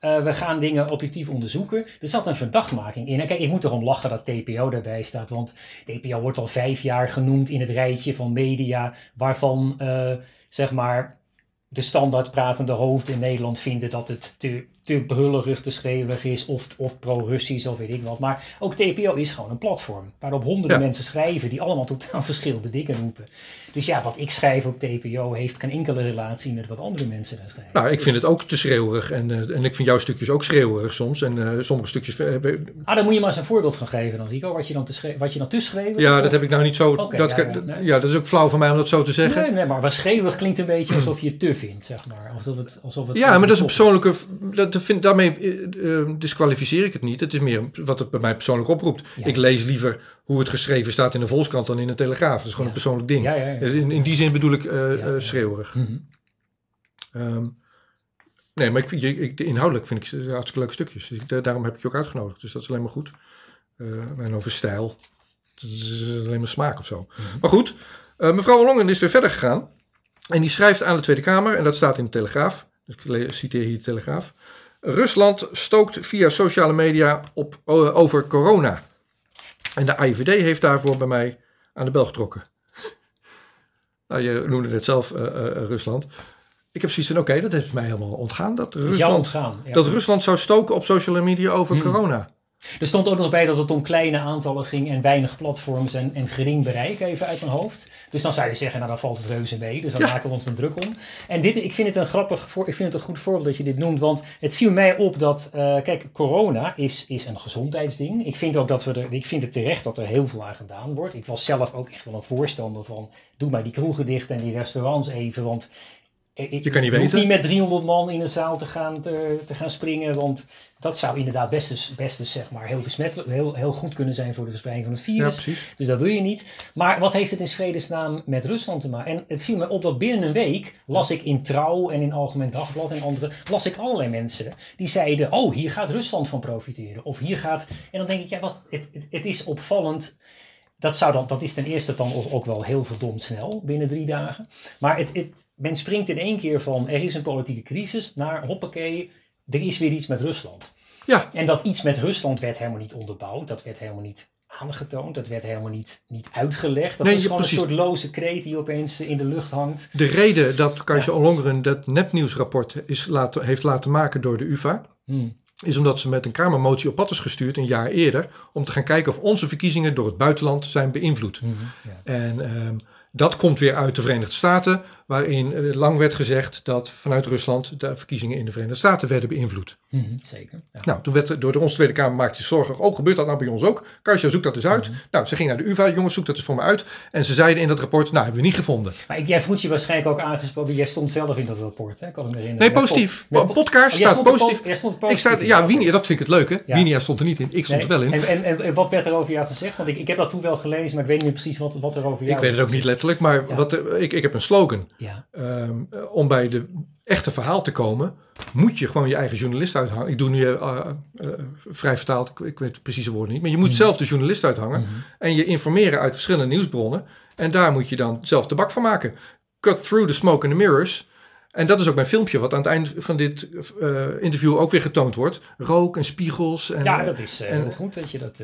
Speaker 2: Uh, we gaan dingen objectief onderzoeken. Er zat een verdachtmaking in. En kijk, ik moet erom lachen dat TPO erbij staat. Want TPO wordt al vijf jaar genoemd in het rijtje van media. waarvan, uh, zeg maar, de standaard pratende hoofden in Nederland vinden dat het te, te brullerig, te schreeuwig is. of, of pro-Russisch of weet ik wat. Maar ook TPO is gewoon een platform waarop honderden mensen schrijven die allemaal totaal verschillende dingen roepen. Dus ja, wat ik schrijf op TPO heeft geen enkele relatie met wat andere mensen daar schrijven.
Speaker 1: Nou, ik vind het ook te schreeuwig. En, uh, en ik vind jouw stukjes ook schreeuwig soms. En uh, sommige stukjes... Uh,
Speaker 2: ah, dan moet je maar eens een voorbeeld van geven dan, Rico. Wat je dan te, wat je dan te schreeuwen?
Speaker 1: Ja, dat heb ik nou niet zo... Okay, dat, ja, nee. ja, dat is ook flauw van mij om dat zo te zeggen.
Speaker 2: Nee, nee maar wat schreeuwig klinkt een beetje alsof je te vindt, zeg maar. Alsof het, alsof het
Speaker 1: ja, maar dat is een persoonlijke... Dat vind, daarmee disqualificeer ik het niet. Het is meer wat het bij mij persoonlijk oproept. Ja. Ik lees liever hoe het geschreven staat in de Volkskrant dan in de Telegraaf. Dat is gewoon een persoonlijk ding. Ja, in, in, die zin bedoel ik uh, schreeuwerig. Mm -hmm. um, nee, maar ik, ik, inhoudelijk vind ik ze hartstikke leuke stukjes. Dus daarom heb ik je ook uitgenodigd. Dus dat is alleen maar goed. Uh, en over stijl. Dat is alleen maar smaak of zo. Mm -hmm. Maar goed, uh, mevrouw Longen is weer verder gegaan. En die schrijft aan de Tweede Kamer, en dat staat in de Telegraaf. Dus ik citeer hier de Telegraaf. Rusland stookt via sociale media op, over corona. En de AIVD heeft daarvoor bij mij aan de bel getrokken. nou, je noemde het zelf uh, uh, Rusland. Ik heb zoiets van, oké, dat heeft mij helemaal ontgaan. Dat Rusland,
Speaker 2: ontgaan, ja.
Speaker 1: dat Rusland zou stoken op sociale media over hmm. corona.
Speaker 2: Er stond ook nog bij dat het om kleine aantallen ging en weinig platforms en, en gering bereik, even uit mijn hoofd. Dus dan zou je zeggen, nou dan valt het reuze mee, dus dan maken we ons een druk om. En dit, ik vind het een grappig, voor, ik vind het een goed voorbeeld dat je dit noemt, want het viel mij op dat, uh, kijk, corona is, is een gezondheidsding. Ik vind ook dat we er, ik vind het terecht dat er heel veel aan gedaan wordt. Ik was zelf ook echt wel een voorstander van, doe maar die kroegen dicht en die restaurants even, want Ik,
Speaker 1: Je kan niet
Speaker 2: hoeft
Speaker 1: weten.
Speaker 2: niet met 300 man in een zaal te gaan, te, te gaan springen, want dat zou inderdaad best eens, best eens, zeg maar, heel, besmettelijk, heel, heel goed kunnen zijn voor de verspreiding van het virus. Dus dat wil je niet. Maar wat heeft het in vredesnaam met Rusland te maken? En het viel me op dat binnen een week las ik in Trouw en in Algemeen Dagblad en andere, las ik allerlei mensen die zeiden, oh, hier gaat Rusland van profiteren. Of hier gaat, en dan denk ik, ja, wat, het, het, het is opvallend. Dat, zou dan, dat is ten eerste dan ook- wel heel verdomd snel, binnen drie dagen. Maar het, het, men springt in één keer van, er is een politieke crisis, naar hoppakee, er is weer iets met Rusland.
Speaker 1: Ja,
Speaker 2: En dat iets met Rusland werd helemaal niet onderbouwd. Dat werd helemaal niet aangetoond. Dat werd helemaal niet, niet uitgelegd. Dat
Speaker 1: Nee,
Speaker 2: was
Speaker 1: ja,
Speaker 2: gewoon
Speaker 1: precies.
Speaker 2: een soort loze kreet die opeens in de lucht hangt.
Speaker 1: de reden dat Kajsa Ollongren dat nepnieuwsrapport is laten, heeft laten maken door de UvA... is omdat ze met een Kamermotie op pad is gestuurd een jaar eerder... om te gaan kijken of onze verkiezingen door het buitenland zijn beïnvloed. En ehm, dat komt weer uit de Verenigde Staten... waarin lang werd gezegd dat vanuit Rusland... de verkiezingen in de Verenigde Staten werden beïnvloed.
Speaker 2: Mhm, Zeker. Ja.
Speaker 1: Nou, toen werd er door de onze Tweede Kamer maakte zich zorgen. Oh, gebeurt dat nou bij ons ook? Kajsa, zoek dat eens uit. Nou, ze ging naar de UvA. Jongens, zoek dat eens voor me uit. En ze zeiden in dat rapport, nou, hebben we niet gevonden.
Speaker 2: Maar ik- jij voelt je waarschijnlijk ook aangesproken. Jij stond zelf in dat rapport, hè? Kan ik me herinneren.
Speaker 1: Nee, positief.
Speaker 2: Pop-
Speaker 1: podcast
Speaker 2: Oh,
Speaker 1: staat
Speaker 2: stond po-
Speaker 1: positief.
Speaker 2: jij stond
Speaker 1: Ik sta, ja. Winia, dat vind ik het leuke.
Speaker 2: Ja.
Speaker 1: Winia stond er niet in. Ik stond
Speaker 2: Nee,
Speaker 1: er wel in.
Speaker 2: En, en, en, en wat werd er over jou gezegd? Want ik, ik heb dat toen wel gelezen, maar ik weet niet meer precies wat, wat er over jou
Speaker 1: Ik weet het ook niet letterlijk, maar
Speaker 2: Ja.
Speaker 1: wat, ik, ik heb een slogan.
Speaker 2: Ja.
Speaker 1: Ehm, eh, om bij de echte verhaal te komen, moet je gewoon je eigen journalist uithangen. Ik doe nu eh, vrij vertaald, ik, weet de precieze woorden niet. Maar je moet zelf de journalist uithangen en je informeren uit verschillende nieuwsbronnen. En daar moet je dan zelf de bak van maken. Cut through the smoke and the mirrors. En dat is ook mijn filmpje, wat aan het eind van dit interview ook weer getoond wordt. Rook en spiegels. En,
Speaker 2: ja, dat is
Speaker 1: en-
Speaker 2: heel goed dat je dat...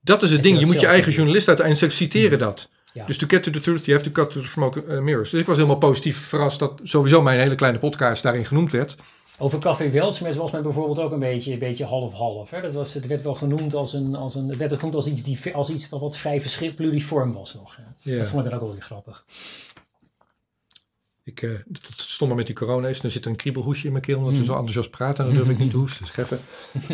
Speaker 1: dat is het ding. Je moet je eigen
Speaker 2: doet.
Speaker 1: journalist uit en ze citeren dat.
Speaker 2: Ja.
Speaker 1: Dus to get to the truth, you have to cut to the smoke and mirrors. Dus ik was helemaal positief verrast dat sowieso mijn hele kleine podcast daarin genoemd werd.
Speaker 2: Over Café Weltsmes was men bijvoorbeeld ook een beetje, een beetje half-half. hè. Dat was, het werd wel genoemd als, een, als, een, het werd genoemd als iets, die, als iets wat, wat vrij verschil, pluriform was nog. Dat vond ik dan ook wel weer grappig.
Speaker 1: Ik eh, dat stond maar met die corona is. Dan zit er een kriebelhoesje in mijn keel omdat we zo enthousiast praten. En dan durf ik niet te hoesten. Dus even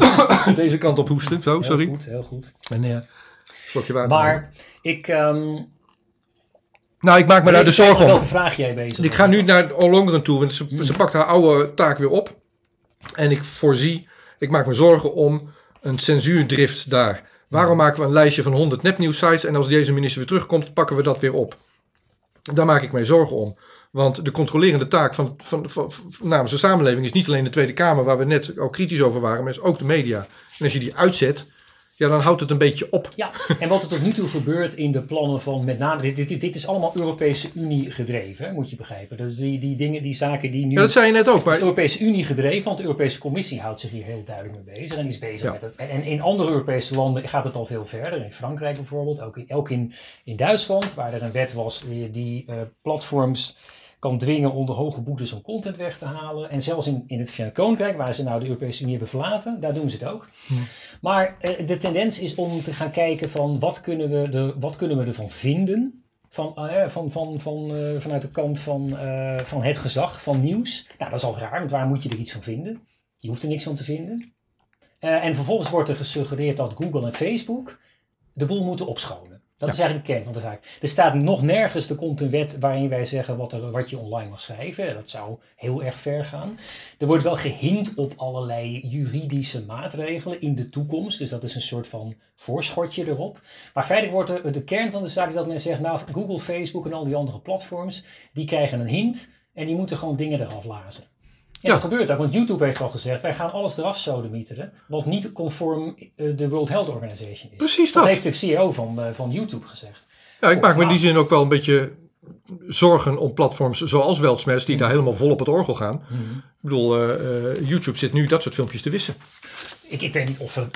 Speaker 1: deze kant op hoesten. Zo,
Speaker 2: Heel
Speaker 1: sorry.
Speaker 2: goed, heel goed.
Speaker 1: En eh.
Speaker 2: Maar ik... ehm
Speaker 1: nou, ik maak me daar de zorgen om.
Speaker 2: Welke vraag jij bezig
Speaker 1: Ik ga nu naar Ollongren toe, want ze,
Speaker 2: Hmm.
Speaker 1: ze pakt haar oude taak weer op. En ik voorzie, ik maak me zorgen om een censuurdrift daar. Waarom maken we een lijstje van 100 nepnieuwsites en als deze minister weer terugkomt, pakken we dat weer op? Daar maak ik mij zorgen om. Want de controlerende taak van, van, van, van- namens de samenleving is niet alleen de Tweede Kamer, waar we net ook kritisch over waren, maar is ook de media. En als je die uitzet, ja, dan houdt het een beetje op.
Speaker 2: Ja, en wat er tot nu toe gebeurt in de plannen van met name... Dit, dit, dit is allemaal Europese Unie gedreven, hè, moet je begrijpen. Dus die, die dingen, die zaken die nu...
Speaker 1: Ja, dat zei je net ook.
Speaker 2: Het is
Speaker 1: Maar
Speaker 2: de Europese Unie gedreven, want de Europese Commissie houdt zich hier heel duidelijk mee bezig en is bezig
Speaker 1: Ja.
Speaker 2: met het. En in andere Europese landen gaat het al veel verder. In Frankrijk bijvoorbeeld, ook in, ook in, in Duitsland, waar er een wet was die, die eh, platforms kan dwingen onder hoge boetes om content weg te halen. En zelfs in, in het Verenigd Koninkrijk, waar ze nou de Europese Unie hebben verlaten, daar doen ze het ook. Maar eh, de tendens is om te gaan kijken van wat kunnen we, de, wat kunnen we ervan vinden. Van, eh, van, van, van, eh, vanuit de kant van, eh, van het gezag, van nieuws. Nou, dat is al raar, want waar moet je er iets van vinden? Je hoeft er niks van te vinden. En vervolgens wordt er gesuggereerd dat Google en Facebook de boel moeten opschonen. Dat is eigenlijk de kern van de zaak. Er staat nog nergens, er komt een wet waarin wij zeggen wat, er, wat je online mag schrijven. Dat zou heel erg ver gaan. Er wordt wel gehind op allerlei juridische maatregelen in de toekomst. Dus dat is een soort van voorschotje erop. Maar feitelijk wordt de, de kern van de zaak is dat men zegt, nou Google, Facebook en al die andere platforms, die krijgen een hint en die moeten gewoon dingen eraf lazen. En
Speaker 1: Ja.
Speaker 2: dat gebeurt ook, want YouTube heeft al gezegd, wij gaan alles eraf sodemieteren, wat niet conform eh, de World Health Organization is.
Speaker 1: precies
Speaker 2: Dat
Speaker 1: dat.
Speaker 2: heeft de CEO van, eh, van YouTube gezegd.
Speaker 1: Ja, ik maak me in die zin ook wel een beetje zorgen om platforms zoals Weltsmes, die daar helemaal vol op het orgel gaan. Ik bedoel, eh, YouTube zit nu dat soort filmpjes te wissen.
Speaker 2: Ik, ik weet niet of,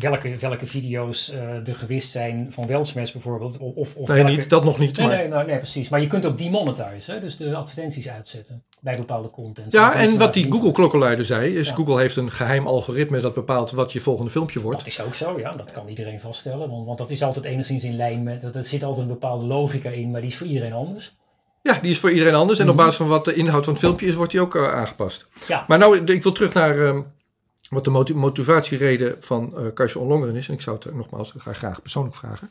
Speaker 2: welke, welke video's eh er gewist zijn van Weltsmes bijvoorbeeld. Of, of,
Speaker 1: Nee,
Speaker 2: welke...
Speaker 1: niet, dat nog niet.
Speaker 2: Nee,
Speaker 1: Maar...
Speaker 2: nee, nou, nee, precies. Maar je kunt ook demonetizen, dus de advertenties uitzetten bij bepaalde content.
Speaker 1: Ja, en wat die Google-klokkenluider zei, is
Speaker 2: Ja.
Speaker 1: Google heeft een geheim algoritme dat bepaalt wat je volgende filmpje wordt.
Speaker 2: Dat is ook zo, ja. Dat kan iedereen vaststellen. Want, want dat is altijd enigszins in lijn met... dat- Er zit altijd een bepaalde logica in, maar die is voor iedereen anders.
Speaker 1: Ja, die is voor iedereen anders. En op basis van wat de inhoud van het filmpje is, wordt die ook eh, aangepast.
Speaker 2: Ja.
Speaker 1: Maar nou, ik wil terug naar ehm, wat de moti- motivatiereden van eh Kajsa Ollongren is. En ik zou het nogmaals graag, graag persoonlijk vragen.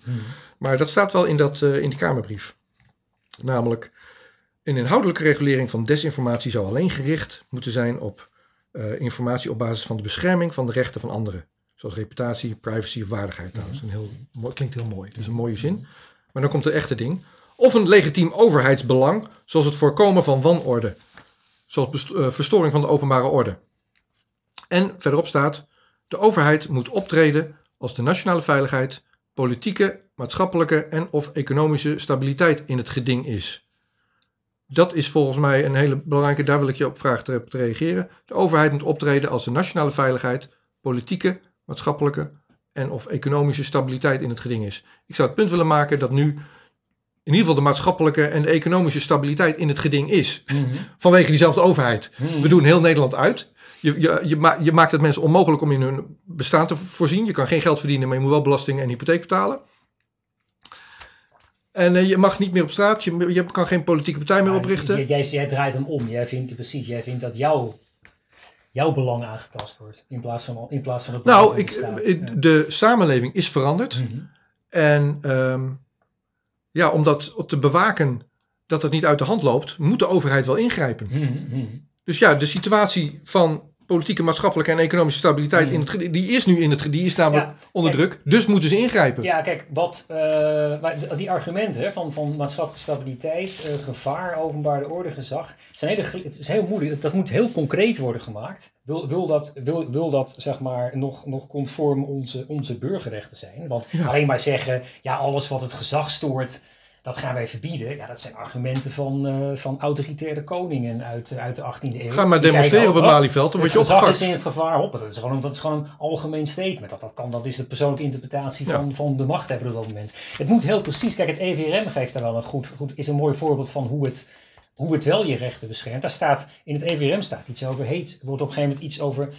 Speaker 1: Maar dat staat wel in, dat, eh, in die Kamerbrief. Namelijk, Een inhoudelijke regulering van desinformatie zou alleen gericht moeten zijn op eh, informatie op basis van de bescherming van de rechten van anderen. Zoals reputatie, privacy of waardigheid. Dat is een heel, klinkt heel mooi. Dat is een mooie zin. Maar dan komt de echte ding. Of een legitiem overheidsbelang, zoals het voorkomen van wanorde. Zoals verstoring van de openbare orde. En verderop staat: de overheid moet optreden als de nationale veiligheid, politieke, maatschappelijke en of economische stabiliteit in het geding is. Dat is volgens mij een hele belangrijke, daar wil ik je op vragen te, te reageren. De overheid moet optreden als de nationale veiligheid, politieke, maatschappelijke en of economische stabiliteit in het geding is. Ik zou het punt willen maken dat nu in ieder geval de maatschappelijke en de economische stabiliteit in het geding is. Vanwege diezelfde overheid. We doen heel Nederland uit. Je, je, je, ma- je maakt het mensen onmogelijk om in hun bestaan te vo- voorzien. Je kan geen geld verdienen, maar je moet wel belasting en hypotheek betalen. En eh, je mag niet meer op straat. Je, je kan geen politieke partij meer oprichten.
Speaker 2: Jij, jij, draait hem om. Jij vindt precies, jij vindt dat jouw, jouw belang aangetast wordt. In plaats van, in plaats van het belang
Speaker 1: Nou,
Speaker 2: van
Speaker 1: ik,
Speaker 2: de staat. Ja.
Speaker 1: de samenleving is veranderd.
Speaker 2: Mhm.
Speaker 1: En ehm, ja, om dat te bewaken dat het niet uit de hand loopt, moet de overheid wel ingrijpen.
Speaker 2: Mhm.
Speaker 1: Dus ja, de situatie van politieke, maatschappelijke en economische stabiliteit
Speaker 2: Mhm.
Speaker 1: in het, die is nu in het, die is namelijk
Speaker 2: Ja,
Speaker 1: onder
Speaker 2: kijk.
Speaker 1: druk. Dus moeten ze ingrijpen.
Speaker 2: Ja, kijk, wat, eh, die argumenten van, van maatschappelijke stabiliteit, eh, gevaar, openbare orde, gezag, zijn hele, het is heel moeilijk. Dat moet heel concreet worden gemaakt. Wil, wil, dat, wil, wil dat zeg maar nog, nog conform onze, onze burgerrechten zijn? Want
Speaker 1: Ja.
Speaker 2: alleen maar zeggen, ja, alles wat het gezag stoort, dat gaan wij verbieden. Ja, dat zijn argumenten van, eh, van autoritaire koningen uit, uit de 18e eeuw.
Speaker 1: Ga maar
Speaker 2: Die
Speaker 1: demonstreren op het
Speaker 2: oh,
Speaker 1: Malieveld, dan word je
Speaker 2: het gezag is
Speaker 1: opgepakt.
Speaker 2: in gevaar op. Dat is gewoon, dat is gewoon een algemeen statement. Dat, dat, kan, dat is de persoonlijke interpretatie
Speaker 1: Ja.
Speaker 2: van, van de machthebber op dat moment. Het moet heel precies. Kijk, het EVRM geeft daar wel een goed, goed is een mooi voorbeeld van hoe het, hoe het wel je rechten beschermt. Daar staat, in het EVRM staat iets over hate. Er wordt op een gegeven moment iets over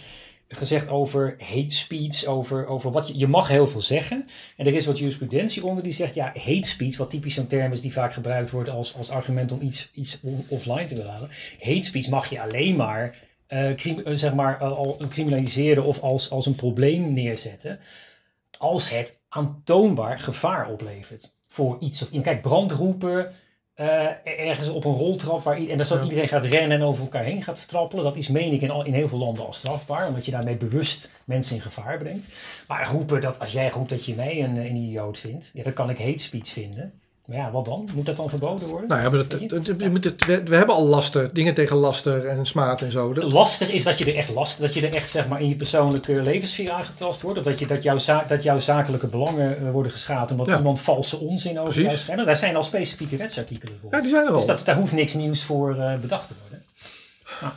Speaker 2: gezegd over hate speech, over, over wat je, je mag heel veel zeggen. En er is wat jurisprudentie onder die zegt, ja, hate speech, wat typisch zo'n term is die vaak gebruikt wordt als, als argument om iets, iets offline te willen halen. Hate speech mag je alleen maar, eh, eh, zeg maar eh, al criminaliseren of als, als een probleem neerzetten als het aantoonbaar gevaar oplevert voor iets of. Kijk, brandroepen, eh, ergens op een roltrap waar en
Speaker 1: Ja.
Speaker 2: iedereen gaat rennen en over elkaar heen gaat vertrappelen. Dat is, meen ik, in, al, in heel veel landen al strafbaar, omdat je daarmee bewust mensen in gevaar brengt. Maar roepen dat als jij roept dat je mij een, een idioot vindt, ja, dan kan ik hate speech vinden. Maar ja, wat dan? Moet dat dan verboden worden?
Speaker 1: Nou ja, maar dat, dat- we, we hebben al laster, dingen tegen laster en smaad en zo.
Speaker 2: Lastig is dat je er echt last, dat je er echt zeg maar in je persoonlijke levenssfeer aangetast wordt. Of dat, je, dat, jouw, za- dat jouw zakelijke belangen eh, worden geschaad omdat
Speaker 1: Ja.
Speaker 2: iemand valse onzin over
Speaker 1: Precies.
Speaker 2: jou schrijft. Daar zijn al specifieke wetsartikelen voor.
Speaker 1: ja, die zijn er al.
Speaker 2: dus dat, daar hoeft niks nieuws voor eh, bedacht te worden.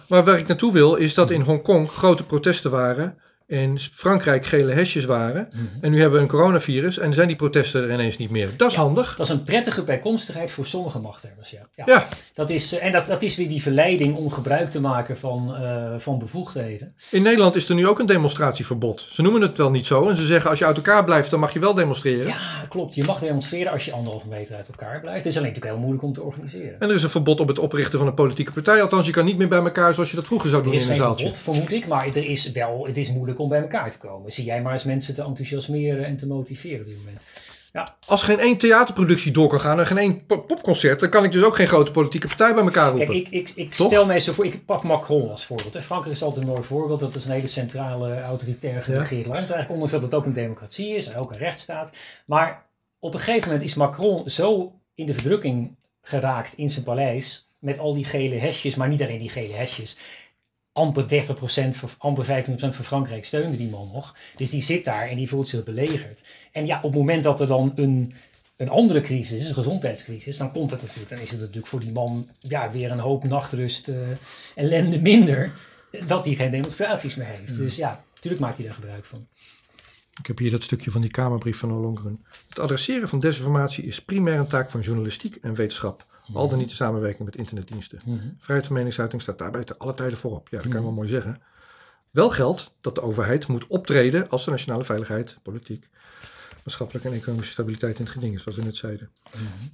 Speaker 1: Maar waar ik naartoe wil is dat in Hongkong grote protesten waren. In Frankrijk gele hesjes waren. En nu hebben we een coronavirus en zijn die protesten er ineens niet meer. Dat is
Speaker 2: Ja.
Speaker 1: handig.
Speaker 2: Dat is een prettige bijkomstigheid voor sommige machthebbers. Ja. Ja.
Speaker 1: Ja,
Speaker 2: Dat is, eh, en dat, dat is weer die verleiding om gebruik te maken van, eh, van bevoegdheden.
Speaker 1: in Nederland is er nu ook een demonstratieverbod. Ze noemen het wel niet zo. En ze zeggen als je uit elkaar blijft, dan mag je wel demonstreren.
Speaker 2: Ja, klopt. Je mag demonstreren als je anderhalve meter uit elkaar blijft. Het is alleen natuurlijk heel moeilijk om te organiseren.
Speaker 1: En er is een verbod op het oprichten van een politieke partij. Althans, je kan niet meer bij elkaar zoals je dat vroeger zou doen
Speaker 2: Er is
Speaker 1: in een zaaltje.
Speaker 2: verbod, vermoed ik, maar er is wel, het is moeilijk om bij elkaar te komen. Zie jij maar eens mensen te enthousiasmeren en te motiveren op dit moment.
Speaker 1: Als geen één theaterproductie door kan gaan en geen één po- popconcert, dan kan ik dus ook geen grote politieke partij bij elkaar roepen.
Speaker 2: Kijk, ik, ik, ik stel mij zo voor, ik pak Macron als voorbeeld. hè. Frankrijk is altijd een mooi voorbeeld. Dat is een hele centrale, autoritair geregeerd land eigenlijk. Ondanks dat het ook een democratie is en ook een rechtsstaat. Maar op een gegeven moment is Macron zo in de verdrukking geraakt in zijn paleis. Met al die gele hesjes, maar niet alleen die gele hesjes. Amper 30%, voor, amper 25% van Frankrijk steunde die man nog. Dus die zit daar en die voelt zich belegerd. En ja, op het moment dat er dan een, een andere crisis is, een gezondheidscrisis, dan komt het natuurlijk. Dan is het natuurlijk voor die man ja, weer een hoop nachtrust, eh, ellende minder. Dat hij geen demonstraties meer heeft. Dus ja, natuurlijk maakt hij daar gebruik van.
Speaker 1: Ik heb hier dat stukje van die Kamerbrief van Ollongren. Het adresseren van desinformatie is primair een taak van journalistiek en wetenschap. Al dan niet de samenwerking met internetdiensten. Vrijheid van meningsuiting staat daarbij te alle tijden voorop. Ja, dat kan je wel mooi zeggen. Wel geldt dat de overheid moet optreden als de nationale veiligheid, politiek, maatschappelijke en economische stabiliteit in het geding is, zoals we net zeiden.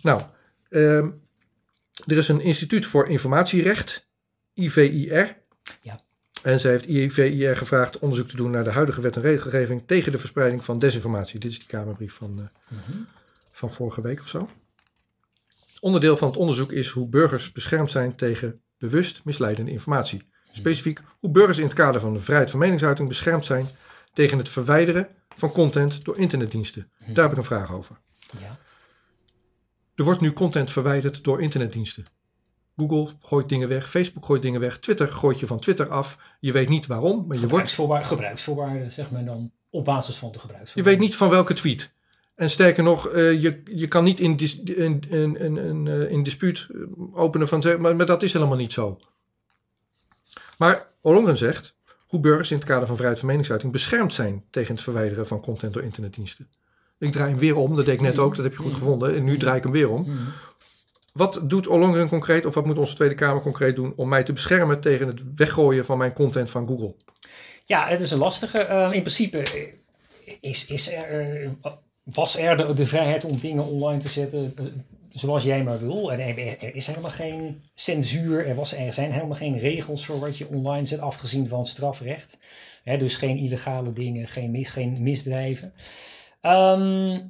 Speaker 1: Nou, ehm, er is een instituut voor informatierecht, IVIR.
Speaker 2: Ja.
Speaker 1: En zij heeft IVIR gevraagd onderzoek te doen naar de huidige wet en regelgeving tegen de verspreiding van desinformatie. Dit is die Kamerbrief van, eh, van vorige week of zo. Onderdeel van het onderzoek is hoe burgers beschermd zijn tegen bewust misleidende informatie. Specifiek hoe burgers in het kader van de vrijheid van meningsuiting beschermd zijn tegen het verwijderen van content door internetdiensten. Daar heb ik een vraag over.
Speaker 2: Ja.
Speaker 1: Er wordt nu content verwijderd door internetdiensten. Google gooit dingen weg, Facebook gooit dingen weg, Twitter gooit je van Twitter af. Je weet niet waarom, maar je wordt
Speaker 2: Gebruiksvoorwaarden, zeg maar dan, op basis van de
Speaker 1: Je
Speaker 2: gebruiksvoorwaarden.
Speaker 1: weet niet van welke tweet. En sterker nog, eh, je, je kan niet in, dis, in, in, in, in, eh, dispuut eh, openen van... zeg- Maar, dat is helemaal niet zo. Maar Ollongren zegt hoe burgers in het kader van vrijheid van meningsuiting beschermd zijn tegen het verwijderen van content door internetdiensten. Ik draai hem weer om, dat deed ik net ook, dat heb je goed gevonden. En nu draai ik hem weer om. Wat doet Ollongren concreet, of wat moet onze Tweede Kamer concreet doen om mij te beschermen tegen het weggooien van mijn content van Google?
Speaker 2: Ja, het is een lastige. Eh, in principe is, is er, eh, was er de, vrijheid om dingen online te zetten eh, zoals jij maar wil. En er, is helemaal geen censuur, er, was, er zijn helemaal geen regels voor wat je online zet, afgezien van strafrecht. Dus geen illegale dingen, geen, mis, geen misdrijven. Ehm,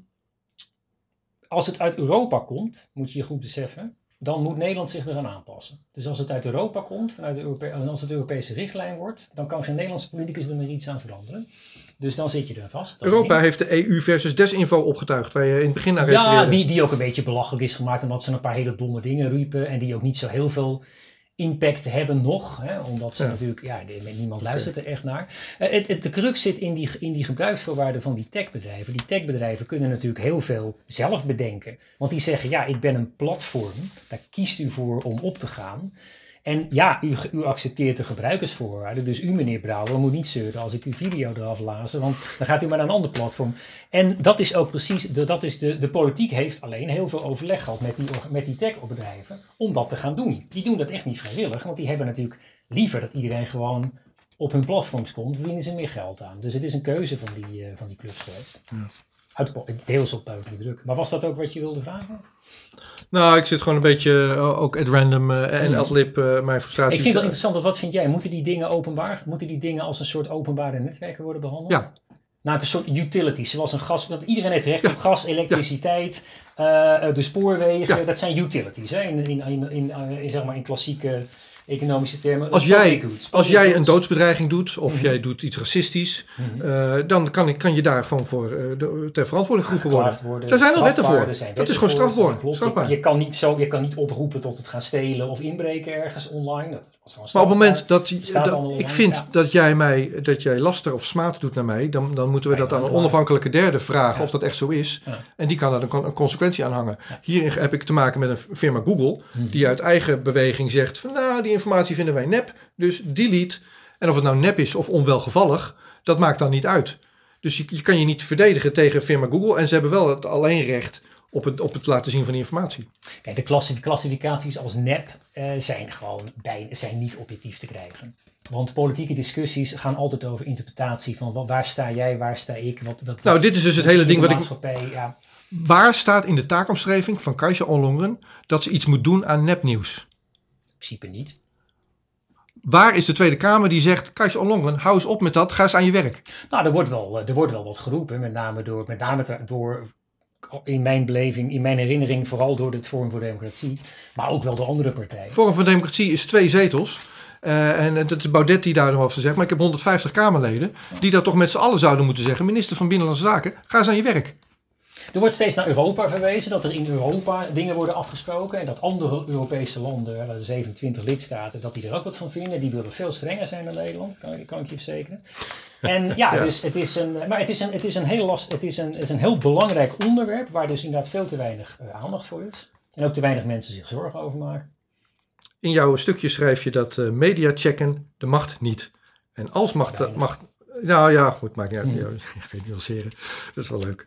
Speaker 2: als het uit Europa komt, moet je je goed beseffen, dan moet Nederland zich eraan aanpassen. Dus als het uit Europa komt, vanuit de en als het Europese richtlijn wordt, dan kan geen Nederlandse politicus er meer iets aan veranderen. Dus dan zit je er vast.
Speaker 1: Europa heeft de EU versus desinfo opgetuigd, waar je in het begin naar
Speaker 2: Ja,
Speaker 1: refereerde.
Speaker 2: die, die ook een beetje belachelijk is gemaakt omdat ze een paar hele domme dingen riepen en die ook niet zo heel veel impact hebben nog. Hè, omdat ze
Speaker 1: Ja.
Speaker 2: natuurlijk, ja, niemand luistert er echt naar. Eh, Het, het, de crux zit in die, in die gebruiksvoorwaarden van die techbedrijven. Die techbedrijven kunnen natuurlijk heel veel zelf bedenken. Want die zeggen, ja, ik ben een platform, daar kiest u voor om op te gaan. En ja, u, accepteert de gebruikersvoorwaarden. Dus u, meneer Brouwer, moet niet zeuren als ik uw video eraf lazen. Want dan gaat u maar naar een ander platform. En dat is ook precies, de, dat is de, de politiek heeft alleen heel veel overleg gehad met die, met die techbedrijven. Om dat te gaan doen. Die doen dat echt niet vrijwillig. Want die hebben natuurlijk liever dat iedereen gewoon op hun platforms komt. Verdienen ze meer geld aan. Dus het is een keuze van die, eh, van die clubs geweest. Uit, deels op politieke druk. Maar was dat ook wat je wilde vragen?
Speaker 1: Nou, ik zit gewoon een beetje eh, ook at random eh, en
Speaker 2: Mhm.
Speaker 1: adlib eh mijn frustratie.
Speaker 2: Ik vind het wel interessant, wat vind jij? Moeten die dingen openbaar, moeten die dingen als een soort openbare netwerken worden behandeld?
Speaker 1: Ja.
Speaker 2: Namelijk een soort utilities, zoals een gas. want Iedereen heeft recht
Speaker 1: Ja.
Speaker 2: op gas, elektriciteit, de spoorwegen.
Speaker 1: Ja.
Speaker 2: Dat zijn utilities, hè? In, in, in, in, zeg maar in klassieke economische termen.
Speaker 1: Als jij,
Speaker 2: goods,
Speaker 1: als jij een doodsbedreiging doet of
Speaker 2: Mhm.
Speaker 1: jij doet iets racistisch,
Speaker 2: Mhm.
Speaker 1: eh, dan kan, ik, kan je daar gewoon voor de- ter verantwoording geroepen worden.
Speaker 2: Worden.
Speaker 1: Daar zijn al wetten voor. Dat is gewoon strafbaar.
Speaker 2: Je, je kan niet zo, je kan niet oproepen tot het gaan stelen of inbreken ergens online. Dat was
Speaker 1: Maar op het moment dat, ik vind
Speaker 2: ja.
Speaker 1: dat jij mij dat jij laster of smaad doet naar mij, dan, dan moeten we
Speaker 2: Ja,
Speaker 1: dat aan een onafhankelijke derde vragen
Speaker 2: Ja.
Speaker 1: of dat echt zo is. En die kan daar een, een consequentie aan hangen. Hierin heb ik te maken met een firma Google,
Speaker 2: Mhm.
Speaker 1: die uit eigen beweging zegt van nou, die informatie vinden wij nep, dus delete. En of het nou nep is of onwelgevallig, dat maakt dan niet uit. Dus je, je kan je niet verdedigen tegen firma Google en ze hebben wel het alleen recht op het, op het laten zien van die informatie.
Speaker 2: Kijk, de klassi- klassificaties als nep eh, zijn gewoon bij, zijn niet objectief te krijgen. Want politieke discussies gaan altijd over interpretatie van waar sta jij, waar sta ik. Wat, wat,
Speaker 1: Nou, dit is dus het hele ding
Speaker 2: in
Speaker 1: wat ik...
Speaker 2: ja,
Speaker 1: Waar staat in de taakomschrijving van Kajsa Ollongren dat ze iets moet doen aan nepnieuws?
Speaker 2: in principe niet.
Speaker 1: Waar is de Tweede Kamer die zegt, Kajsa Ollongren, hou eens op met dat, ga eens aan je werk.
Speaker 2: Nou, er wordt wel, eh, er wordt wel wat geroepen, met name door, met name door in mijn beleving, in mijn herinnering, vooral door het Forum voor Democratie, maar ook wel door andere partijen.
Speaker 1: Forum van Democratie is twee zetels. Eh, en dat is Baudet die daar nog over zegt. Maar ik heb 150 Kamerleden die dat toch met z'n allen zouden moeten zeggen. Minister van Binnenlandse Zaken, ga eens aan je werk.
Speaker 2: Er wordt steeds naar Europa verwezen, dat er in Europa dingen worden afgesproken en dat andere Europese landen, de 27 lidstaten, dat die er ook wat van vinden. Die willen veel strenger zijn dan Nederland, kan, ik- kan ik je verzekeren. En ja,
Speaker 1: Ja.
Speaker 2: dus het is een, maar het is een, het is een heel last, het is een, het is een heel belangrijk onderwerp waar dus inderdaad veel te weinig eh, aandacht voor is. En ook te weinig mensen zich zorgen over maken.
Speaker 1: In jouw stukje schrijf je dat eh, media checken de macht niet. En als macht nou ja, goed, maakt niet uit.
Speaker 2: Hmm.
Speaker 1: Ja, Geen nuanceren. Dat is wel leuk.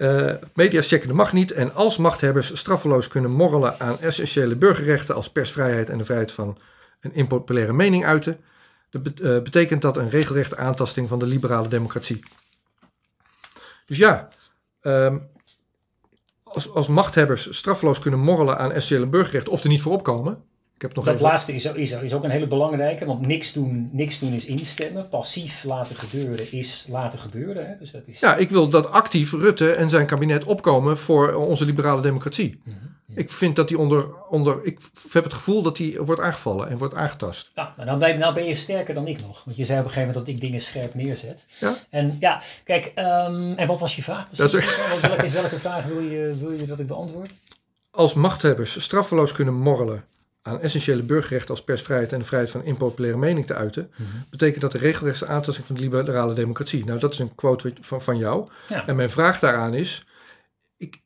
Speaker 1: Eh, media checken de macht niet. En als machthebbers straffeloos kunnen morrelen aan essentiële burgerrechten als persvrijheid en de vrijheid van een impopulaire mening uiten, eh, betekent dat een regelrechte aantasting van de liberale democratie. Dus ja, ehm, als, als machthebbers straffeloos kunnen morrelen aan essentiële burgerrechten of er niet voor opkomen. Ik heb nog
Speaker 2: Dat
Speaker 1: even,
Speaker 2: laatste is, is, is ook een hele belangrijke, want niks doen, niks doen is instemmen. Passief laten gebeuren is laten gebeuren. Hè? Dus dat is,
Speaker 1: Ja, ik wil dat actief Rutte en zijn kabinet opkomen voor onze liberale democratie. Ik vind dat die onder, onder. Ik heb het gevoel dat die wordt aangevallen en wordt aangetast.
Speaker 2: Ja, maar dan ben, nou ben je sterker dan ik nog. Want je zei op een gegeven moment dat ik dingen scherp neerzet.
Speaker 1: Ja?
Speaker 2: En ja, kijk, ehm, en wat was je vraag?
Speaker 1: Dat is-
Speaker 2: Wat- welke, welke vraag wil je, wil je dat ik beantwoord?
Speaker 1: Als machthebbers straffeloos kunnen morrelen aan essentiële burgerrechten als persvrijheid en de vrijheid van impopulaire mening te uiten, betekent dat de regelrechte aantasting van de liberale democratie. Nou, dat is een quote van, van jou.
Speaker 2: Ja.
Speaker 1: En mijn vraag daaraan is: ik,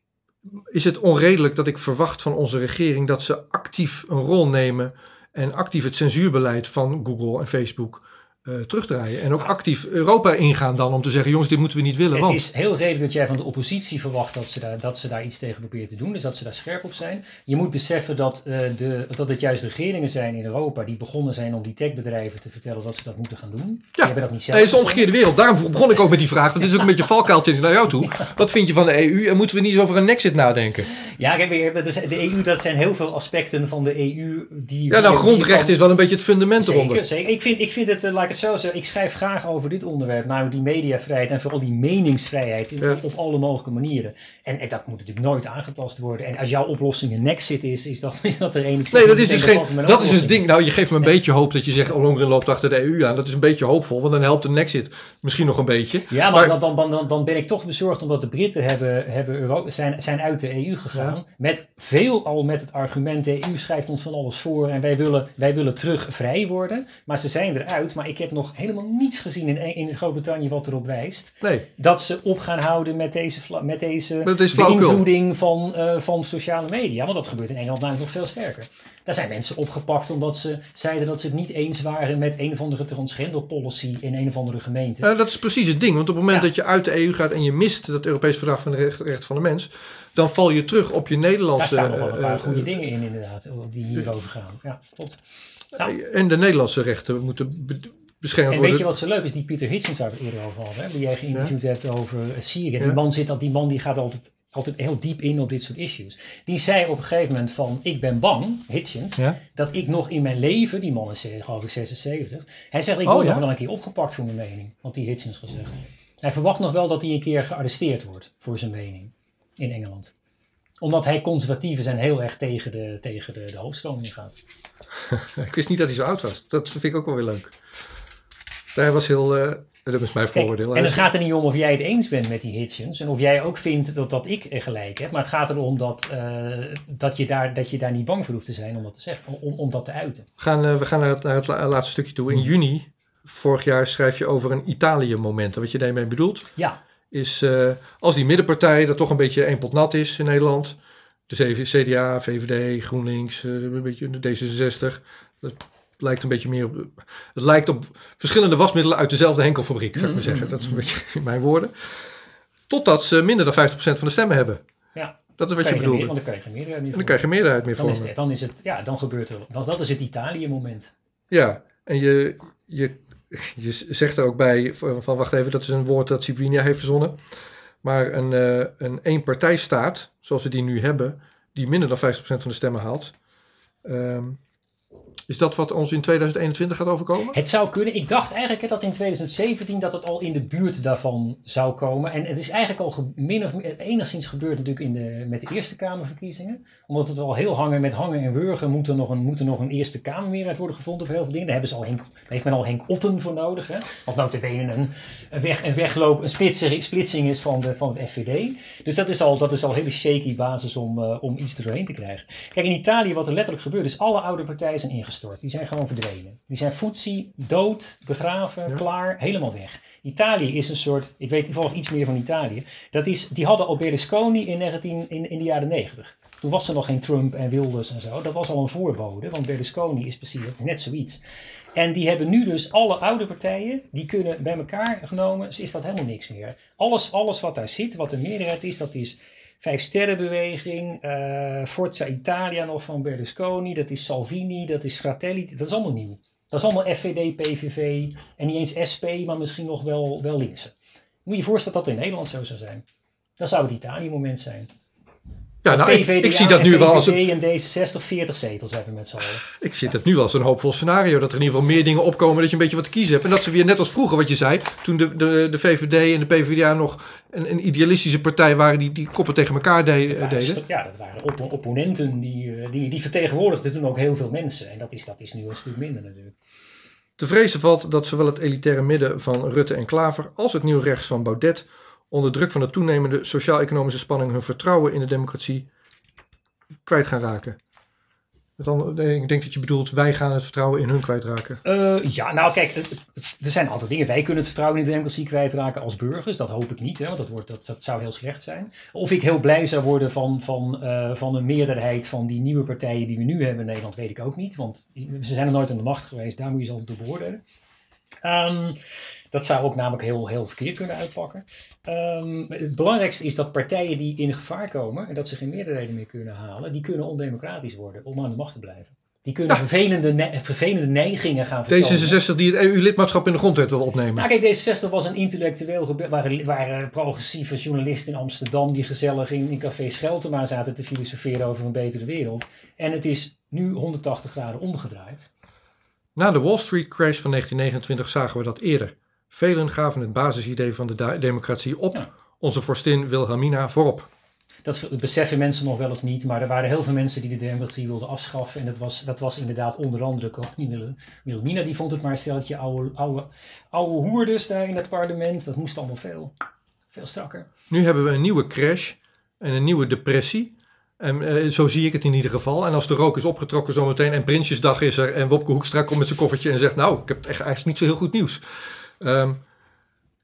Speaker 1: is het onredelijk dat ik verwacht van onze regering dat ze actief een rol nemen en actief het censuurbeleid van Google en Facebook eh, terugdraaien? En ook actief Europa ingaan dan om te zeggen: jongens, dit moeten we niet willen.
Speaker 2: Het
Speaker 1: Want
Speaker 2: is heel redelijk dat jij van de oppositie verwacht dat ze, daar, dat ze daar iets tegen proberen te doen. Dus dat ze daar scherp op zijn. Je moet beseffen dat, eh, de, dat het juist regeringen zijn in Europa die begonnen zijn om die techbedrijven te vertellen dat ze dat moeten gaan doen. Hebben dat niet zelf
Speaker 1: het is
Speaker 2: verzonnen.
Speaker 1: omgekeerde wereld. Daarom begon ik ook met die vraag. Want dit is ook een beetje valkuiltje naar jou toe. Wat vind je van de EU? En moeten we niet eens over een nexit nadenken?
Speaker 2: Ja, kijk, is- de EU, dat zijn heel veel aspecten van de EU die...
Speaker 1: Ja, nou, grondrecht is wel een beetje het fundament eronder.
Speaker 2: Zeker, zeker. Ik vind, ik vind het, eh, laat ik het zo zeggen, ik schrijf graag over dit onderwerp, namelijk die mediavrijheid en vooral die meningsvrijheid in-
Speaker 1: Ja.
Speaker 2: op alle mogelijke manieren. En, en dat moet natuurlijk nooit aangetast worden. En als jouw oplossing een nexit is, is dat, is dat er één.
Speaker 1: Nee, dat is dus geen. Dat is het ding. Nou, je geeft me een beetje hoop dat je zegt. Ollongren loopt achter de EU aan. Dat is een beetje hoopvol, want dan helpt de Nexit misschien nog een beetje.
Speaker 2: Ja, maar,
Speaker 1: Maar-
Speaker 2: dan, dan, dan, dan ben ik toch bezorgd omdat de Britten hebben, hebben Euro, zijn, zijn uit de EU gegaan. Met veel al met het argument: de EU schrijft ons van alles voor en wij willen, wij willen terug vrij worden. Maar ze zijn eruit. Maar ik heb nog helemaal niets gezien in, in Groot-Brittannië wat erop wijst.
Speaker 1: Nee.
Speaker 2: dat ze op gaan houden met deze, met deze,
Speaker 1: Met deze flauwekul.
Speaker 2: beïnvloeding van, eh, van sociale media. Want dat gebeurt in Engeland namelijk nog veel sterker. Daar zijn mensen opgepakt omdat ze zeiden dat ze het niet eens waren met een of andere transgender policy in een of andere gemeente.
Speaker 1: Nou, dat is precies het ding. Want op het moment
Speaker 2: Ja.
Speaker 1: dat je uit de EU gaat en je mist dat Europees Verdrag van de Recht, Recht van de Mens, dan val je terug op je
Speaker 2: Daar
Speaker 1: Nederlandse.
Speaker 2: staan nog wel een
Speaker 1: eh,
Speaker 2: paar
Speaker 1: eh,
Speaker 2: goede dingen in inderdaad, die hierover gaan. Ja, klopt. Nou,
Speaker 1: En de Nederlandse rechten moeten beschermd
Speaker 2: En
Speaker 1: worden.
Speaker 2: weet je wat zo leuk is? Die Pieter Hitchens waar we eerder over hadden, die jij geïnterviewd hebt over Syrië. Die man zit al, die man die gaat altijd, altijd heel diep in op dit soort issues. Die zei op een gegeven moment van, ik ben bang, Hitchens,
Speaker 1: Ja?
Speaker 2: dat ik nog in mijn leven, die man is eh, geloof ik 76, hij zegt ik
Speaker 1: Oh,
Speaker 2: word
Speaker 1: ja?
Speaker 2: nog wel een keer opgepakt voor mijn mening, had die Hitchens gezegd. Hij verwacht nog wel dat hij een keer gearresteerd wordt voor zijn mening in Engeland. Omdat hij conservatief is en heel erg tegen de, tegen de, de hoofdstroom gaat.
Speaker 1: Ik wist niet dat hij zo oud was. Dat vind ik ook wel weer leuk. Hij was heel. eh, dat is mijn
Speaker 2: Kijk,
Speaker 1: vooroordeel.
Speaker 2: en het gaat er niet om of jij het eens bent met die Hitchens en of jij ook vindt dat, dat ik gelijk heb. Maar het gaat erom dat, eh, dat, je daar, dat je daar niet bang voor hoeft te zijn om dat te zeggen, om, om dat te uiten.
Speaker 1: We gaan, eh, we gaan naar het, naar het la- laatste stukje toe. In juni vorig jaar schrijf je over een Italië-moment. En Wat je daarmee bedoelt,
Speaker 2: Ja,
Speaker 1: is als die middenpartij dat toch een beetje één pot nat is in Nederland. De CV CDA, VVD, GroenLinks, een beetje de D66. Dat lijkt een beetje meer op. Het lijkt op verschillende wasmiddelen uit dezelfde henkelfabriek, zou ik maar zeggen. Dat is een beetje in mijn woorden. Totdat ze minder dan 50% van de stemmen hebben.
Speaker 2: ja.
Speaker 1: Dat is wat je
Speaker 2: meer- want dan kan je meerderheid meer
Speaker 1: En dan krijg je meerderheid meer
Speaker 2: dan is, het, dan is het, ja, dan gebeurt er, dat, dat is het Italië-moment.
Speaker 1: Ja, en je, je, je zegt er ook bij van, van, wacht even, dat is een woord dat Sibinia heeft verzonnen. Maar een, eh een eenpartijstaat, zoals we die nu hebben, die minder dan 50% van de stemmen haalt. ehm, is dat wat ons in 2021 gaat overkomen?
Speaker 2: Het zou kunnen. Ik dacht eigenlijk dat in 2017 dat het al in de buurt daarvan zou komen. En het is eigenlijk al min of meer, enigszins gebeurd natuurlijk in de, met de Eerste Kamerverkiezingen. Omdat het al heel hangen met hangen en wurgen moet er nog een, moet er nog een Eerste Kamermeerderheid worden gevonden voor heel veel dingen. Daar, hebben ze al Henk, daar heeft men al Henk Otten voor nodig. Hè? Wat notabene een, een, weg, een wegloop, een splitsing, splitsing is van, de, van het FVD. Dus dat is al, dat is al een hele shaky basis om, eh, om iets er doorheen te krijgen. Kijk, in Italië wat er letterlijk gebeurt is alle oude partijen zijn ingestort. Die zijn gewoon verdwenen. Die zijn foetsie, dood, begraven, klaar, helemaal weg. Italië is een soort, ik weet toevallig iets meer van Italië. Dat is, die hadden al Berlusconi in, 19, in, in de jaren 90. Toen was er nog geen Trump en Wilders en zo. Dat was al een voorbode, want Berlusconi is precies dat is net zoiets. En die hebben nu dus alle oude partijen, die kunnen bij elkaar genomen, is dat helemaal niks meer. Alles, alles wat daar zit, wat de meerderheid is, dat is Vijf Sterrenbeweging, eh Forza Italia nog van Berlusconi, dat is Salvini, dat is Fratelli, dat is allemaal nieuw. Dat is allemaal FVD, PVV en niet eens SP, maar misschien nog wel, wel linkse. Moet je je voorstellen dat dat in Nederland zo zou zijn. Dan zou het Italië-moment zijn.
Speaker 1: Ja, nou, ik,
Speaker 2: PVDA
Speaker 1: ik zie dat nu wel als een,
Speaker 2: en D66 40 zetels hebben met z'n allen.
Speaker 1: ik zie dat nu wel als een hoopvol scenario. Dat er in ieder geval meer dingen opkomen dat je een beetje wat te kiezen hebt. En dat ze weer net als vroeger wat je zei. Toen de, de, de VVD en de PvdA nog een, een idealistische partij waren die, die koppen tegen elkaar de-
Speaker 2: Dat waren
Speaker 1: deden.
Speaker 2: Ja, dat waren oppo- opponenten die, eh, die, die vertegenwoordigden toen ook heel veel mensen. En dat is, dat is nu een stuk minder natuurlijk.
Speaker 1: Te vrezen valt dat zowel het elitaire midden van Rutte en Klaver als het nieuw rechts van Baudet onder druk van de toenemende sociaal-economische spanning hun vertrouwen in de democratie kwijt gaan raken. Andere- ik denk dat je bedoelt, wij gaan het vertrouwen in hun kwijtraken.
Speaker 2: Eh, ja, nou kijk, er zijn een aantal dingen. Wij kunnen het vertrouwen in de democratie kwijtraken als burgers. Dat hoop ik niet, hè, want dat, wordt, dat, zou heel slecht zijn. Of ik heel blij zou worden van, van, eh, van een meerderheid van die nieuwe partijen die we nu hebben in Nederland, weet ik ook niet. Want ze zijn er nooit aan de macht geweest, daar moet je ze altijd door beoordelen. Ehm, dat zou ook namelijk heel, heel verkeerd kunnen uitpakken. Ehm, het belangrijkste is dat partijen die in gevaar komen en dat ze geen meerderheden meer kunnen halen, die kunnen ondemocratisch worden om aan de macht te blijven. Die kunnen vervelende, ne- vervelende neigingen gaan vertonen.
Speaker 1: D66 die het EU-lidmaatschap in de grondwet wil opnemen.
Speaker 2: Nou, kijk, D66 was een intellectueel gebeuren. waren, waren progressieve journalisten in Amsterdam die gezellig in, in Café Scheltema zaten te filosoferen over een betere wereld. En het is nu 180 graden omgedraaid.
Speaker 1: Na de Wall Street crash van 1929 zagen we dat eerder. Velen gaven het basisidee van de democratie op.
Speaker 2: Ja.
Speaker 1: Onze vorstin Wilhelmina voorop.
Speaker 2: Dat beseffen mensen nog wel eens niet, maar er waren heel veel mensen die de democratie wilden afschaffen. En dat was, dat was inderdaad onder andere koningin Wilhelmina, die vond het maar een stelletje oude, oude, oude hoerders daar in het parlement. Dat moest allemaal veel, veel strakker.
Speaker 1: Nu hebben we een nieuwe crash en een nieuwe depressie. En eh, zo zie ik het in ieder geval. En als de rook is opgetrokken zometeen en Prinsjesdag is er... en Wopke Hoekstra komt met zijn koffertje en zegt... nou, ik heb echt eigenlijk niet zo heel goed nieuws. Ehm,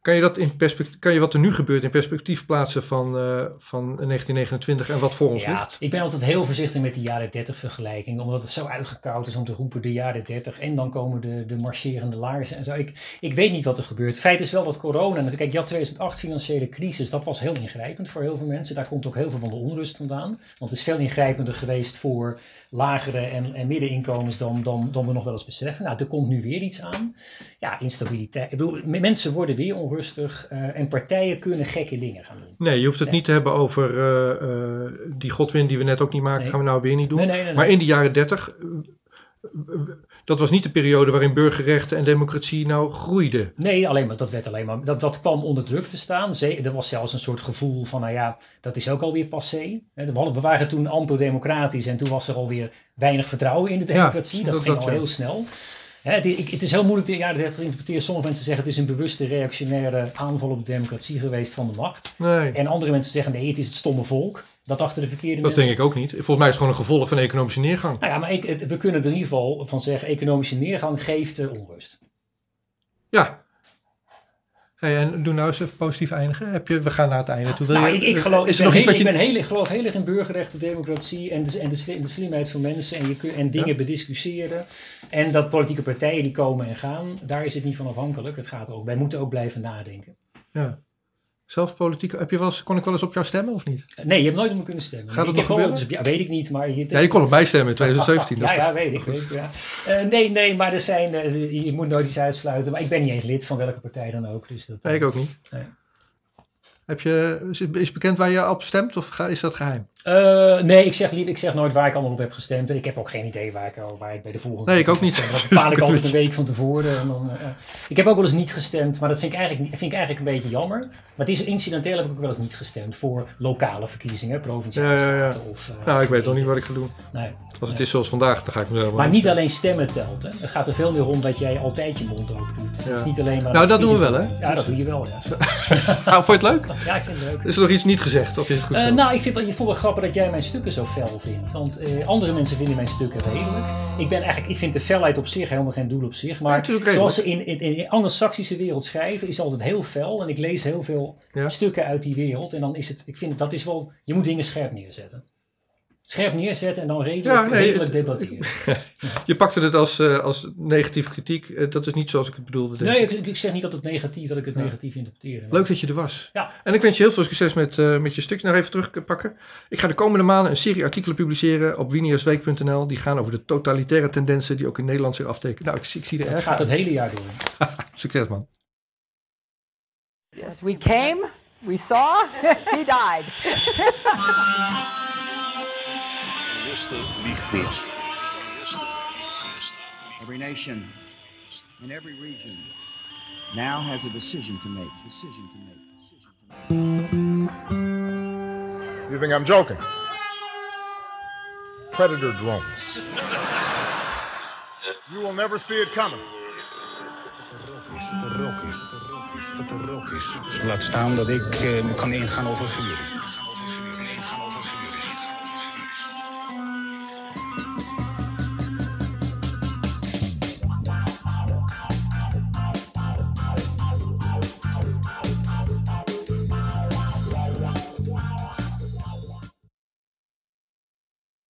Speaker 1: kan, je dat in kan je wat er nu gebeurt in perspectief plaatsen van, eh, van 1929 en wat voor ons
Speaker 2: Ja,
Speaker 1: ligt?
Speaker 2: ik ben altijd heel voorzichtig met die jaren 30 vergelijking. Omdat het zo uitgekoud is om te roepen de jaren 30. En dan komen de, de marcherende laarzen en zo. Ik, ik weet niet wat er gebeurt. Feit is wel dat corona... natuurlijk- Kijk, je had 2008 financiële crisis. Dat was heel ingrijpend voor heel veel mensen. Daar komt ook heel veel van de onrust vandaan. Want het is veel ingrijpender geweest voor lagere en, en middeninkomens dan, dan, dan we nog wel eens beseffen. Nou, er komt nu weer iets aan. Ja, instabiliteit. Ik bedoel, mensen worden weer onrustig. eh, en partijen kunnen gekke dingen gaan doen.
Speaker 1: Nee, je hoeft het
Speaker 2: Nee.
Speaker 1: niet te hebben over eh, eh, die Godwin die we net ook niet maakten.
Speaker 2: Nee.
Speaker 1: Gaan we nou weer niet doen.
Speaker 2: Nee, nee, nee, nee.
Speaker 1: Maar in de jaren 30, eh, dat was niet de periode waarin burgerrechten en democratie nou groeiden.
Speaker 2: Nee, alleen maar, dat werd alleen maar. Dat, dat kwam onder druk te staan. Er was zelfs een soort gevoel van, nou ja, dat is ook alweer passé. We, waren toen amper-democratisch en toen was er alweer weinig vertrouwen in de democratie.
Speaker 1: Ja,
Speaker 2: dat,
Speaker 1: dat-
Speaker 2: ging
Speaker 1: dat
Speaker 2: al heel snel. Hè, het, ik- het is heel moeilijk 30 te interpreteren. Sommige mensen zeggen het is een bewuste reactionaire aanval op de democratie geweest van de macht.
Speaker 1: Nee,
Speaker 2: En andere mensen zeggen nee, het is het stomme volk. Dat achter de verkeerde
Speaker 1: dat
Speaker 2: mensen.
Speaker 1: denk ik ook niet. Volgens mij is het gewoon een gevolg van economische neergang.
Speaker 2: Nou ja, maar ik, we kunnen er in ieder geval van zeggen, economische neergang geeft eh, onrust.
Speaker 1: Ja. Hey, en doe nou eens even positief eindigen. Heb je, we gaan naar het einde toe. Wil
Speaker 2: Nou,
Speaker 1: je,
Speaker 2: ik, ik, geloof,
Speaker 1: is
Speaker 2: ik, ben
Speaker 1: nog
Speaker 2: heel,
Speaker 1: wat je...
Speaker 2: ik, ben heel, ik geloof heel erg in burgerrechten, democratie en de, en de, sli- de slimheid van mensen en, je, kun- en dingen
Speaker 1: Ja.
Speaker 2: bediscussiëren. En dat politieke partijen die komen en gaan, daar is het niet van afhankelijk. Het gaat ook, wij moeten ook blijven nadenken.
Speaker 1: Ja. Zelf politiek, heb je wel eens, kon ik wel eens op jou stemmen of niet?
Speaker 2: Nee, je hebt nooit op me kunnen stemmen.
Speaker 1: Gaat het
Speaker 2: ik
Speaker 1: nog gebeuren?
Speaker 2: eens op- ja, weet ik niet, maar... Je,
Speaker 1: Ja, je kon op mij stemmen in 2017. dat
Speaker 2: Ja, weet ik. Weet ja. Eh, nee, nee, maar er zijn, eh, je moet nooit iets uitsluiten. Maar ik ben niet eens lid van welke partij dan ook. Dus dat,
Speaker 1: Nee, ik ook niet. Heb je, is is bekend waar je op stemt of ga- is dat geheim?
Speaker 2: Eh, nee, ik zeg, ik zeg nooit waar ik allemaal op heb gestemd. En ik heb ook geen idee waar ik, waar ik bij de volgende...
Speaker 1: Nee, ik ook niet.
Speaker 2: Dat bepaal ik altijd een week van tevoren. En dan, eh, ik heb ook wel eens niet gestemd, maar dat vind ik, eigenlijk, vind ik eigenlijk een beetje jammer. Maar het is incidenteel heb ik ook wel eens niet gestemd voor lokale verkiezingen, provinciale
Speaker 1: Ja, ja, ja.
Speaker 2: staten of... eh,
Speaker 1: Nou, ik weet nog niet wat ik ga doen.
Speaker 2: Nee.
Speaker 1: Als het is zoals vandaag, dan ga ik mezelf
Speaker 2: Maar niet alleen stemmen telt. Hè. Het gaat er veel meer om dat jij altijd je mond open doet. Het is niet alleen maar...
Speaker 1: Nou,
Speaker 2: een
Speaker 1: dat doen we wel, hè?
Speaker 2: Ja, dat doe je wel, ja.
Speaker 1: Nou, vond je het leuk?
Speaker 2: Ja, ik vind het leuk.
Speaker 1: Is er nog iets niet gezegd of is het goed
Speaker 2: Eh, nou, ik vind wel, je vond wel dat jij mijn stukken zo fel vindt. Want eh, andere mensen vinden mijn stukken redelijk. Ik, ben eigenlijk, ik vind de felheid op zich helemaal geen doel op zich. Maar
Speaker 1: Ja,
Speaker 2: zoals ze in, in, in de anglo-saxische wereld schrijven, is altijd heel fel. En ik lees heel veel
Speaker 1: Ja.
Speaker 2: stukken uit die wereld. En dan is het, ik vind dat is wel, je moet dingen scherp neerzetten. Scherp neerzetten en dan redelijk,
Speaker 1: Ja, nee,
Speaker 2: redelijk debatteren.
Speaker 1: Je pakte het als, eh, als negatieve kritiek. Eh, dat is niet zoals ik het bedoelde. denk
Speaker 2: Nee, ik. ik, zeg niet dat het negatief, dat ik het negatief interpreteer.
Speaker 1: Leuk dat je er was.
Speaker 2: Ja.
Speaker 1: En ik wens je heel veel succes met, eh, met je stuk. Nog even terugpakken. Ik ga de komende maanden een serie artikelen publiceren op winiasweek.nl. Die gaan over de totalitaire tendensen die ook in Nederland zich aftekenen. Nou, ik, zie- ik zie er
Speaker 2: Het
Speaker 1: erg
Speaker 2: gaat
Speaker 1: uit.
Speaker 2: het hele jaar door.
Speaker 1: Succes man.
Speaker 3: Yes, we came, we saw, he died. Eerste liegt
Speaker 4: Every nation in every region now has a decision to make. Decision to make. Decision to make.
Speaker 5: You think I'm joking? Predator drones. You will never see it coming.
Speaker 6: Laat staan dat ik uh, kan ingaan over vuur.